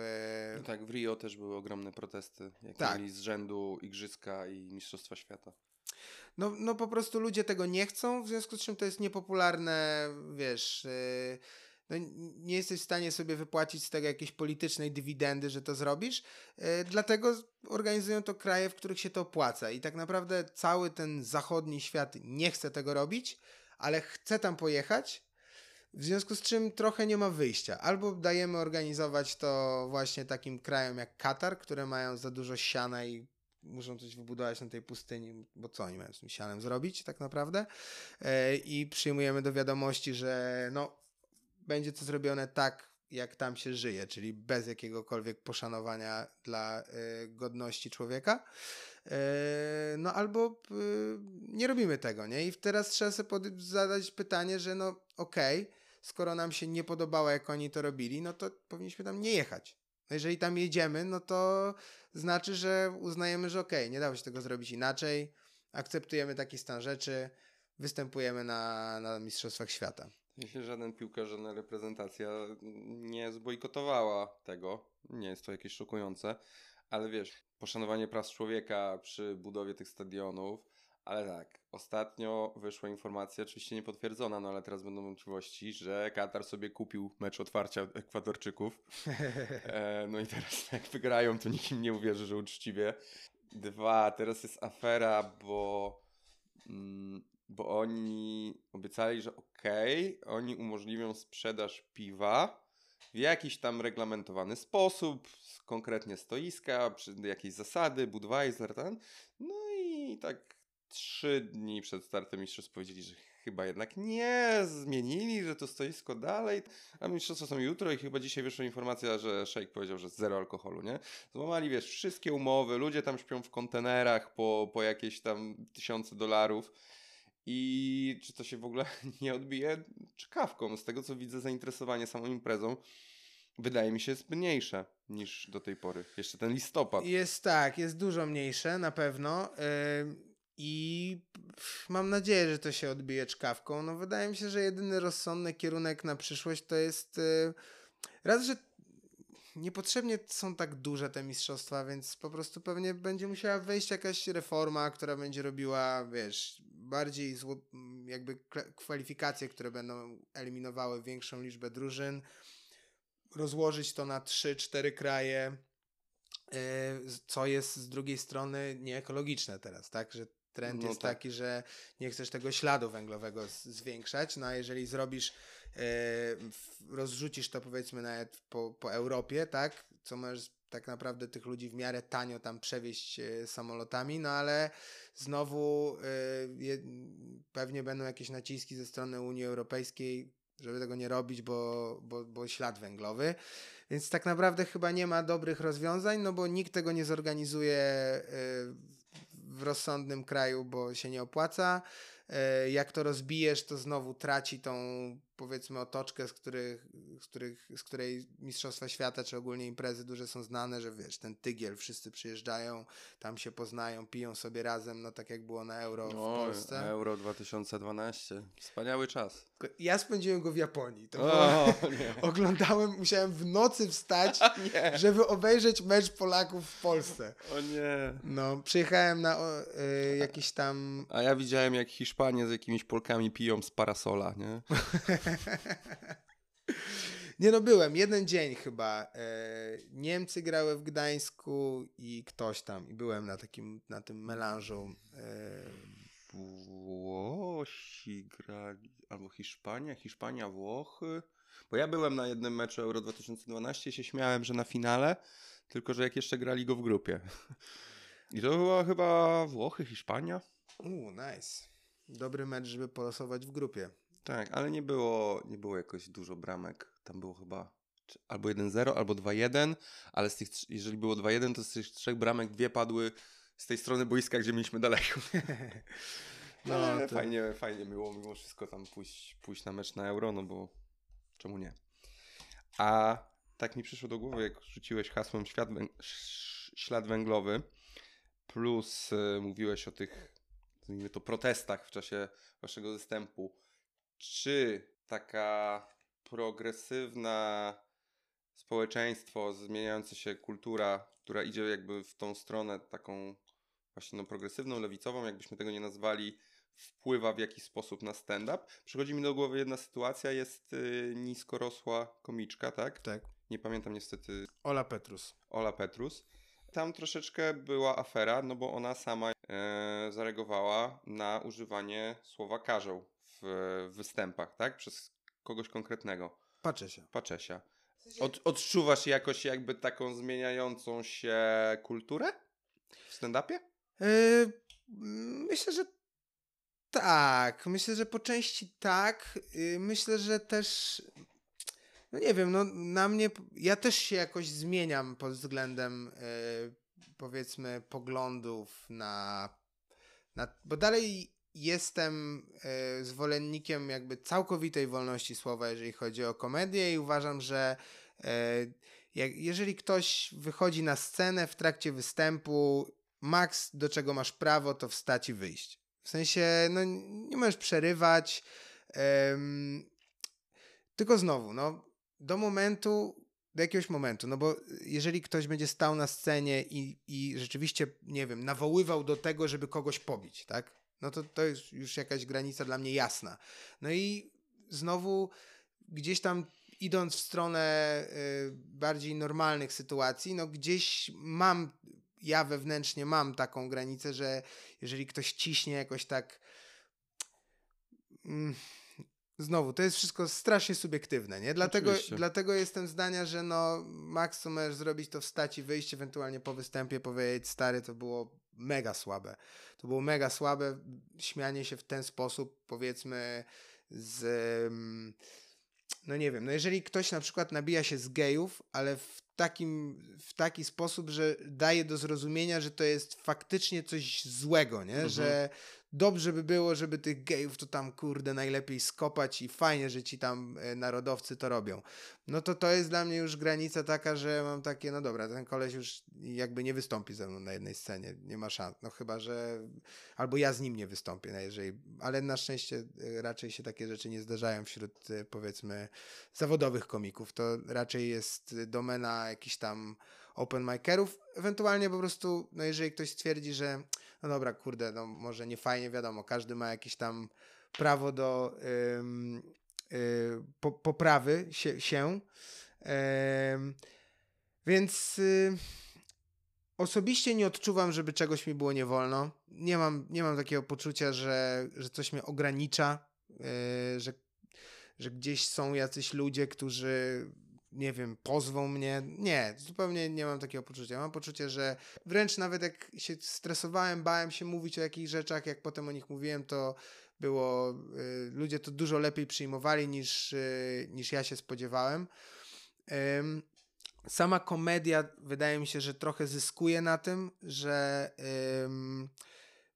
No tak, w Rio też były ogromne protesty, jak tak. mieli z rzędu Igrzyska i Mistrzostwa Świata. No, no po prostu ludzie tego nie chcą, w związku z czym to jest niepopularne, wiesz... Yy, no, nie jesteś w stanie sobie wypłacić z tego jakiejś politycznej dywidendy, że to zrobisz. Yy, dlatego organizują to kraje, w których się to opłaca. I tak naprawdę cały ten zachodni świat nie chce tego robić, ale chce tam pojechać. W związku z czym trochę nie ma wyjścia. Albo dajemy organizować to właśnie takim krajom jak Katar, które mają za dużo siana i muszą coś wybudować na tej pustyni, bo co oni mają z tym sianem zrobić tak naprawdę. Yy, I przyjmujemy do wiadomości, że no będzie to zrobione tak, jak tam się żyje, czyli bez jakiegokolwiek poszanowania dla y, godności człowieka. Y, no albo nie robimy tego, nie? I teraz trzeba sobie zadać pytanie, że no okej, okay, skoro nam się nie podobało, jak oni to robili, no to powinniśmy tam nie jechać. No jeżeli tam jedziemy, no to znaczy, że uznajemy, że okej, okay, nie dało się tego zrobić inaczej, akceptujemy taki stan rzeczy, występujemy na, na Mistrzostwach Świata. Jeśli żaden piłkarz, żadna reprezentacja nie zbojkotowała tego. Nie jest to jakieś szokujące, ale wiesz, poszanowanie praw człowieka przy budowie tych stadionów, ale tak, ostatnio wyszła informacja, oczywiście niepotwierdzona, no ale teraz będą wątpliwości, że Katar sobie kupił mecz otwarcia Ekwadorczyków. E, no i teraz jak wygrają, to nikt im nie uwierzy, że uczciwie. Dwa, teraz jest afera, bo mm, bo oni obiecali, że okej, okay, oni umożliwią sprzedaż piwa w jakiś tam reglamentowany sposób, konkretnie stoiska, jakieś zasady, Budweiser, ten. No i tak trzy dni przed startem mistrzostw powiedzieli, że chyba jednak nie, zmienili, że to stoisko dalej, a mistrzostwa są jutro i chyba dzisiaj wyszła informacja, że Shake powiedział, że zero alkoholu, nie? Złamali, wiesz, wszystkie umowy, ludzie tam śpią w kontenerach po, po jakieś tam tysiące dolarów i czy to się w ogóle nie odbije czkawką. Z tego co widzę, zainteresowanie samą imprezą wydaje mi się jest mniejsze niż do tej pory. Jeszcze ten listopad. Jest tak, jest dużo mniejsze na pewno. Yy... I mam nadzieję, że to się odbije czkawką. No, wydaje mi się, że jedyny rozsądny kierunek na przyszłość to jest yy, raz, że niepotrzebnie są tak duże te mistrzostwa, więc po prostu pewnie będzie musiała wejść jakaś reforma, która będzie robiła, wiesz, bardziej zło, jakby kwalifikacje, które będą eliminowały większą liczbę drużyn, rozłożyć to na 3-4 kraje, e, co jest z drugiej strony nieekologiczne teraz, tak, że trend no jest tak. taki, że nie chcesz tego śladu węglowego zwiększać, no a jeżeli zrobisz, e, rozrzucisz to powiedzmy nawet po, po Europie, tak, co możesz tak naprawdę tych ludzi w miarę tanio tam przewieźć e, samolotami, no ale znowu y, pewnie będą jakieś naciski ze strony Unii Europejskiej, żeby tego nie robić, bo, bo, bo ślad węglowy. Więc tak naprawdę chyba nie ma dobrych rozwiązań, no bo nikt tego nie zorganizuje w rozsądnym kraju, bo się nie opłaca. Y, jak to rozbijesz, to znowu traci tą powiedzmy otoczkę, z których z, których, z której Mistrzostwa Świata, czy ogólnie imprezy duże są znane, że wiesz, ten tygiel, wszyscy przyjeżdżają, tam się poznają, piją sobie razem, no tak jak było na Euro w Polsce. Euro 2012. Wspaniały czas. Ja spędziłem go w Japonii. To było, O, nie. oglądałem, musiałem w nocy wstać, żeby obejrzeć mecz Polaków w Polsce. O nie. No, przyjechałem na o, y, jakiś tam A ja widziałem, jak Hiszpanie z jakimiś Polkami piją z parasola, nie? Nie no, byłem. Jeden dzień chyba. E, Niemcy grały w Gdańsku i ktoś tam. I byłem na takim, na tym melanżu. E, Włosi grali, albo Hiszpania, Hiszpania, Włochy. Bo ja byłem na jednym meczu Euro 2012 i się śmiałem, że na finale, tylko że jak jeszcze grali go w grupie. I to była chyba Włochy, Hiszpania. Uuu, nice. Dobry mecz, żeby polosować w grupie. Tak, ale nie było, nie było jakoś dużo bramek. Tam było chyba albo 1-0, albo 2-1, ale z tych, jeżeli było 2-1, to z tych trzech bramek dwie padły z tej strony boiska, gdzie mieliśmy daleko. No, No, ale to- fajnie, fajnie było mimo wszystko tam pójść, pójść na mecz na Euro, no bo czemu nie? A tak mi przyszło do głowy, jak rzuciłeś hasłem świat węg- ślad węglowy, plus y, mówiłeś o tych, nazwijmy to, protestach w czasie waszego występu. Czy taka progresywna społeczeństwo, zmieniająca się kultura, która idzie jakby w tą stronę taką właśnie no, progresywną, lewicową, jakbyśmy tego nie nazwali, wpływa w jakiś sposób na stand-up. Przychodzi mi do głowy jedna sytuacja, jest y, niskorosła komiczka, tak? Tak. Nie pamiętam niestety Ola Petrus. Ola Petrus. Tam troszeczkę była afera, no bo ona sama e, zareagowała na używanie słowa karzeł w występach, tak? Przez kogoś konkretnego. Patrzę się. Paczesia. Od, odczuwasz jakoś jakby taką zmieniającą się kulturę w stand-upie? Yy, myślę, że tak. Myślę, że po części tak. Yy, myślę, że też. No nie wiem, no na mnie. Ja też się jakoś zmieniam pod względem yy, powiedzmy poglądów na, na. Bo dalej jestem yy, zwolennikiem jakby całkowitej wolności słowa, jeżeli chodzi o komedię, i uważam, że. Jak, jeżeli ktoś wychodzi na scenę w trakcie występu, maks do czego masz prawo, to wstać i wyjść. W sensie, no nie możesz przerywać. em, tylko znowu, no, do momentu, do jakiegoś momentu, no bo jeżeli ktoś będzie stał na scenie i, i rzeczywiście, nie wiem, nawoływał do tego, żeby kogoś pobić, tak? No to to jest już jakaś granica dla mnie jasna. No i znowu gdzieś tam idąc w stronę y, bardziej normalnych sytuacji, no gdzieś mam, ja wewnętrznie mam taką granicę, że jeżeli ktoś ciśnie jakoś tak. Mm, znowu, to jest wszystko strasznie subiektywne, nie? Dlatego, Oczywiście. dlatego jestem zdania, że no, max co możesz zrobić, to wstać i wyjść, ewentualnie po występie powiedzieć, stary, to było mega słabe. To było mega słabe, śmianie się w ten sposób, powiedzmy, z. mm, No nie wiem, no jeżeli ktoś na przykład nabija się z gejów, ale w takim, w taki sposób, że daje do zrozumienia, że to jest faktycznie coś złego, nie? Mhm. Że dobrze by było, żeby tych gejów to tam kurde najlepiej skopać i fajnie, że ci tam e, narodowcy to robią. No to to jest dla mnie już granica taka, że mam takie, no dobra, ten koleś już jakby nie wystąpi ze mną na jednej scenie, nie ma szans. No chyba, że albo ja z nim nie wystąpię, no jeżeli, ale na szczęście e, raczej się takie rzeczy nie zdarzają wśród e, powiedzmy zawodowych komików. To raczej jest domena jakichś tam open micerów. Ewentualnie po prostu, no jeżeli ktoś stwierdzi, że no dobra, kurde, no może nie fajnie, wiadomo, każdy ma jakieś tam prawo do ym, y, po, poprawy się. się. Ym, więc y, osobiście nie odczuwam, żeby czegoś mi było nie wolno. Nie mam, nie mam takiego poczucia, że, że coś mnie ogranicza, y, że, że gdzieś są jacyś ludzie, którzy nie wiem, pozwą mnie. Nie, zupełnie nie mam takiego poczucia. Mam poczucie, że wręcz nawet jak się stresowałem, bałem się mówić o jakichś rzeczach, jak potem o nich mówiłem, to było, y, ludzie to dużo lepiej przyjmowali niż, y, niż ja się spodziewałem. Ym, sama komedia wydaje mi się, że trochę zyskuje na tym, że ym,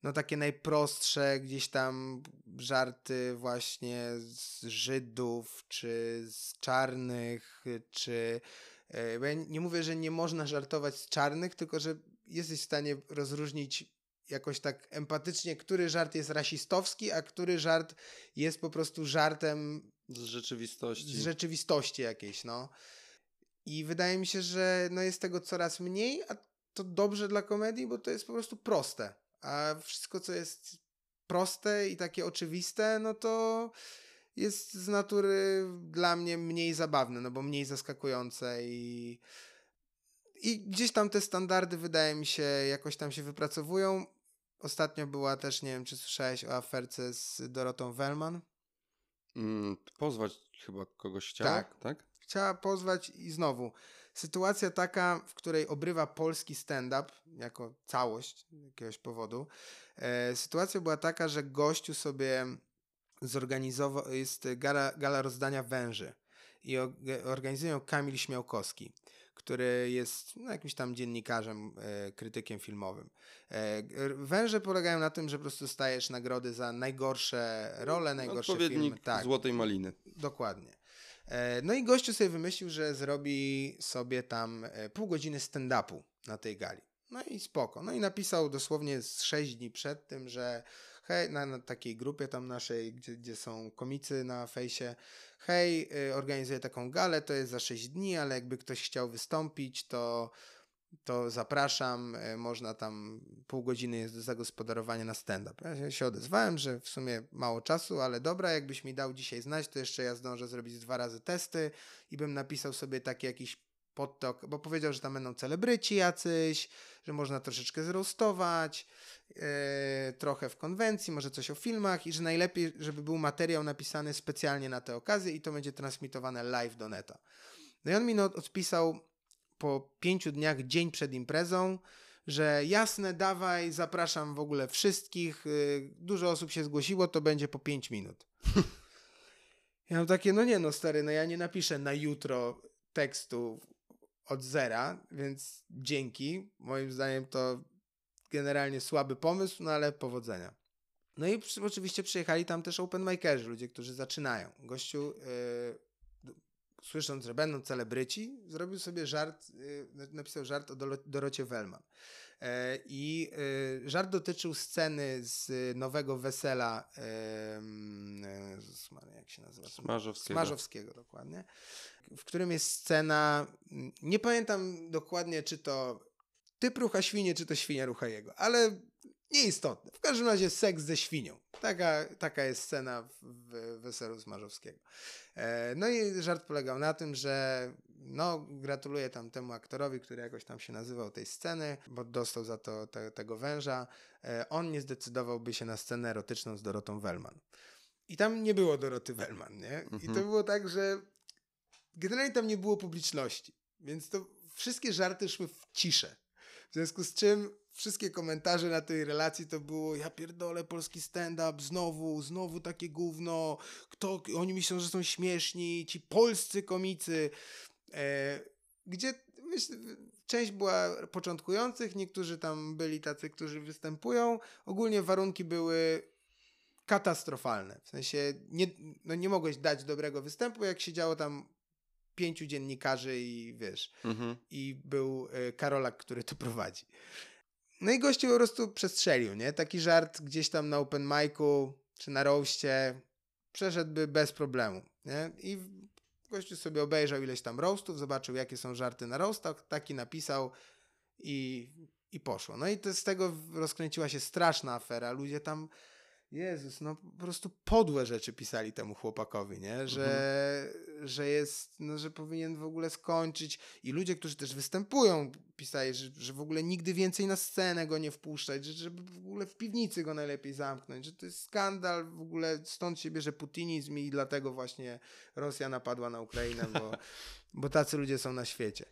no takie najprostsze gdzieś tam żarty właśnie z Żydów, czy z czarnych, czy e, bo ja nie mówię, że nie można żartować z czarnych, tylko że jesteś w stanie rozróżnić jakoś tak empatycznie, który żart jest rasistowski, a który żart jest po prostu żartem z rzeczywistości. Z rzeczywistości jakiejś, no. I wydaje mi się, że no jest tego coraz mniej, a to dobrze dla komedii, bo to jest po prostu proste. A wszystko, co jest proste i takie oczywiste, no to jest z natury dla mnie mniej zabawne, no bo mniej zaskakujące i, i gdzieś tam te standardy wydaje mi się jakoś tam się wypracowują. Ostatnio była też, nie wiem czy słyszałeś o aferce z Dorotą Wellman. Mm, pozwać chyba kogoś chciała, tak? tak? Chciała pozwać i znowu sytuacja taka, w której obrywa polski stand-up jako całość z jakiegoś powodu. E, sytuacja była taka, że gościu sobie zorganizował, jest gala, gala rozdania węży i organizują Kamil Śmiałkowski który jest no, jakimś tam dziennikarzem, e, krytykiem filmowym. E, węże polegają na tym, że po prostu dostajesz nagrody za najgorsze role, najgorsze Odpowiednik filmy. Tak, złotej maliny. Dokładnie. E, no i gościu sobie wymyślił, że zrobi sobie tam e, pół godziny stand-upu na tej gali. No i spoko. No i napisał dosłownie z 6 dni przed tym, że hej, na, na takiej grupie tam naszej, gdzie, gdzie są komicy na fejsie, hej, y, organizuję taką galę, to jest za 6 dni, ale jakby ktoś chciał wystąpić, to, to zapraszam, y, można tam, pół godziny jest do zagospodarowania na stand-up. Ja się odezwałem, że w sumie mało czasu, ale dobra, jakbyś mi dał dzisiaj znać, to jeszcze ja zdążę zrobić dwa razy testy i bym napisał sobie taki jakiś podtok, bo powiedział, że tam będą celebryci jacyś, że można troszeczkę zroastować, yy, trochę w konwencji, może coś o filmach i że najlepiej, żeby był materiał napisany specjalnie na tę okazję i to będzie transmitowane live do neta. No i on mi no, odpisał po pięciu dniach, dzień przed imprezą, że jasne, dawaj, zapraszam w ogóle wszystkich, yy, dużo osób się zgłosiło, to będzie po pięć minut. Ja mam takie, no nie no stary, no ja nie napiszę na jutro tekstu od zera, więc dzięki. Moim zdaniem to generalnie słaby pomysł, no ale powodzenia. No i przy, oczywiście przyjechali tam też open mikerzy, ludzie, którzy zaczynają. Gościu, yy, słysząc, że będą celebryci, zrobił sobie żart, yy, napisał żart o Dorocie Wellman. Yy, I yy, żart dotyczył sceny z nowego wesela, yy, jak się nazywa? Smarzowskiego. Smarzowskiego, dokładnie w którym jest scena, nie pamiętam dokładnie, czy to typ rucha świnie, czy to świnia rucha jego, ale nieistotne. W każdym razie seks ze świnią. Taka, taka jest scena w, w Weselu Smarzowskiego. E, no i żart polegał na tym, że no, gratuluję tam temu aktorowi, który jakoś tam się nazywał tej sceny, bo dostał za to te, tego węża. E, on nie zdecydowałby się na scenę erotyczną z Dorotą Wellman. I tam nie było Doroty Wellman, nie? I to mhm. było tak, że generalnie tam nie było publiczności, więc to wszystkie żarty szły w ciszę. W związku z czym wszystkie komentarze na tej relacji to było ja pierdolę polski stand-up, znowu, znowu takie gówno, kto, oni myślą, że są śmieszni, ci polscy komicy, e, gdzie myślę, część była początkujących, niektórzy tam byli tacy, którzy występują, ogólnie warunki były katastrofalne, w sensie nie, no nie mogłeś dać dobrego występu, jak siedziało tam pięciu dziennikarzy i wiesz, mhm. i był y, Karolak, który to prowadzi. No i gościu po prostu przestrzelił, nie? Taki żart gdzieś tam na open micu czy na roastie przeszedłby bez problemu, nie? I gościu sobie obejrzał ileś tam roastów, zobaczył jakie są żarty na roastach, taki napisał i, i poszło. No i to, z tego rozkręciła się straszna afera. Ludzie tam Jezus, no po prostu podłe rzeczy pisali temu chłopakowi, nie? Że, mhm. że jest, no, że powinien w ogóle skończyć. I ludzie, którzy też występują, pisali, że, że w ogóle nigdy więcej na scenę go nie wpuszczać, że, żeby w ogóle w piwnicy go najlepiej zamknąć, że to jest skandal, w ogóle stąd się bierze putinizm i dlatego właśnie Rosja napadła na Ukrainę, bo, bo tacy ludzie są na świecie.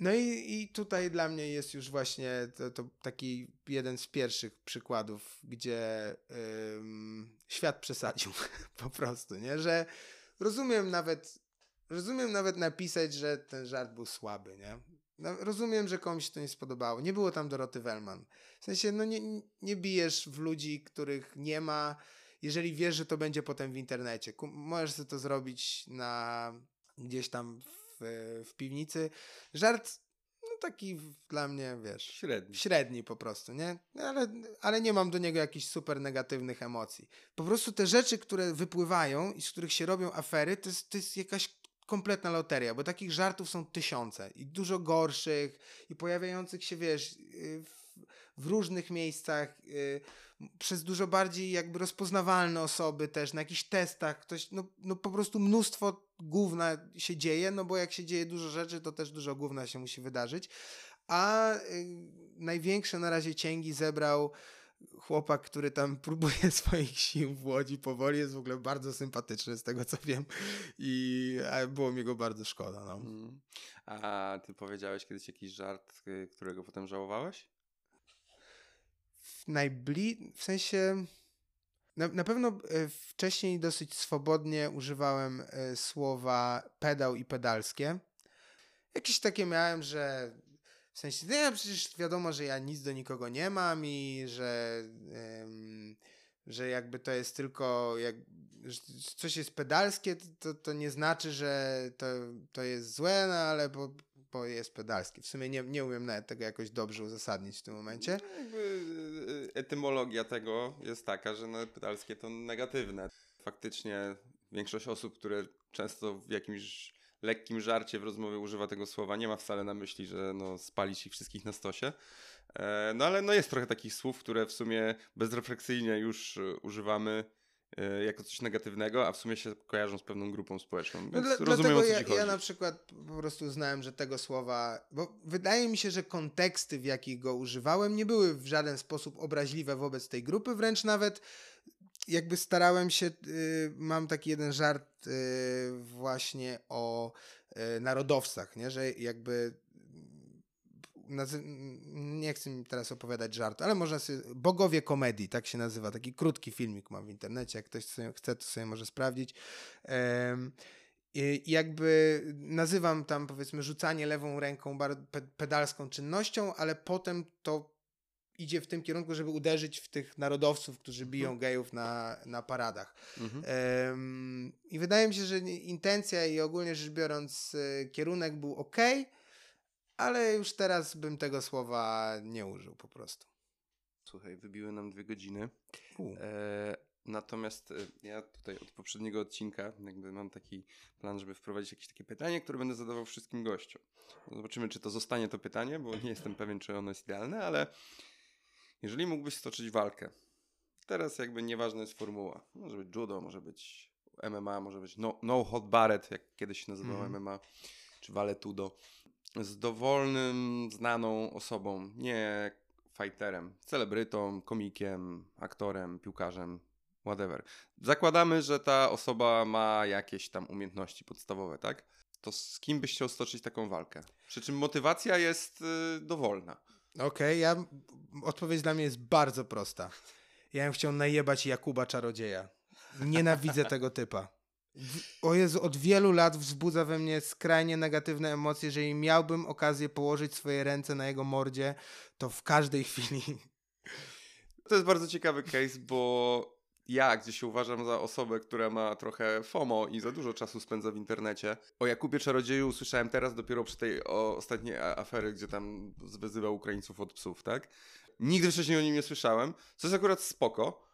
No i, i tutaj dla mnie jest już właśnie to, to taki jeden z pierwszych przykładów, gdzie ym, świat przesadził po prostu, nie? Że rozumiem nawet, rozumiem nawet napisać, że ten żart był słaby, nie? No, rozumiem, że komuś to nie spodobało. Nie było tam Doroty Wellman. W sensie, no nie, nie bijesz w ludzi, których nie ma, jeżeli wiesz, że to będzie potem w internecie. Możesz sobie to zrobić na gdzieś tam w, piwnicy. Żart, no taki dla mnie, wiesz, Średni. średni po prostu, nie? Ale, ale nie mam do niego jakichś super negatywnych emocji. Po prostu te rzeczy, które wypływają i z których się robią afery, to jest, to jest jakaś kompletna loteria, bo takich żartów są tysiące i dużo gorszych i pojawiających się, wiesz, yy, w, w różnych miejscach, yy, przez dużo bardziej jakby rozpoznawalne osoby też, na jakichś testach, ktoś, no, no po prostu mnóstwo gówna się dzieje, no bo jak się dzieje dużo rzeczy, to też dużo gówna się musi wydarzyć. A y, największe na razie cięgi zebrał chłopak, który tam próbuje swoich sił w Łodzi powoli, jest w ogóle bardzo sympatyczny z tego co wiem i było mi go bardzo szkoda. No. Mm. A ty powiedziałeś kiedyś jakiś żart, y, którego potem żałowałeś? W najbli... w sensie... Na, na pewno e, wcześniej dosyć swobodnie używałem e, słowa pedał i pedalskie. Jakieś takie miałem, że w sensie, no ja przecież wiadomo, że ja nic do nikogo nie mam i że, em, że jakby to jest tylko, jak, coś jest pedalskie, to, to nie znaczy, że to, to jest złe, no ale bo, bo jest pedalskie. W sumie nie, nie umiem nawet tego jakoś dobrze uzasadnić w tym momencie. No, jakby y, etymologia tego jest taka, że no, pedalskie to negatywne. Faktycznie większość osób, które często w jakimś lekkim żarcie w rozmowie używa tego słowa, nie ma wcale na myśli, że no, spalić ich wszystkich na stosie. E, no ale no, jest trochę takich słów, które w sumie bezrefleksyjnie już y, używamy jako coś negatywnego, a w sumie się kojarzą z pewną grupą społeczną. No Więc dla, rozumiem dlatego ja, ja na przykład po prostu uznałem, że tego słowa, bo wydaje mi się, że konteksty, w jakich go używałem, nie były w żaden sposób obraźliwe wobec tej grupy, wręcz nawet jakby starałem się, y, mam taki jeden żart y, właśnie o y, narodowcach, nie? że jakby nazy- nie chcę mi teraz opowiadać żartu, ale można sobie, Bogowie Komedii, tak się nazywa, taki krótki filmik mam w internecie, jak ktoś sobie chce, to sobie może sprawdzić. Em, i jakby nazywam tam powiedzmy rzucanie lewą ręką pedalską czynnością, ale potem to idzie w tym kierunku, żeby uderzyć w tych narodowców, którzy biją gejów na, na paradach. Mhm. Em, I wydaje mi się, że intencja i ogólnie rzecz biorąc e, kierunek był ok, ale już teraz bym tego słowa nie użył po prostu. Słuchaj, wybiły nam dwie godziny. E, natomiast e, ja tutaj od poprzedniego odcinka jakby mam taki plan, żeby wprowadzić jakieś takie pytanie, które będę zadawał wszystkim gościom. Zobaczymy, czy to zostanie to pytanie, bo nie jestem pewien, czy ono jest idealne, ale jeżeli mógłbyś stoczyć walkę, teraz jakby nieważna jest formuła. Może być judo, może być MMA, może być no, no hot barret, jak kiedyś się nazywało Mhm. MMA, czy valetudo. Z dowolnym, znaną osobą, nie fighterem, celebrytą, komikiem, aktorem, piłkarzem, whatever. Zakładamy, że ta osoba ma jakieś tam umiejętności podstawowe, tak? To z kim byś chciał stoczyć taką walkę? Przy czym motywacja jest y, dowolna. Okej, ja odpowiedź dla mnie jest bardzo prosta. Ja bym chciał najebać Jakuba Czarodzieja. Nienawidzę tego typa. O Jezu, od wielu lat wzbudza we mnie skrajnie negatywne emocje. Jeżeli miałbym okazję położyć swoje ręce na jego mordzie, to w każdej chwili. To jest bardzo ciekawy case, bo ja gdzie się uważam za osobę, która ma trochę FOMO i za dużo czasu spędza w internecie. O Jakubie Czarodzieju usłyszałem teraz dopiero przy tej ostatniej afery, gdzie tam wyzywał Ukraińców od psów, tak? Nigdy wcześniej o nim nie słyszałem, co jest akurat spoko,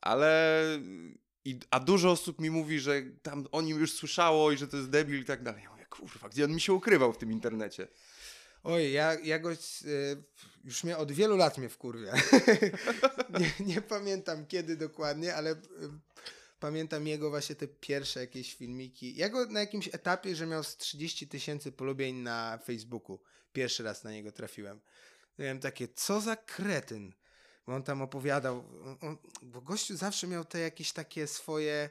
ale... I, a dużo osób mi mówi, że tam o nim już słyszało i że to jest debil i tak dalej. Ja mówię, kurwa, gdzie on mi się ukrywał w tym internecie? Oj, ja, ja go, y, już mnie od wielu lat mnie wkurwia. nie, nie pamiętam kiedy dokładnie, ale y, pamiętam jego właśnie te pierwsze jakieś filmiki. Ja go na jakimś etapie, że miał z 30 tysięcy polubień na Facebooku. Pierwszy raz na niego trafiłem. Miałem takie, co za kretyn. Bo on tam opowiadał, on, bo gościu zawsze miał te jakieś takie swoje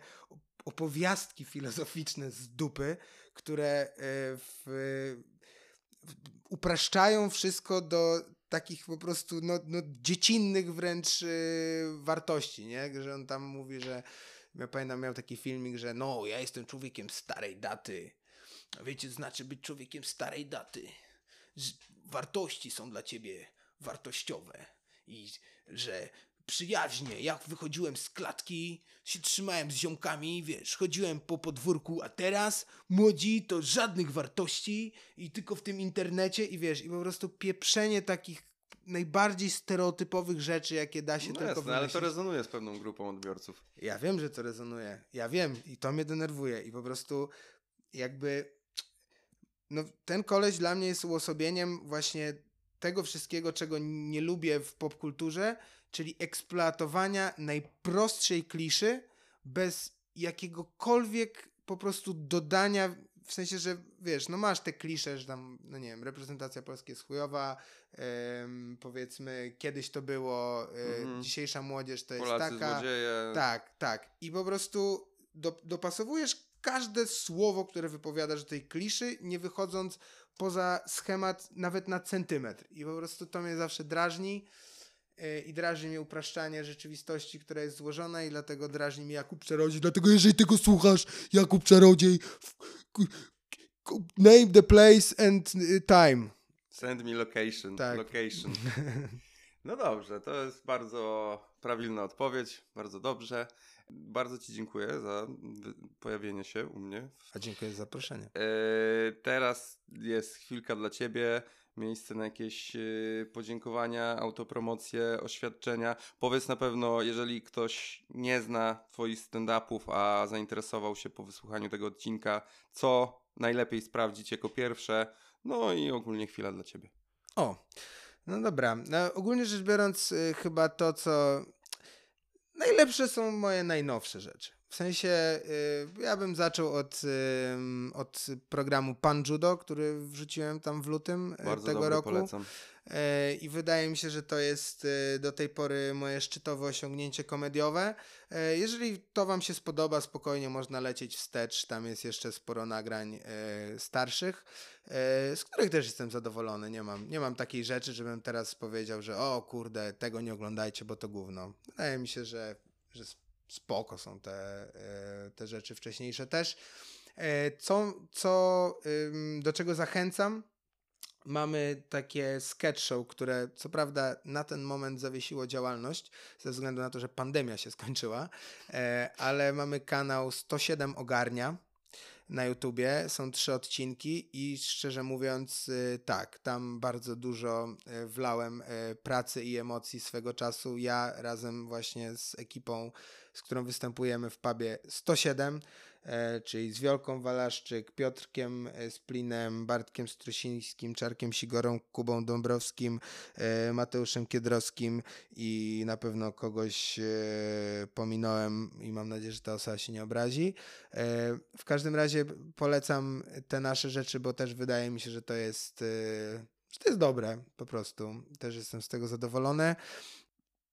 opowiastki filozoficzne z dupy, które y, w, w, upraszczają wszystko do takich po prostu no, no, dziecinnych wręcz y, wartości, nie? Że on tam mówi, że ja pamiętam, miał taki filmik, że no, ja jestem człowiekiem starej daty. A wiecie, znaczy być człowiekiem starej daty. Wartości są dla ciebie wartościowe. I że przyjaźnie, jak wychodziłem z klatki, się trzymałem z ziomkami, wiesz, chodziłem po podwórku, a teraz młodzi to żadnych wartości i tylko w tym internecie i wiesz, i po prostu pieprzenie takich najbardziej stereotypowych rzeczy, jakie da się No tylko jasne, ale to rezonuje z pewną grupą odbiorców. Ja wiem, że to rezonuje. Ja wiem i to mnie denerwuje i po prostu jakby no ten koleś dla mnie jest uosobieniem właśnie tego wszystkiego, czego nie lubię w popkulturze, czyli eksploatowania najprostszej kliszy bez jakiegokolwiek po prostu dodania, w sensie, że wiesz, no masz te klisze, że tam, no nie wiem, reprezentacja Polski jest chujowa, powiedzmy, kiedyś to było, e, Mhm. dzisiejsza młodzież to jest Polacy taka... złodzieje. Tak, tak. I po prostu do, dopasowujesz każde słowo, które wypowiadasz do tej kliszy, nie wychodząc poza schemat nawet na centymetr. I po prostu to mnie zawsze drażni. yy, I drażni mnie upraszczanie rzeczywistości, która jest złożona, i dlatego drażni mnie Jakub Czarodziej. Dlatego, jeżeli tego słuchasz, Jakub Czarodziej, name the place and y, time. Send me location. Tak. Location. No dobrze, to jest bardzo prawilna odpowiedź, bardzo dobrze. Bardzo Ci dziękuję za pojawienie się u mnie. A dziękuję za zaproszenie. Eee, teraz jest chwilka dla Ciebie, miejsce na jakieś e, podziękowania, autopromocje, oświadczenia. Powiedz na pewno, jeżeli ktoś nie zna Twoich stand-upów, a zainteresował się po wysłuchaniu tego odcinka, co najlepiej sprawdzić jako pierwsze, no i ogólnie chwila dla Ciebie. O, no dobra. No, ogólnie rzecz biorąc, y, chyba to, co najlepsze są moje najnowsze rzeczy. W sensie, y, ja bym zaczął od, ym, od programu Pan Judo, który wrzuciłem tam w lutym y, Bardzo tego dobry, roku. polecam. E, I wydaje mi się, że to jest e, do tej pory moje szczytowe osiągnięcie komediowe. E, Jeżeli to Wam się spodoba, spokojnie można lecieć wstecz. Tam jest jeszcze sporo nagrań starszych, z których też jestem zadowolony. Nie mam, nie mam takiej rzeczy, żebym teraz powiedział, że o kurde, tego nie oglądajcie, bo to gówno. Wydaje mi się, że, że spoko są te, te rzeczy wcześniejsze też. Co, co, do czego zachęcam? Mamy takie sketch show, które co prawda na ten moment zawiesiło działalność ze względu na to, że pandemia się skończyła, e, ale mamy kanał 107 Ogarnia na YouTubie. Są trzy odcinki i szczerze mówiąc, y, tak, tam bardzo dużo y, wlałem y, pracy i emocji swego czasu. Ja razem właśnie z ekipą, z którą występujemy w pubie 107 e, czyli z Wiolką Walaszczyk, Piotrkiem e, Splinem, Bartkiem Strusińskim, Czarkiem Sigorą, Kubą Dąbrowskim, e, Mateuszem Kiedrowskim i na pewno kogoś e, pominąłem i mam nadzieję, że ta osoba się nie obrazi. E, w każdym razie polecam te nasze rzeczy, bo też wydaje mi się, że to jest, e, że to jest dobre po prostu. Też jestem z tego zadowolony.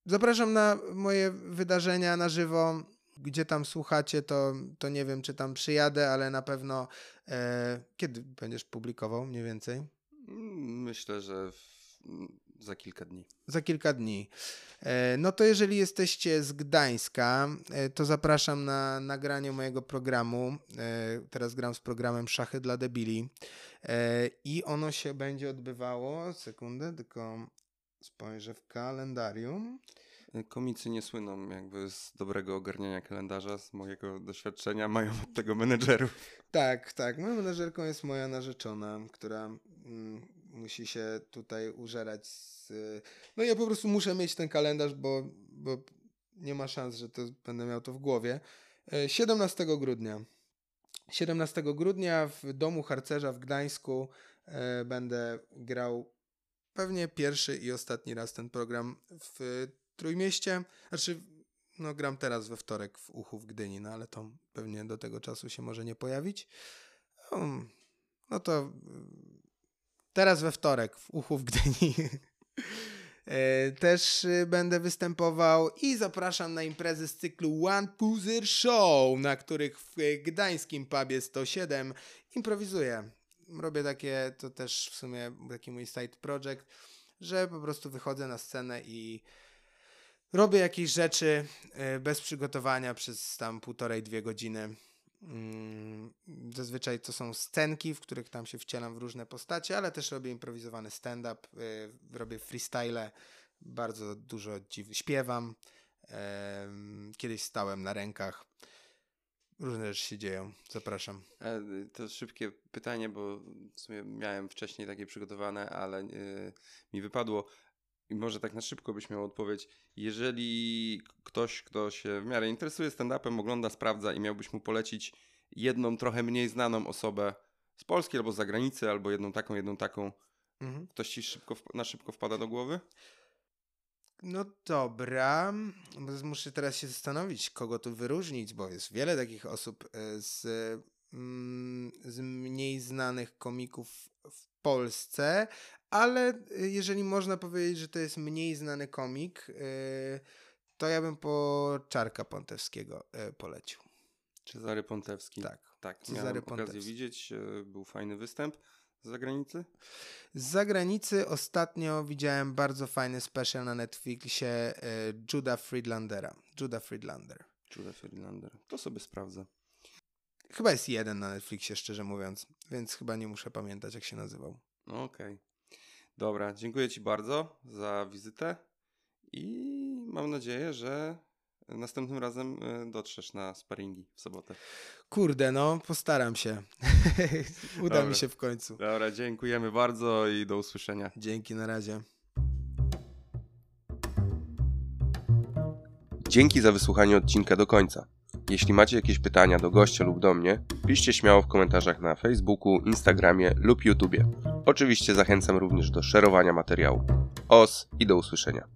Zapraszam na moje wydarzenia na żywo. Gdzie tam słuchacie, to, to nie wiem, czy tam przyjadę, ale na pewno e, kiedy będziesz publikował mniej więcej? Myślę, że w, za kilka dni. Za kilka dni. E, No to jeżeli jesteście z Gdańska, e, to zapraszam na nagranie mojego programu. E, Teraz gram z programem Szachy dla debili. E, I ono się będzie odbywało, sekundę, tylko spojrzę w kalendarium. Komicy nie słyną jakby z dobrego ogarniania kalendarza, z mojego doświadczenia, mają od tego menedżerów. Tak, tak. Moją menedżerką jest moja narzeczona, która mm, musi się tutaj użerać z... No ja po prostu muszę mieć ten kalendarz, bo, bo nie ma szans, że to będę miał to w głowie. E, 17 grudnia. 17 grudnia w domu harcerza w Gdańsku e, będę grał pewnie pierwszy i ostatni raz ten program w Trójmieście. Znaczy, no gram teraz we wtorek w Uchu w Gdyni, no ale to pewnie do tego czasu się może nie pojawić. Um, no to mm, teraz we wtorek w Uchu w Gdyni. E, Też y, będę występował i zapraszam na imprezy z cyklu One Puzer Show, na których w y, gdańskim pubie 107 improwizuję. Robię takie, to też w sumie taki mój side project, że po prostu wychodzę na scenę i robię jakieś rzeczy y, bez przygotowania przez tam półtorej, dwie godziny. Mm, zazwyczaj to są scenki, w których tam się wcielam w różne postacie, ale też robię improwizowany stand-up, y, robię freestyle, bardzo dużo dziw- śpiewam. Kiedyś stałem na rękach. Różne rzeczy się dzieją. Zapraszam. E, To szybkie pytanie, bo w sumie miałem wcześniej takie przygotowane, ale e, mi wypadło. I może tak na szybko byś miał odpowiedź. Jeżeli ktoś, kto się w miarę interesuje stand-upem, ogląda, sprawdza i miałbyś mu polecić jedną trochę mniej znaną osobę z Polski albo z zagranicy, albo jedną taką, jedną taką, Mhm. ktoś ci szybko, na szybko wpada do głowy? No dobra, muszę teraz się zastanowić, kogo tu wyróżnić, bo jest wiele takich osób e, z, mm, z mniej znanych komików w Polsce, ale e, jeżeli można powiedzieć, że to jest mniej znany komik, e, to ja bym po Czarka Pontewskiego e, polecił. Cezary Pontewski. Tak. Tak, Cezary miałem okazję Pontewski. widzieć. e, Był fajny występ z zagranicy. Z zagranicy ostatnio widziałem bardzo fajny special na Netflixie Juda Friedlandera. Juda Friedlander. Judah Ferdinander. To sobie sprawdzę. Chyba jest jeden na Netflixie, szczerze mówiąc, więc chyba nie muszę pamiętać, jak się nazywał. No Okej. Dobra, dziękuję Ci bardzo za wizytę i mam nadzieję, że następnym razem y, dotrzesz na sparingi w sobotę. Kurde, no, postaram się. Uda Dobra. mi się w końcu. Dobra, dziękujemy bardzo i do usłyszenia. Dzięki, na razie. Dzięki za wysłuchanie odcinka do końca. Jeśli macie jakieś pytania do gościa lub do mnie, piszcie śmiało w komentarzach na Facebooku, Instagramie lub YouTubie. Oczywiście zachęcam również do szerowania materiału. Os i do usłyszenia.